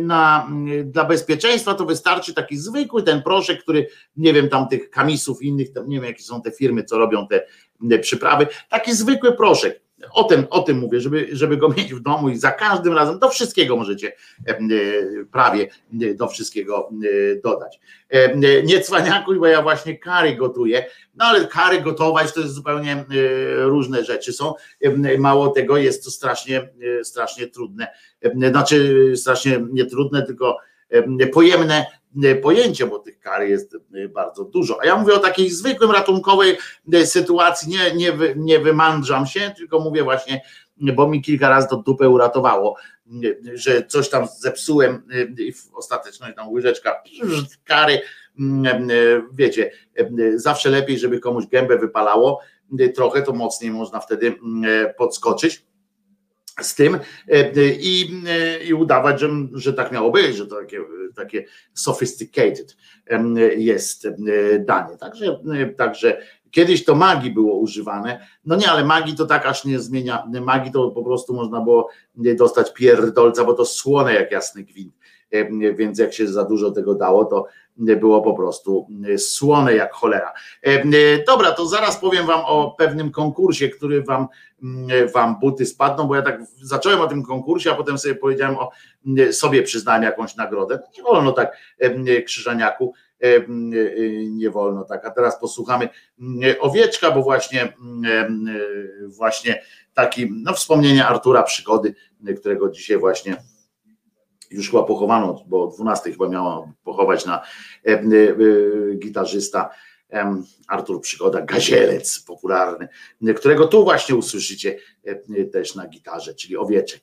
na, dla bezpieczeństwa, to wystarczy taki zwykły ten proszek, który nie wiem, tam tych kamisów innych, nie wiem jakie są te firmy, co robią te przyprawy, taki zwykły proszek. O tym, o tym mówię, żeby, żeby go mieć w domu i za każdym razem do wszystkiego możecie e, prawie do wszystkiego e, dodać. E, nie cwaniakuj, bo ja właśnie kary gotuję, no ale kary gotować to jest zupełnie różne rzeczy są. Mało tego jest to strasznie, strasznie trudne, znaczy strasznie nie trudne, tylko pojemne pojęcie, bo tych kar jest bardzo dużo. A ja mówię o takiej zwykłym ratunkowej sytuacji, nie, nie, nie wymądrzam się, tylko mówię właśnie, bo mi kilka razy to dupę uratowało, że coś tam zepsułem i w ostateczności tam łyżeczka kary, wiecie, zawsze lepiej, żeby komuś gębę wypalało, trochę to mocniej można wtedy podskoczyć z tym i, i udawać, że, że tak miało być, że to takie takie sophisticated jest danie. Także, także kiedyś to magii było używane. No nie, ale magii to tak aż nie zmienia. Magii to po prostu można było dostać pierdolca, bo to słone jak jasny gwint. Więc jak się za dużo tego dało, to było po prostu słone jak cholera. Dobra, to zaraz powiem wam o pewnym konkursie, który wam, wam buty spadną, bo ja tak zacząłem o tym konkursie, a potem sobie powiedziałem o sobie przyznałem jakąś nagrodę. Nie wolno tak krzyżaniaku, nie wolno tak. A teraz posłuchamy owieczka, bo właśnie właśnie taki no wspomnienie Artura Przygody, którego dzisiaj właśnie już chyba pochowano, bo o 12 chyba miała pochować na e, e, gitarzysta Artur Przygoda, gazielec popularny, którego tu właśnie usłyszycie e, też na gitarze, czyli owieczek.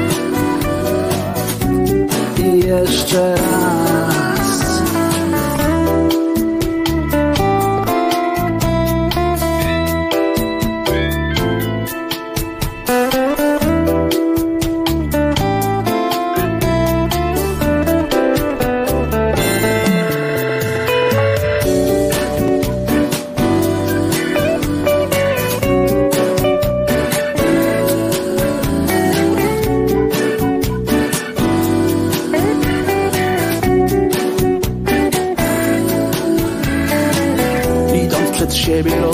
jeszcze raz.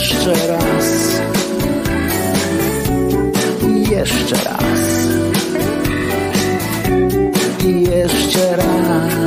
Jeszcze raz. Jeszcze raz. I jeszcze raz.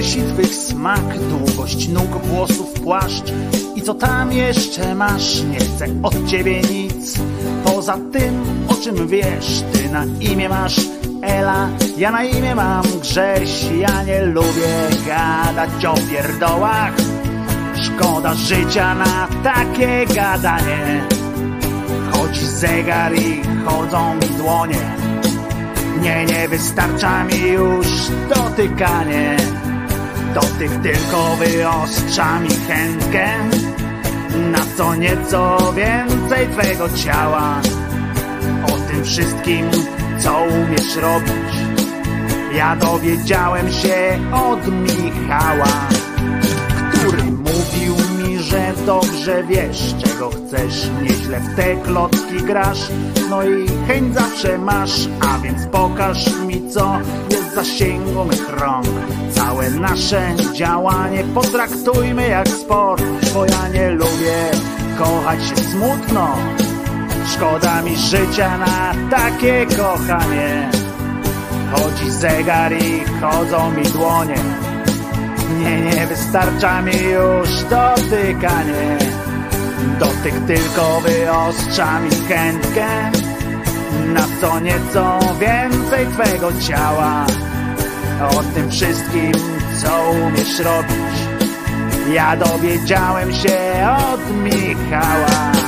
Twych smak, długość nóg, włosów, płaszcz i co tam jeszcze masz, nie chcę od ciebie nic. Poza tym, o czym wiesz, ty na imię masz Ela, ja na imię mam Grześ, ja nie lubię gadać o pierdołach. Szkoda życia na takie gadanie. Chodzi zegar i chodzą mi dłonie. Nie, nie wystarcza mi już dotykanie. Dotyk tylko wyostrza mi chętkę na co nieco więcej twego ciała. O tym wszystkim, co umiesz robić. Ja dowiedziałem się od Michała, który mówił mi, że dobrze wiesz, czego chcesz. Nieźle w te klocki grasz, no i chęć zawsze masz, a więc pokaż mi, co zasięgu mych rąk. Całe nasze działanie potraktujmy jak sport, bo ja nie lubię kochać się smutno. Szkoda mi życia na takie kochanie. Chodzi zegar i chodzą mi dłonie. Nie, nie wystarcza mi już dotykanie. Dotyk tylko wyostrza mi chętkę na co nieco więcej twego ciała. O tym wszystkim, co umiesz robić. Ja dowiedziałem się od Michała.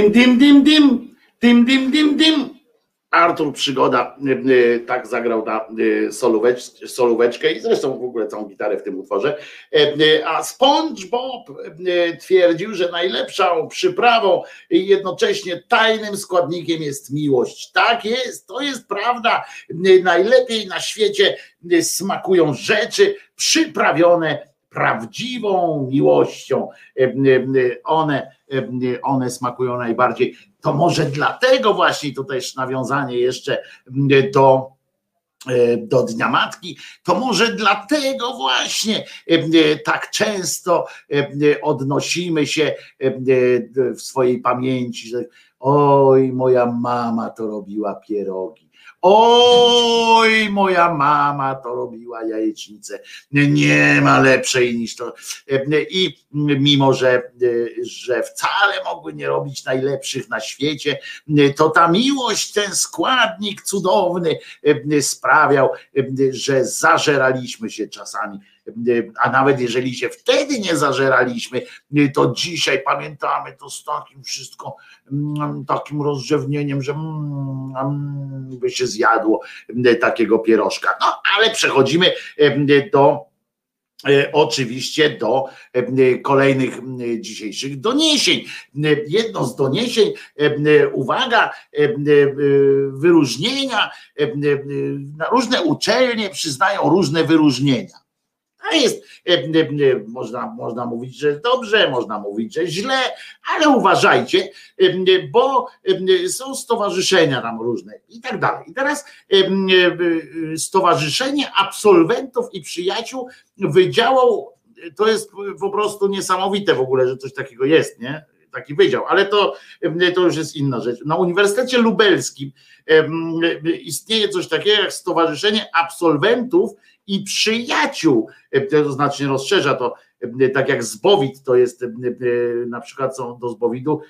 Dim, dim, dim, dim. Dim, dim, dim, dim. Artur Przygoda tak zagrał na solóweczkę i zresztą w ogóle całą gitarę w tym utworze. A SpongeBob twierdził, że najlepszą przyprawą i jednocześnie tajnym składnikiem jest miłość. Tak jest, to jest prawda. Najlepiej na świecie smakują rzeczy przyprawione prawdziwą miłością. One, one smakują najbardziej. To może dlatego właśnie to też nawiązanie jeszcze do do Dnia Matki, to może dlatego właśnie tak często odnosimy się w swojej pamięci, że oj, moja mama to robiła pierogi Oj, moja mama to robiła jajecznicę. Nie ma lepszej niż to. I mimo, że, że wcale mogły nie robić najlepszych na świecie, to ta miłość, ten składnik cudowny sprawiał, że zażeraliśmy się czasami a nawet jeżeli się wtedy nie zażeraliśmy, to dzisiaj pamiętamy to z takim wszystko, mm, takim rozrzewnieniem, że mm, by się zjadło takiego pierożka. No ale przechodzimy do e, oczywiście do kolejnych dzisiejszych doniesień. Jedno z doniesień, uwaga, wyróżnienia, różne uczelnie przyznają różne wyróżnienia. A jest, e, e, e, można, można mówić, że dobrze, można mówić, że źle, ale uważajcie, bo są stowarzyszenia tam różne i tak dalej. I teraz Stowarzyszenie Absolwentów i Przyjaciół Wydziału, to jest po prostu niesamowite w ogóle, że coś takiego jest, nie? Taki wydział, ale to, to już jest inna rzecz. Na Uniwersytecie Lubelskim istnieje coś takiego jak Stowarzyszenie Absolwentów i przyjaciół. E, to znacznie rozszerza to, e, tak jak zbowid to jest, e, na przykład są do zbowidu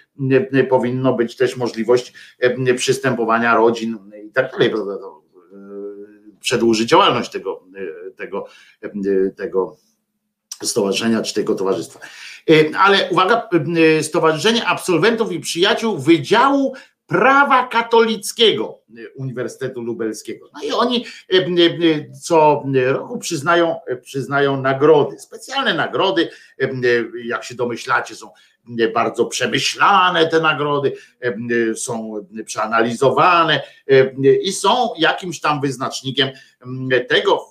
powinno być też możliwość przystępowania rodzin i tak dalej, przedłuży działalność tego, tego, tego stowarzyszenia czy tego towarzystwa. Ale uwaga, Stowarzyszenie Absolwentów i Przyjaciół Wydziału prawa katolickiego Uniwersytetu Lubelskiego. No i oni co roku przyznają, przyznają nagrody, specjalne nagrody, jak się domyślacie, są bardzo przemyślane te nagrody, są przeanalizowane i są jakimś tam wyznacznikiem tego,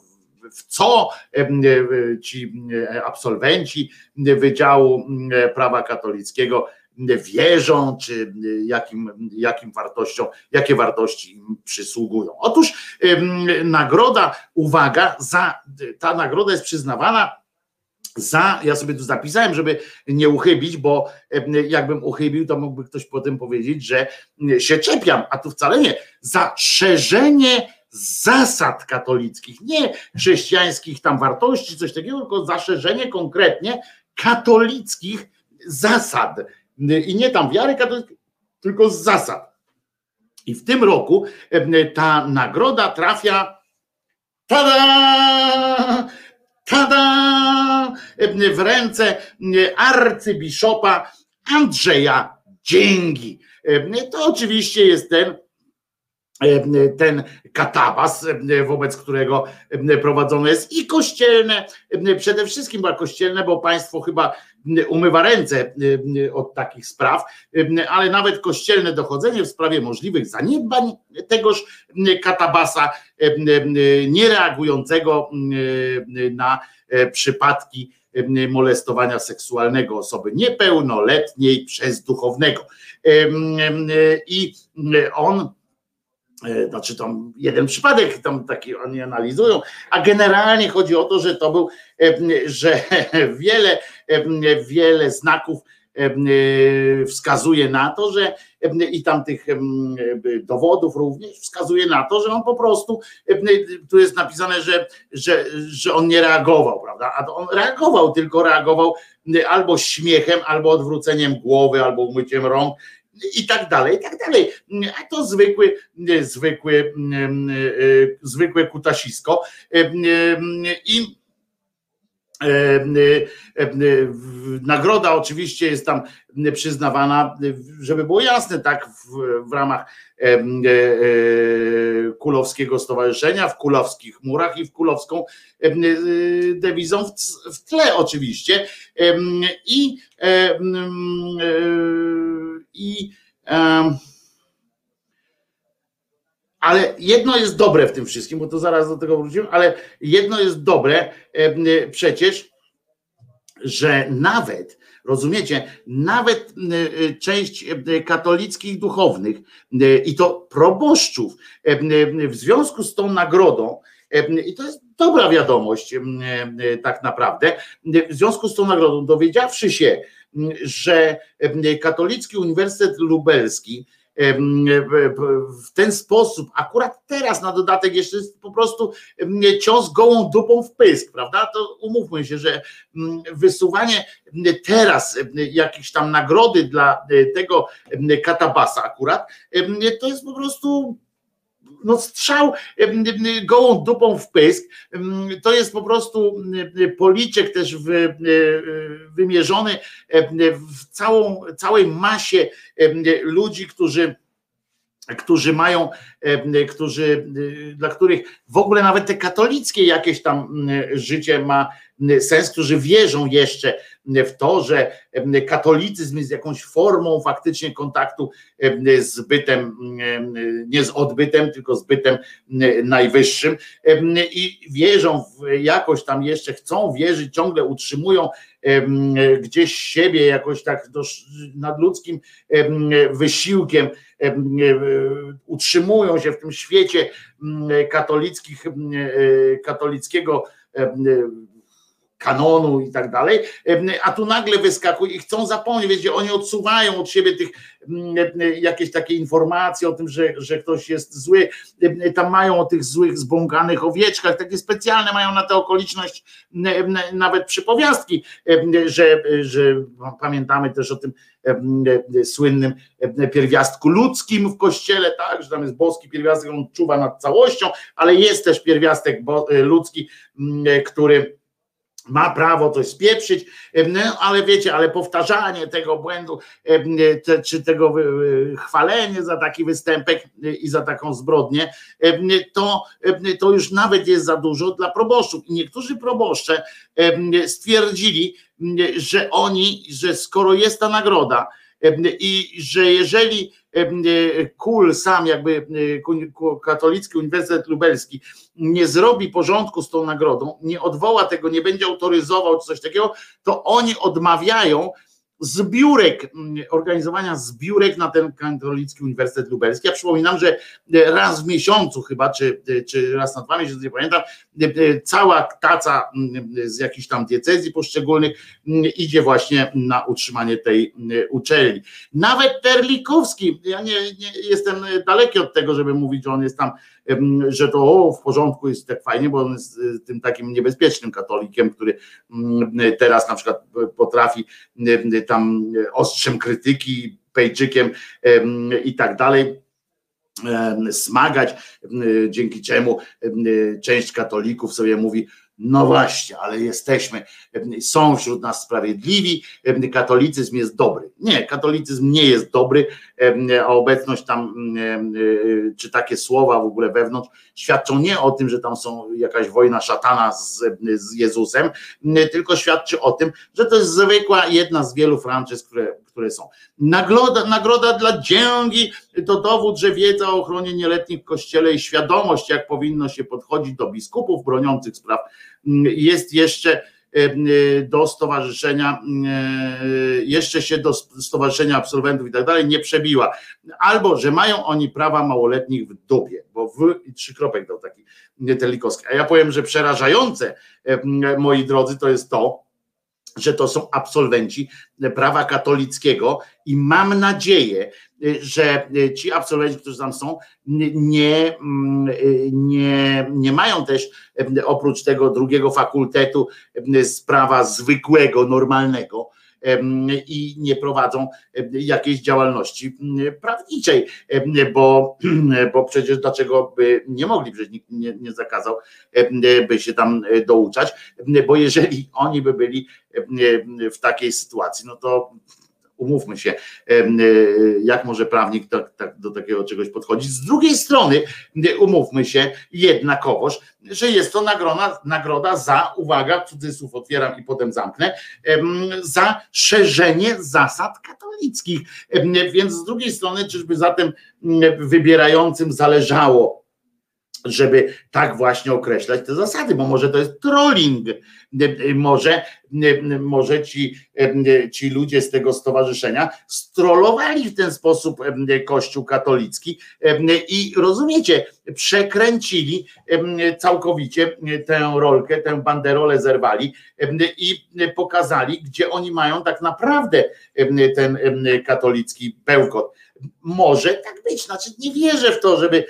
w co ci absolwenci Wydziału Prawa Katolickiego wierzą, czy jakim, jakim wartościom, jakie wartości im przysługują. Otóż nagroda, uwaga, za, ta nagroda jest przyznawana za, ja sobie tu zapisałem, żeby nie uchybić, bo jakbym uchybił, to mógłby ktoś potem powiedzieć, że się czepiam, a tu wcale nie. Za szerzenie zasad katolickich, nie chrześcijańskich tam wartości, coś takiego, tylko zaszerzenie konkretnie katolickich zasad i nie tam wiary katolickiej, tylko z zasad. I w tym roku ta nagroda trafia tada, tada, w ręce arcybiszopa Andrzeja Dzięgi. To oczywiście jest ten, ten katabas, wobec którego prowadzone jest i kościelne, przede wszystkim była kościelne, bo państwo chyba umywa ręce od takich spraw, ale nawet kościelne dochodzenie w sprawie możliwych zaniedbań tegoż katabasa niereagującego na przypadki molestowania seksualnego osoby niepełnoletniej przez duchownego. I on znaczy tam jeden przypadek tam taki oni analizują, a generalnie chodzi o to, że to był, że wiele, wiele znaków wskazuje na to, że i tam tych dowodów również wskazuje na to, że on po prostu, tu jest napisane, że, że, że on nie reagował, prawda? A on reagował, tylko reagował albo śmiechem, albo odwróceniem głowy, albo umyciem rąk, i tak dalej, i tak dalej. A to zwykły, zwykły, zwykłe kutasisko. I Nagroda oczywiście jest tam przyznawana, żeby było jasne, tak, w, w ramach Kulowskiego Stowarzyszenia, w Kulowskich Murach i w Kulowską dewizą w, w tle oczywiście. I, i ale jedno jest dobre w tym wszystkim, bo to zaraz do tego wrócimy, ale jedno jest dobre przecież, że nawet, rozumiecie, nawet część katolickich duchownych i to proboszczów w związku z tą nagrodą, i to jest dobra wiadomość tak naprawdę, w związku z tą nagrodą, dowiedziawszy się, że Katolicki Uniwersytet Lubelski w ten sposób, akurat teraz na dodatek jeszcze jest po prostu cios gołą dupą w pysk, prawda? To umówmy się, że wysuwanie teraz jakiejś tam nagrody dla tego katabasa akurat, to jest po prostu no strzał gołą dupą w pysk, to jest po prostu policzek też wymierzony w całą, całej masie ludzi, którzy którzy mają, którzy, dla których w ogóle nawet te katolickie jakieś tam życie ma sens, którzy wierzą jeszcze w to, że katolicyzm jest jakąś formą faktycznie kontaktu z bytem, nie z odbytem, tylko z bytem najwyższym. I wierzą w jakoś tam jeszcze, chcą wierzyć, ciągle utrzymują gdzieś siebie jakoś tak nadludzkim wysiłkiem, utrzymują się w tym świecie katolickich, katolickiego kanonu i tak dalej, a tu nagle wyskakuje i chcą zapomnieć, wiecie, oni odsuwają od siebie tych jakieś takie informacje o tym, że, że ktoś jest zły, tam mają o tych złych, zbąganych owieczkach, takie specjalne mają na tę okoliczność nawet przypowiastki, że, że pamiętamy też o tym słynnym pierwiastku ludzkim w kościele, tak, że tam jest boski pierwiastek, on czuwa nad całością, ale jest też pierwiastek ludzki, który ma prawo coś spieprzyć, no, ale wiecie, ale powtarzanie tego błędu, czy tego chwalenie za taki występek i za taką zbrodnię, to, to już nawet jest za dużo dla proboszczów. I niektórzy proboszcze stwierdzili, że oni, że skoro jest ta nagroda, i że jeżeli KUL sam, jakby Katolicki Uniwersytet Lubelski, nie zrobi porządku z tą nagrodą, nie odwoła tego, nie będzie autoryzował czy coś takiego, to oni odmawiają zbiórek, mm, organizowania zbiórek na ten katolicki Uniwersytet Lubelski. Ja przypominam, że raz w miesiącu chyba, czy, czy raz na dwa miesiące, nie pamiętam, cała taca mm, z jakichś tam diecezji poszczególnych mm, idzie właśnie na utrzymanie tej uczelni. Nawet Terlikowski, ja nie, nie jestem daleki od tego, żeby mówić, że on jest tam że to o, w porządku jest tak fajnie, bo on jest y, tym takim niebezpiecznym katolikiem, który mm, teraz na przykład potrafi tam ostrzem krytyki, pejczykiem i tak dalej smagać, dzięki czemu część katolików sobie mówi, no właśnie, ale jesteśmy, są wśród nas sprawiedliwi, katolicyzm jest dobry. Nie, katolicyzm nie jest dobry, a obecność tam, czy takie słowa w ogóle wewnątrz, świadczą nie o tym, że tam są jakaś wojna szatana z, z Jezusem, tylko świadczy o tym, że to jest zwykła jedna z wielu franczyz, które, które są. Nagroda, nagroda dla dzięgi to dowód, że wiedza o ochronie nieletnich w kościele i świadomość, jak powinno się podchodzić do biskupów broniących spraw, jest jeszcze do stowarzyszenia, jeszcze się do stowarzyszenia absolwentów i tak dalej nie przebiła. Albo, że mają oni prawa małoletnich w dupie, bo w trzy kropek dał taki Telikowski. A ja powiem, że przerażające, moi drodzy, to jest to, że to są absolwenci prawa katolickiego i mam nadzieję, że ci absolwenci, którzy tam są, nie, nie, nie mają też oprócz tego drugiego fakultetu z prawa zwykłego, normalnego, i nie prowadzą jakiejś działalności prawniczej, bo, bo przecież dlaczego by nie mogli, przecież nikt nie, nie zakazał, by się tam douczać, bo jeżeli oni by byli w takiej sytuacji, no to umówmy się, e, jak może prawnik tak, tak do takiego czegoś podchodzić. Z drugiej strony, umówmy się jednakowoż, że jest to nagroda, nagroda za, uwaga, cudzysłów otwieram i potem zamknę, za szerzenie zasad katolickich. Więc z drugiej strony, czyżby zatem wybierającym zależało żeby tak właśnie określać te zasady, bo może to jest trolling, może, może ci, ci ludzie z tego stowarzyszenia strollowali w ten sposób Kościół katolicki i rozumiecie, przekręcili całkowicie tę rolkę, tę banderolę zerwali i pokazali, gdzie oni mają tak naprawdę ten katolicki pełkot może tak być. Znaczy nie wierzę w to, żeby,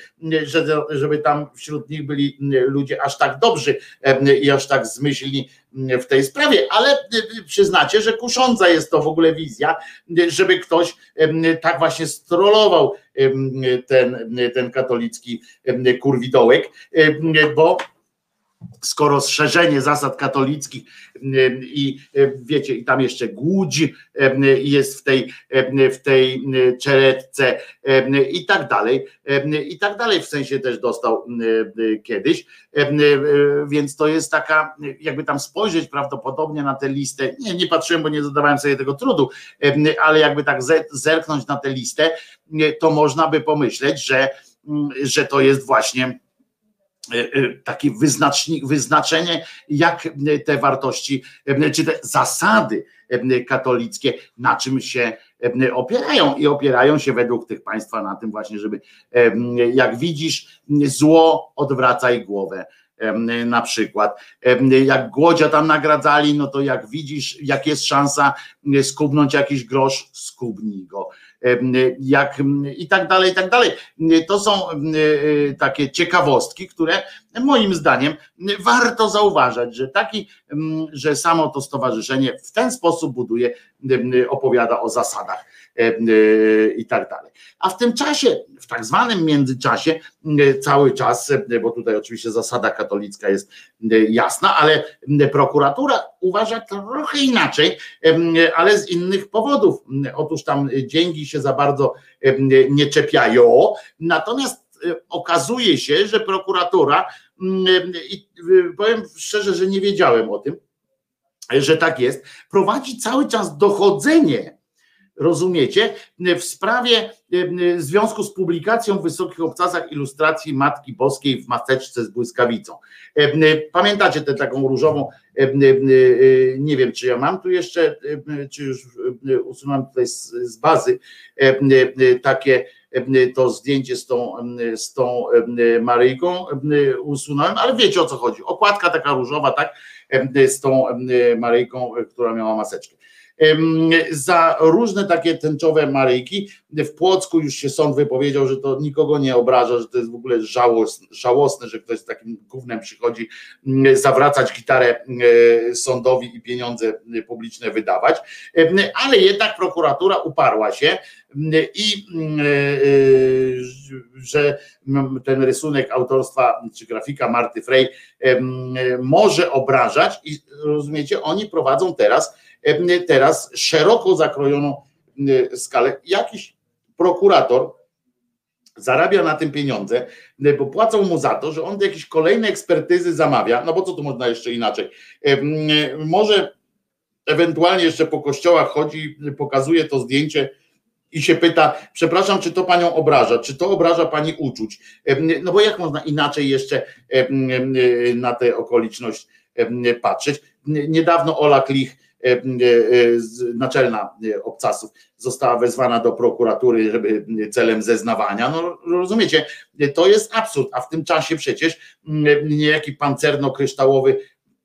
żeby tam wśród nich byli ludzie aż tak dobrzy i aż tak zmyślni w tej sprawie, ale przyznacie, że kusząca jest to w ogóle wizja, żeby ktoś tak właśnie strolował ten, ten katolicki kurwidołek, bo skoro szerzenie zasad katolickich i wiecie, i tam jeszcze głódź jest w tej, w tej czeretce i tak dalej, i tak dalej, w sensie też dostał kiedyś, więc to jest taka, jakby tam spojrzeć prawdopodobnie na tę listę, nie, nie patrzyłem, bo nie zadawałem sobie tego trudu, ale jakby tak zerknąć na tę listę, to można by pomyśleć, że, że to jest właśnie E, e, takie wyznaczenie, jak te wartości, e, czy te zasady katolickie, na czym się opierają i opierają się według tych państwa na tym właśnie, żeby jak widzisz zło, odwracaj głowę na przykład. Jak głodzia tam nagradzali, no to jak widzisz, jak jest szansa skubnąć jakiś grosz, skubnij go jak i tak dalej, i tak dalej. To są takie ciekawostki, które moim zdaniem warto zauważać, że taki, że samo to stowarzyszenie w ten sposób buduje, opowiada o zasadach i tak dalej. A w tym czasie, w tak zwanym międzyczasie, cały czas, bo tutaj oczywiście zasada katolicka jest jasna, ale prokuratura uważa trochę inaczej, ale z innych powodów. Otóż tam dzięki się za bardzo nie czepiają, natomiast okazuje się, że prokuratura, i powiem szczerze, że nie wiedziałem o tym, że tak jest, prowadzi cały czas dochodzenie Rozumiecie? W sprawie w związku z publikacją w Wysokich Obcasach ilustracji Matki Boskiej w maseczce z błyskawicą. Pamiętacie tę taką różową, nie wiem czy ja mam tu jeszcze, czy już usunąłem tutaj z, z bazy takie to zdjęcie z tą, z tą Maryjką usunąłem, ale wiecie o co chodzi. Okładka taka różowa, tak, z tą Maryjką, która miała maseczkę za różne takie tęczowe maryjki. W Płocku już się sąd wypowiedział, że to nikogo nie obraża, że to jest w ogóle żałosne, że ktoś z takim gównem przychodzi zawracać gitarę sądowi i pieniądze publiczne wydawać. Ale jednak prokuratura uparła się i że ten rysunek autorstwa czy grafika Marty Frey może obrażać i rozumiecie, oni prowadzą teraz teraz szeroko zakrojoną skalę. Jakiś prokurator zarabia na tym pieniądze, bo płacą mu za to, że on jakieś kolejne ekspertyzy zamawia, no bo co tu można jeszcze inaczej? Może ewentualnie jeszcze po kościołach chodzi, pokazuje to zdjęcie i się pyta, przepraszam, czy to panią obraża, czy to obraża pani uczuć? No bo jak można inaczej jeszcze na tę okoliczność patrzeć? Niedawno Ola Klich naczelna obcasów została wezwana do prokuratury żeby, celem zeznawania. No rozumiecie, to jest absurd, a w tym czasie przecież niejaki pancerno-kryształowy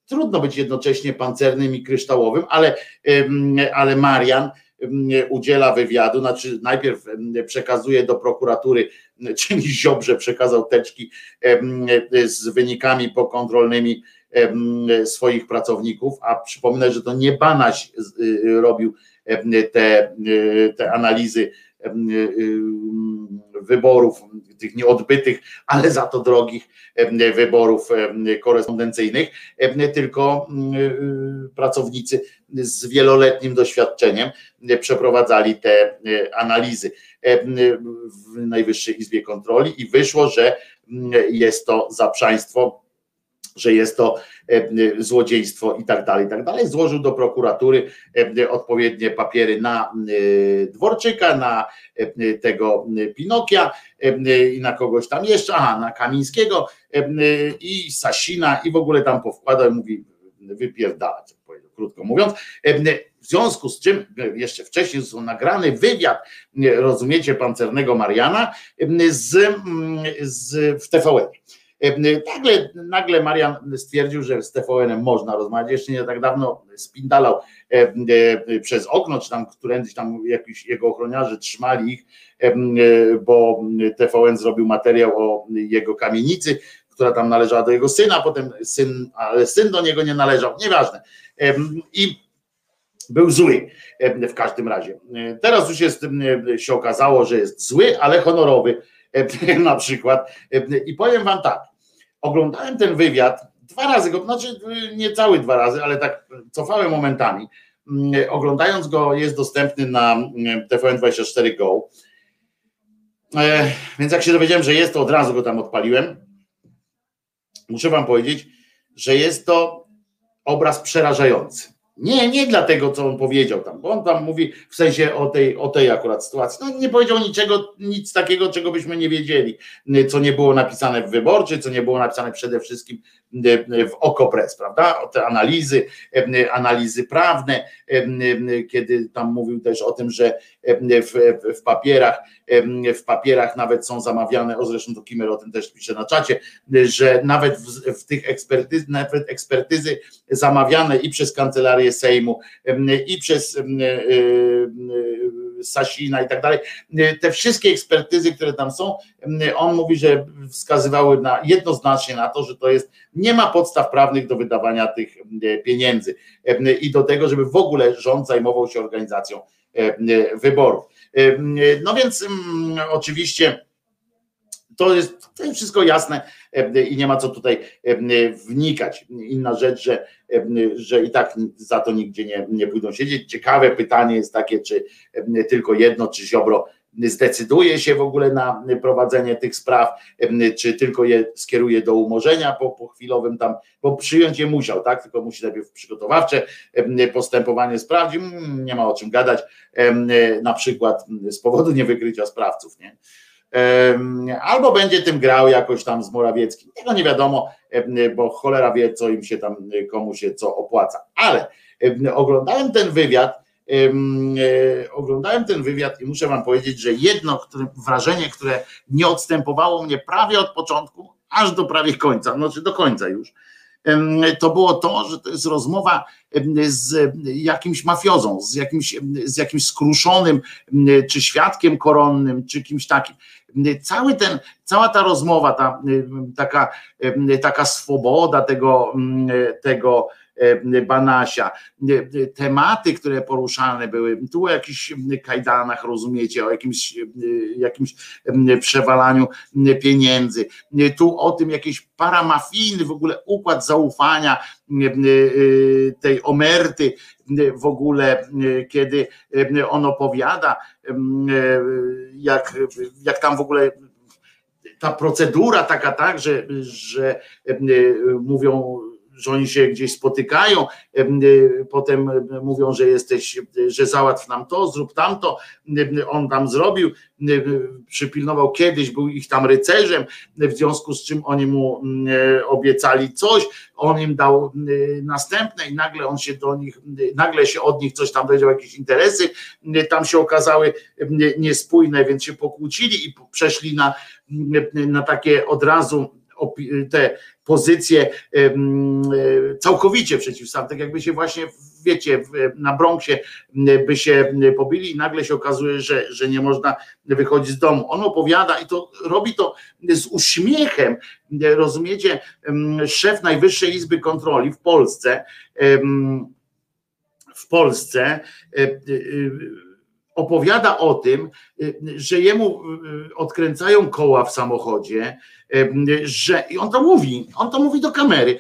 trudno być jednocześnie pancernym i kryształowym, ale, ale Marian udziela wywiadu, znaczy najpierw przekazuje do prokuratury, czyli Ziobrze przekazał teczki z wynikami pokontrolnymi swoich pracowników, a przypomnę, że to nie Banaś robił te, te analizy wyborów, tych nieodbytych, ale za to drogich wyborów korespondencyjnych, tylko pracownicy z wieloletnim doświadczeniem przeprowadzali te analizy w Najwyższej Izbie Kontroli i wyszło, że jest to zaprzaństwo że jest to e, złodziejstwo i tak dalej, i tak dalej. Złożył do prokuratury e, odpowiednie papiery na e, Dworczyka, na tego Pinokia i na kogoś tam jeszcze, aha, na Kamińskiego i Sasina i w ogóle tam powkładał i mówi wypierdalać, krótko mówiąc. W związku z czym jeszcze wcześniej został nagrany wywiad, rozumiecie, pancernego Mariana z, z w TVN. Nagle, nagle Marian stwierdził, że z TVN-em można rozmawiać. Jeszcze nie tak dawno spindalał przez okno, czy tam którędyś tam jakiś jego ochroniarze trzymali ich, bo TVN zrobił materiał o jego kamienicy, która tam należała do jego syna, potem syn, ale syn do niego nie należał, nieważne. I był zły w każdym razie. Teraz już jest, się okazało, że jest zły, ale honorowy na przykład. I powiem wam tak, oglądałem ten wywiad dwa razy go, znaczy nie cały dwa razy, ale tak cofałem momentami. Oglądając go, jest dostępny na TVN24 Go. E, więc jak się dowiedziałem, że jest, to od razu go tam odpaliłem. Muszę Wam powiedzieć, że jest to obraz przerażający. Nie, nie dlatego, co on powiedział tam, bo on tam mówi w sensie o tej, o tej akurat sytuacji. No nie powiedział niczego, nic takiego, czego byśmy nie wiedzieli, co nie było napisane w wyborczy, co nie było napisane przede wszystkim w Okopres, prawda? Te analizy, analizy prawne, kiedy tam mówił też o tym, że w, w papierach, w papierach nawet są zamawiane, o zresztą to Kimer o tym też pisze na czacie, że nawet w, w tych ekspertyz, nawet ekspertyzy zamawiane i przez kancelarię Sejmu, i przez Sasina i tak dalej. Te wszystkie ekspertyzy, które tam są, on mówi, że wskazywały na, jednoznacznie na to, że to jest, nie ma podstaw prawnych do wydawania tych pieniędzy i do tego, żeby w ogóle rząd zajmował się organizacją wyborów. No więc oczywiście to jest, to jest wszystko jasne i nie ma co tutaj wnikać. Inna rzecz, że, że i tak za to nigdzie nie, nie pójdą siedzieć. Ciekawe pytanie jest takie, czy tylko jedno, czy Ziobro zdecyduje się w ogóle na prowadzenie tych spraw, czy tylko je skieruje do umorzenia po, po chwilowym tam, bo przyjąć je musiał, tak? Tylko musi najpierw przygotowawcze postępowanie sprawdzić, mm, nie ma o czym gadać, na przykład z powodu niewykrycia sprawców, nie? albo będzie tym grał jakoś tam z Morawieckim. Tego nie wiadomo, bo cholera wie, co im się tam, komu się co opłaca. Ale oglądałem ten wywiad, oglądałem ten wywiad i muszę wam powiedzieć, że jedno które, wrażenie, które nie odstępowało mnie prawie od początku, aż do prawie końca, znaczy do końca już, to było to, że to jest rozmowa z jakimś mafiozą, z jakimś, z jakimś skruszonym, czy świadkiem koronnym, czy kimś takim. Cały ten, cała ta rozmowa, ta, taka, taka swoboda tego, tego E, Banasia, e, tematy, które poruszane były, tu o jakichś kajdanach, rozumiecie, o jakimś, e, jakimś przewalaniu pieniędzy, tu o tym jakiś paramafijny w ogóle układ zaufania tej omerty w ogóle, kiedy on opowiada, jak, jak tam w ogóle ta procedura taka, tak, że, że mówią że oni się gdzieś spotykają, y, potem mówią, że jesteś, że załatw nam to, zrób tamto, on tam zrobił, przypilnował kiedyś, był ich tam rycerzem, w związku z czym oni mu obiecali coś, on im dał następne i nagle on się do nich, nagle się od nich coś tam dowiedział, jakieś interesy, tam się okazały niespójne, więc się pokłócili i przeszli na, na takie od razu te pozycje całkowicie przeciwstawne, tak jakby się właśnie, wiecie, na Bronxie by się pobili i nagle się okazuje, że, że nie można wychodzić z domu. On opowiada i to robi to z uśmiechem, rozumiecie, szef Najwyższej Izby Kontroli w Polsce, w Polsce opowiada o tym, że jemu odkręcają koła w samochodzie, że i on to mówi, on to mówi do kamery,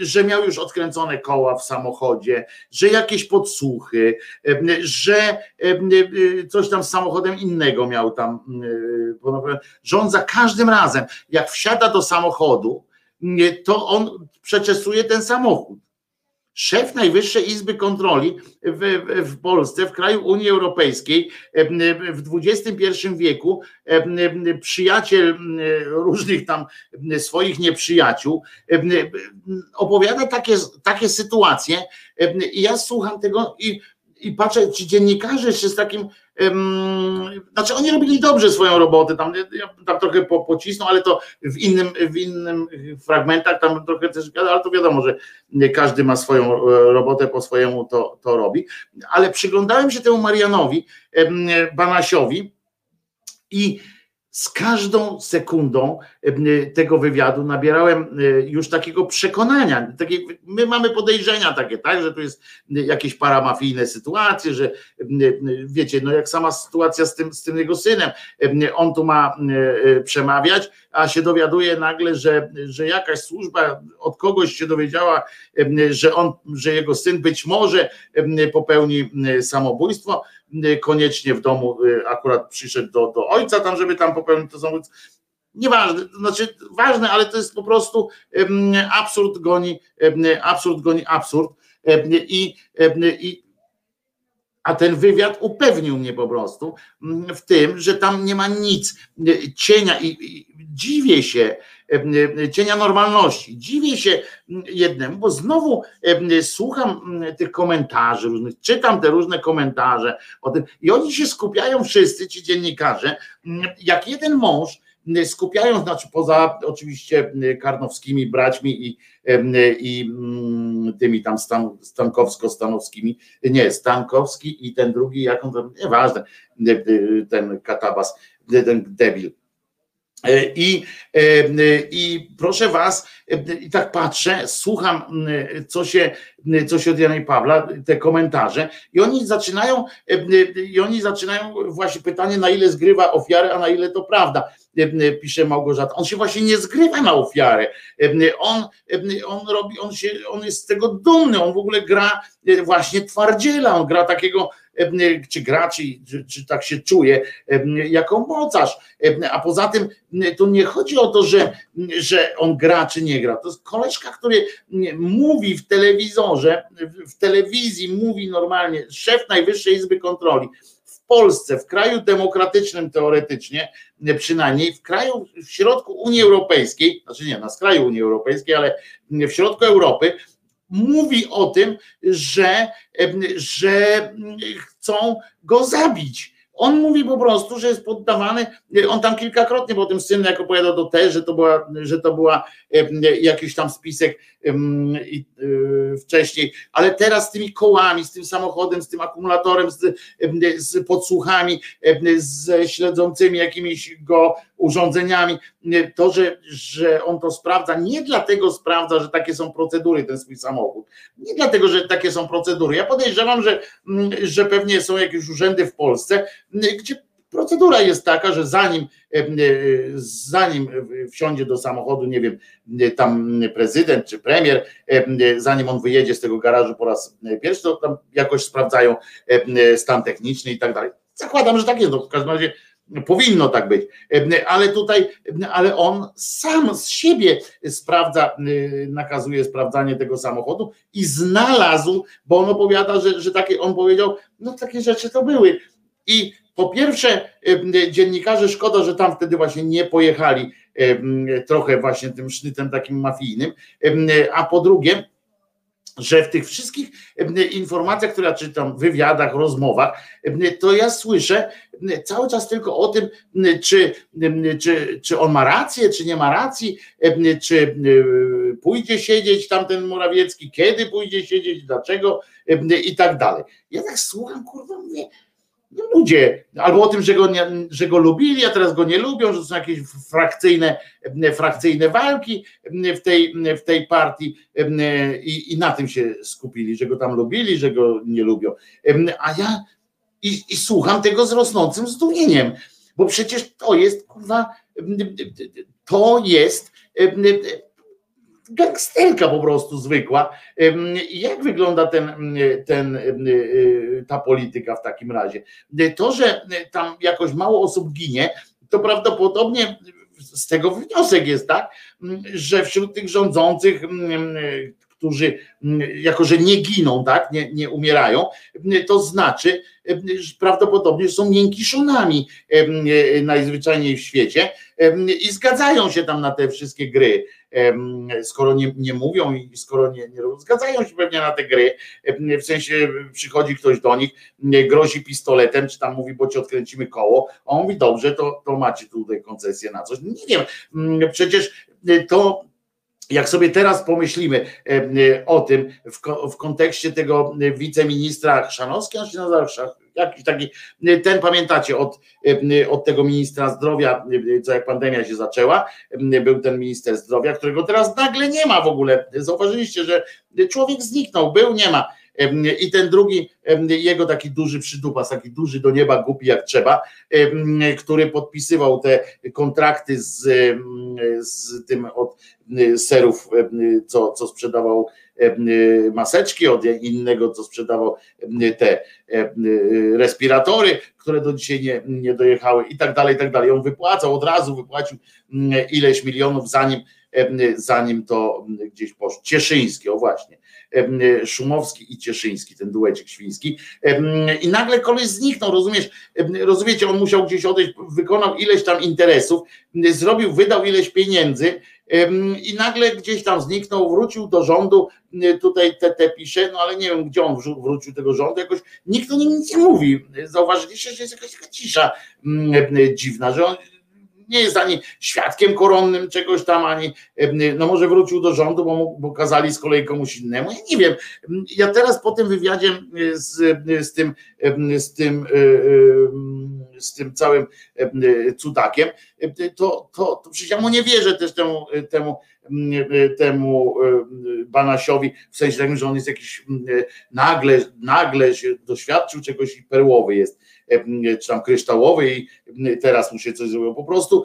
że miał już odkręcone koła w samochodzie, że jakieś podsłuchy, że coś tam z samochodem innego miał tam, że on za każdym razem, jak wsiada do samochodu, to on przeczesuje ten samochód szef Najwyższej Izby Kontroli w, w, Polsce, w kraju Unii Europejskiej w XXI wieku, przyjaciel różnych tam swoich nieprzyjaciół, opowiada takie, takie sytuacje. I ja słucham tego i, i patrzę, ci dziennikarze jeszcze z takim znaczy oni robili dobrze swoją robotę, tam, tam trochę po, pocisną, ale to w innym, w innym fragmentach tam trochę też, ale to wiadomo, że każdy ma swoją e, robotę po swojemu to, to robi, ale przyglądałem się temu Marianowi Banasiowi i z każdą sekundą tego wywiadu nabierałem już takiego przekonania. Takie, my mamy podejrzenia takie, tak, że to jest jakieś paramafijne sytuacje, że wiecie, no jak sama sytuacja z tym, z tym jego synem, on tu ma przemawiać, a się dowiaduje nagle, że, że jakaś służba od kogoś się dowiedziała, że on, że jego syn być może popełni samobójstwo koniecznie w domu y, akurat przyszedł do, do ojca tam, żeby tam popełnić to samobójstwo. Nieważne, znaczy ważne, ale to jest po prostu absurd goni, absurd goni absurd. I, i a ten wywiad upewnił mnie po prostu w tym, że tam nie ma nic, cienia i, i dziwię się, cienia normalności. Dziwię się jednemu, bo znowu słucham tych komentarzy różnych, czytam te różne komentarze o tym i oni się skupiają wszyscy, ci dziennikarze, jak jeden mąż skupiają, znaczy poza oczywiście karnowskimi braćmi i, i tymi tam stan, stankowsko-stanowskimi, nie, Stankowski i ten drugi, jak on nieważne, ten katabas, ten debil. I, I proszę Was, i tak patrzę, słucham, co się, co się od Jana i Pawła, te komentarze, i oni zaczynają, i oni zaczynają właśnie pytanie, na ile zgrywa ofiarę, a na ile to prawda, pisze Małgorzata. On się właśnie nie zgrywa na ofiarę. On, on robi, on się, on jest z tego dumny, on w ogóle gra właśnie twardziela, on gra takiego czy gra, czy, czy, czy, tak się czuje, jako mocarz. A poza tym tu nie chodzi o to, że, że on gra, czy nie gra. To jest koleżka, który mówi w telewizorze, w telewizji mówi normalnie, szef Najwyższej Izby Kontroli. Polsce, w kraju demokratycznym teoretycznie, przynajmniej w kraju, w środku Unii Europejskiej, znaczy nie na skraju Unii Europejskiej, ale w środku Europy, mówi o tym, że, że chcą go zabić. On mówi po prostu, że jest poddawany, on tam kilkakrotnie po tym syn, jak opowiadał do też, że to była, że to była jakiś tam spisek e, wcześniej, ale teraz z tymi kołami, z tym samochodem, z tym akumulatorem, z, z podsłuchami, ze śledzącymi jakimiś go urządzeniami, to, że, że on to sprawdza, nie dlatego sprawdza, że takie są procedury, ten swój samochód, nie dlatego, że takie są procedury. Ja podejrzewam, że, że pewnie są jakieś urzędy w Polsce, gdzie procedura jest taka, że zanim, zanim wsiądzie do samochodu, nie wiem, tam prezydent czy premier, zanim on wyjedzie z tego garażu po raz pierwszy, to tam jakoś sprawdzają stan techniczny i tak dalej. Zakładam, że tak jest. No w każdym razie Powinno tak być, ale tutaj, ale on sam z siebie sprawdza, nakazuje sprawdzanie tego samochodu i znalazł, bo on opowiada, że, że takie, on powiedział, no takie rzeczy to były. I po pierwsze, dziennikarze, szkoda, że tam wtedy właśnie nie pojechali trochę właśnie tym sznytem takim mafijnym, a po drugie, że w tych wszystkich informacjach, które ja czytam, wywiadach, rozmowach, to ja słyszę cały czas tylko o tym, czy, czy, czy on ma rację, czy nie ma racji, czy pójdzie siedzieć tamten Morawiecki, kiedy pójdzie siedzieć, dlaczego i tak dalej. Ja tak słucham, kurwa, mówię, ludzie, albo o tym, że go, nie, że go lubili, a teraz go nie lubią, że to są jakieś frakcyjne, frakcyjne walki w tej, w tej partii i, i na tym się skupili, że go tam lubili, że go nie lubią. A ja i, i słucham tego z rosnącym zdumieniem, bo przecież to jest, kurwa, to jest gangsterka po prostu zwykła. Jak wygląda ten, ten, ta polityka w takim razie? To, że tam jakoś mało osób ginie, to prawdopodobnie z tego wniosek jest tak, że wśród tych rządzących, którzy jako, że nie giną, tak, nie, nie umierają, to znaczy, że prawdopodobnie są miękiszonami najzwyczajniej w świecie i zgadzają się tam na te wszystkie gry skoro nie, nie mówią i skoro nie, nie zgadzają się pewnie na te gry, w sensie przychodzi ktoś do nich, grozi pistoletem, czy tam mówi, bo ci odkręcimy koło, a on mówi, dobrze, to, to macie tutaj koncesję na coś. Nie wiem, przecież to jak sobie teraz pomyślimy o tym w, kontekście tego wiceministra Chrzanowskiego, on się nazywa jakiś taki, ten pamiętacie od, od tego ministra zdrowia, co jak pandemia się zaczęła, był ten minister zdrowia, którego teraz nagle nie ma w ogóle. Zauważyliście, że człowiek zniknął, był, nie ma. I ten drugi, jego taki duży przydupas, taki duży do nieba, głupi jak trzeba, który podpisywał te kontrakty z, z tym od serów, co, co sprzedawał maseczki, od innego, co sprzedawał te respiratory, które do dzisiaj nie, nie dojechały i tak dalej, i tak dalej. On wypłacał, od razu wypłacił ileś milionów, zanim, zanim to gdzieś poszło. Cieszyński, o właśnie. Szumowski i Cieszyński, ten duecik świński. I nagle koleś zniknął, rozumiesz? Rozumiecie, on musiał gdzieś odejść, wykonał ileś tam interesów, zrobił, wydał ileś pieniędzy i nagle gdzieś tam zniknął, wrócił do rządu, tutaj TT pisze, no ale nie wiem, gdzie on wrócił tego rządu, jakoś nikt o nim nic nie mówi. Zauważyliście, że jest jakaś taka cisza dziwna, że on nie jest ani świadkiem koronnym czegoś tam, ani no może wrócił do rządu, bo, bo kazali z kolei komuś innemu. Ja nie wiem. Ja teraz po tym wywiadzie z, z tym z tym z tym całym cudakiem, to, to, to przecież ja mu nie wierzę też temu, temu, temu Banasiowi, w sensie takim, że on jest jakiś nagle, nagle się doświadczył czegoś i perłowy jest czy tam kryształowy i teraz mu się coś zrobiło. Po prostu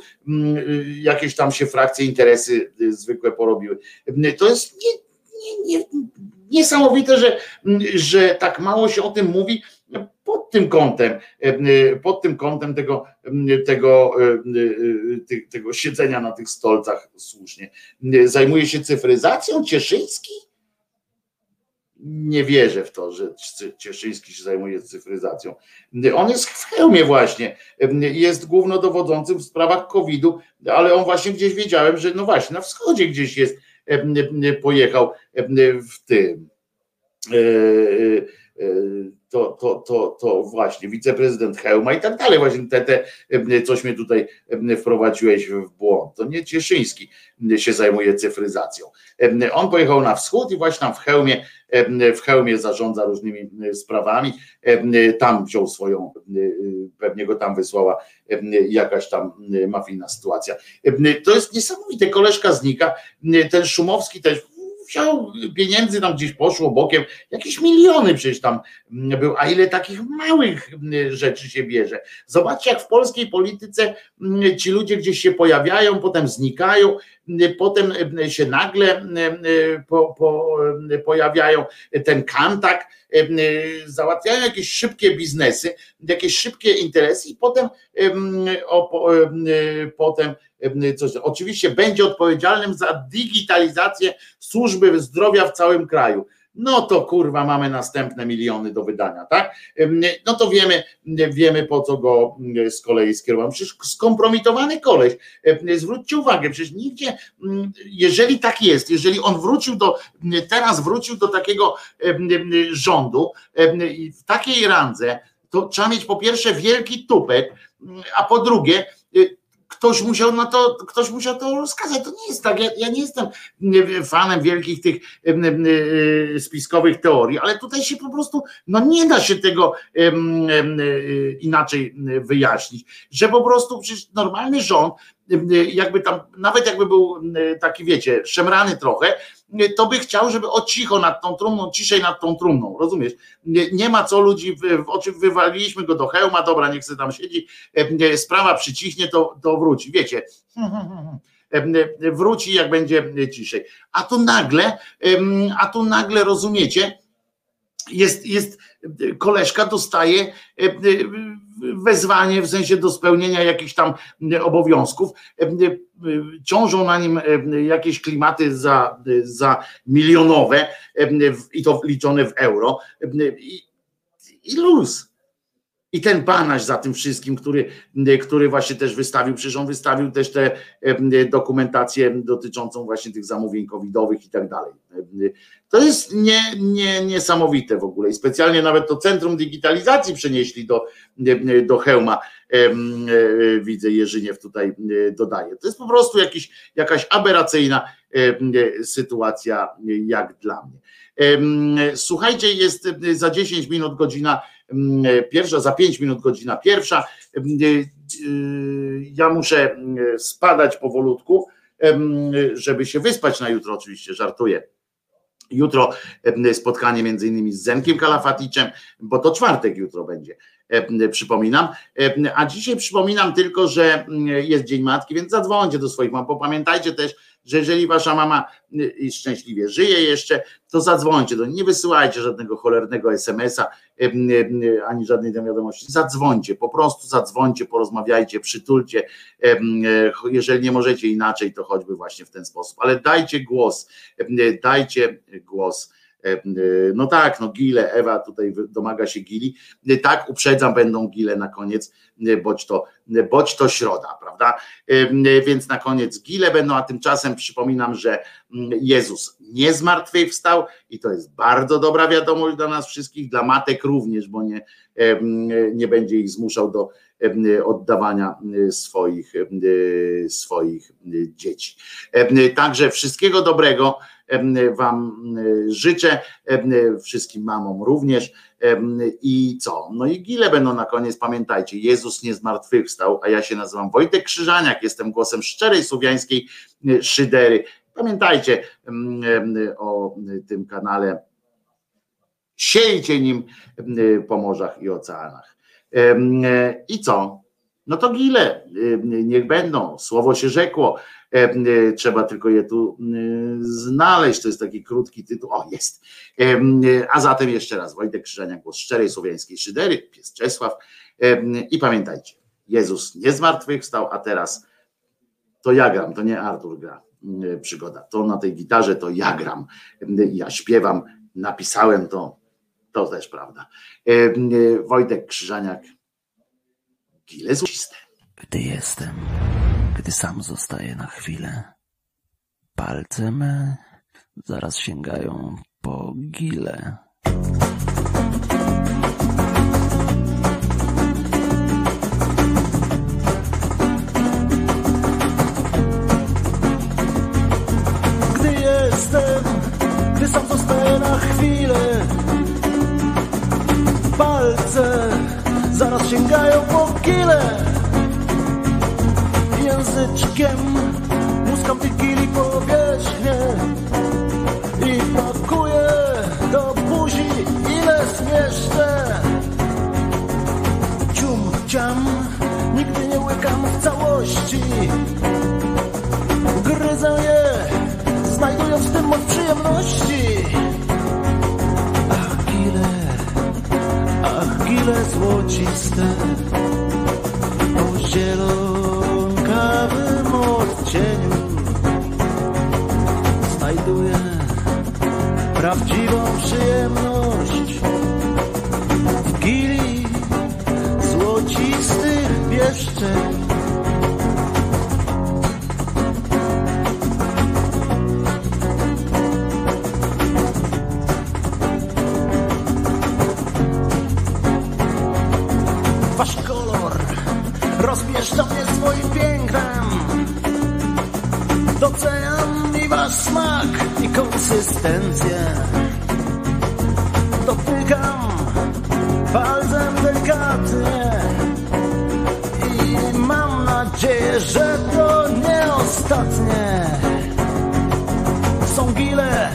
jakieś tam się frakcje, interesy zwykłe porobiły. To jest nie, nie, nie, niesamowite, że, że tak mało się o tym mówi pod tym kątem, pod tym kątem tego, tego, tego siedzenia na tych stolcach słusznie. Zajmuje się cyfryzacją Cieszyński? nie wierzę w to, że Cieszyński się zajmuje cyfryzacją. On jest w hełmie właśnie, jest głównodowodzącym w sprawach COVID-u, ale on właśnie gdzieś wiedziałem, że no właśnie na wschodzie gdzieś jest, pojechał w tym e, e, to, to, to, to właśnie wiceprezydent Hełma i tak dalej, właśnie te, te, coś mnie tutaj wprowadziłeś w błąd. To nie Cieszyński się zajmuje cyfryzacją. On pojechał na wschód i właśnie tam w Hełmie, w Hełmie zarządza różnymi sprawami. Tam wziął swoją, pewnie go tam wysłała jakaś tam mafijna sytuacja. To jest niesamowite, koleżka znika, ten Szumowski też wziął pieniędzy, tam gdzieś poszło bokiem, jakieś miliony przecież tam był, a ile takich małych rzeczy się bierze. Zobaczcie, jak w polskiej polityce ci ludzie gdzieś się pojawiają, potem znikają, potem się nagle po, po, pojawiają ten kantak, załatwiają jakieś szybkie biznesy, jakieś szybkie interesy i potem, potem coś. Oczywiście będzie odpowiedzialnym za digitalizację służby zdrowia w całym kraju. No to kurwa mamy następne miliony do wydania, tak? No to wiemy, wiemy po co go z kolei skierowałem. Przecież skompromitowany koleś, zwróćcie uwagę, przecież nigdzie, jeżeli tak jest, jeżeli on wrócił do, teraz wrócił do takiego rządu w takiej randze, to trzeba mieć po pierwsze wielki tupek, a po drugie ktoś musiał na to, ktoś musiał to rozkazać. To nie jest tak. Ja, ja nie jestem fanem wielkich tych y, spiskowych teorii, ale tutaj się po prostu, no nie da się tego y, inaczej wyjaśnić, że po prostu przecież normalny rząd jakby tam, nawet jakby był taki, wiecie, szemrany trochę, to by chciał, żeby o cicho nad tą trumną, ciszej nad tą trumną, rozumiesz? Nie, nie ma co ludzi, oczy wywaliliśmy go do hełma, dobra, niech sobie tam siedzi, sprawa przycichnie, to, to wróci, wiecie, wróci jak będzie ciszej. A tu nagle, a tu nagle rozumiecie, jest, jest koleżka dostaje wezwanie w sensie do spełnienia jakichś tam obowiązków. Ciążą na nim jakieś klimaty za, za milionowe i to liczone w euro. I, i luz. I ten panaś za tym wszystkim, który, który właśnie też wystawił, przecież on wystawił też tę dokumentację dotyczącą właśnie tych zamówień covidowych i tak dalej. To jest nie, nie, niesamowite w ogóle i specjalnie nawet to Centrum Digitalizacji przenieśli do, do hełma, widzę Jerzyniew tutaj dodaje. To jest po prostu jakiś, jakaś aberracyjna sytuacja jak dla mnie. Słuchajcie, jest za 10 minut godzina pierwsza, za 5 minut godzina pierwsza. Ja muszę spadać powolutku, żeby się wyspać na jutro, oczywiście, żartuję. Jutro spotkanie między innymi z Zenkiem Kalafaticzem, bo to czwartek jutro będzie, przypominam. A dzisiaj przypominam tylko, że jest Dzień Matki, więc zadzwońcie do swoich mam. Pamiętajcie też, że jeżeli wasza mama y, szczęśliwie żyje jeszcze, to zadzwońcie do niej, nie wysyłajcie żadnego cholernego SMS-a ani żadnej tam wiadomości. Zadzwońcie, po prostu zadzwońcie, porozmawiajcie, przytulcie. Jeżeli nie możecie inaczej, to choćby właśnie w ten sposób, ale dajcie głos, dajcie głos E, e, no tak, no gile, Ewa tutaj domaga się gili. E, tak, uprzedzam, będą gile na koniec, bądź to, bądź to środa, prawda? Więc na koniec gile będą, a tymczasem przypominam, że mm, Jezus nie zmartwychwstał i to jest bardzo dobra wiadomość dla nas wszystkich, dla matek również, bo nie, nie będzie ich zmuszał do oddawania swoich, swoich dzieci. Także wszystkiego dobrego Wam życzę, wszystkim mamom również. I co? No i gile będą na koniec, pamiętajcie, Jezus nie zmartwychwstał, a ja się nazywam Wojtek Krzyżaniak, jestem głosem szczerej słowiańskiej szydery. Pamiętajcie o tym kanale, siejcie nim po morzach i oceanach. I co? No to gile, niech będą, słowo się rzekło, E, e, trzeba tylko je tu e, znaleźć. To jest taki krótki tytuł. O, jest. A zatem jeszcze raz Wojtek Krzyżaniak, głos szczerej słowiańskiej szydery, pies Czesław. I pamiętajcie, Jezus nie zmartwychwstał, a teraz to ja gram, to nie Artur gra przygoda. To na tej gitarze to ja gram, ja śpiewam, napisałem to, to też prawda. Wojtek Krzyżaniak, gile złociste. Gdy jestem gdy sam zostaję na chwilę. Palce me zaraz sięgają po gile. Gdy jestem, gdy sam zostaję na chwilę, palce zaraz sięgają po gile języczkiem muskam tych gili powierzchnię i pakuję do buzi ile zmieszczę. Cium, ciam, nigdy nie łykam w całości. Gryzę je, znajdując w tym moc przyjemności. Ach, gile, ach, gile złociste, o zielone cieniu. Znajduję prawdziwą przyjemność konsystencję. Dotykam palcem delikatnie i mam nadzieję, że to nie ostatnie. Są gile,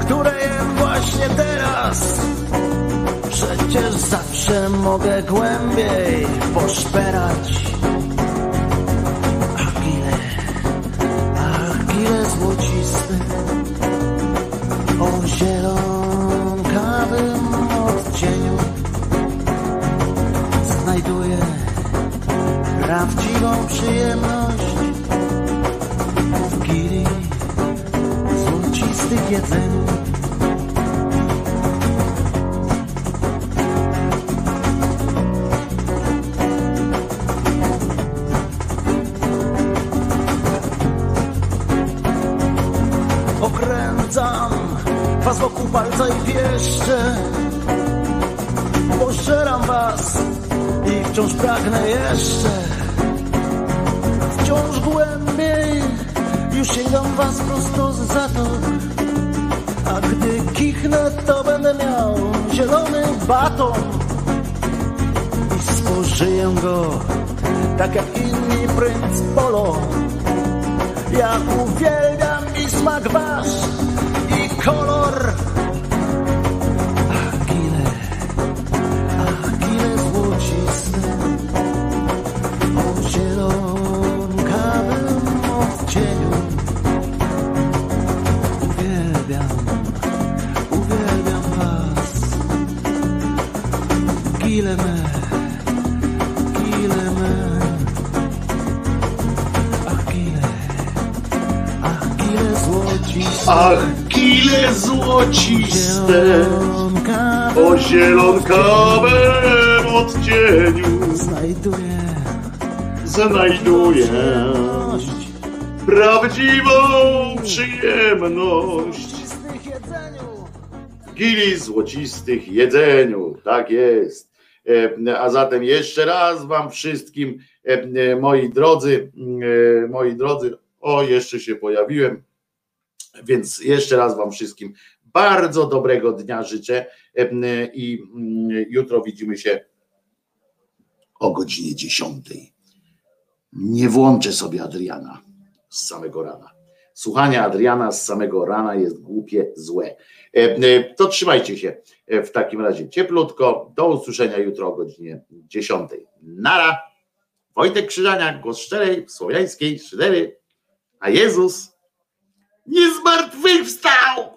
które jem właśnie teraz. Przecież zawsze mogę głębiej poszperać. Jedzeniu. okręcam was wokół palca i pieszcze. Pożeram was i wciąż pragnę jeszcze. Wciąż głębiej już sięgam was prosto z zatok A to będę miał zielony baton. I spożyję go tak jak inni princ Polo. Ja uwielbiam i smak wasz zielonkawym odcieniu znajduję. Znajduję przyjemność prawdziwą przyjemność. Gili złocistych jedzeniu. Tak jest. E, A zatem jeszcze raz Wam wszystkim, e, e, moi drodzy, moi drodzy, o jeszcze się pojawiłem, więc jeszcze raz Wam wszystkim bardzo dobrego dnia życzę i mm, jutro widzimy się o godzinie 10. Nie włączę sobie Adriana z samego rana. Słuchanie Adriana z samego rana jest głupie, złe. To trzymajcie się e, w takim razie cieplutko. Do usłyszenia jutro o godzinie 10. Nara. Wojtek Krzyżaniak, głos szczerej, słowiańskiej szydery. A Jezus nie zmartwychwstał!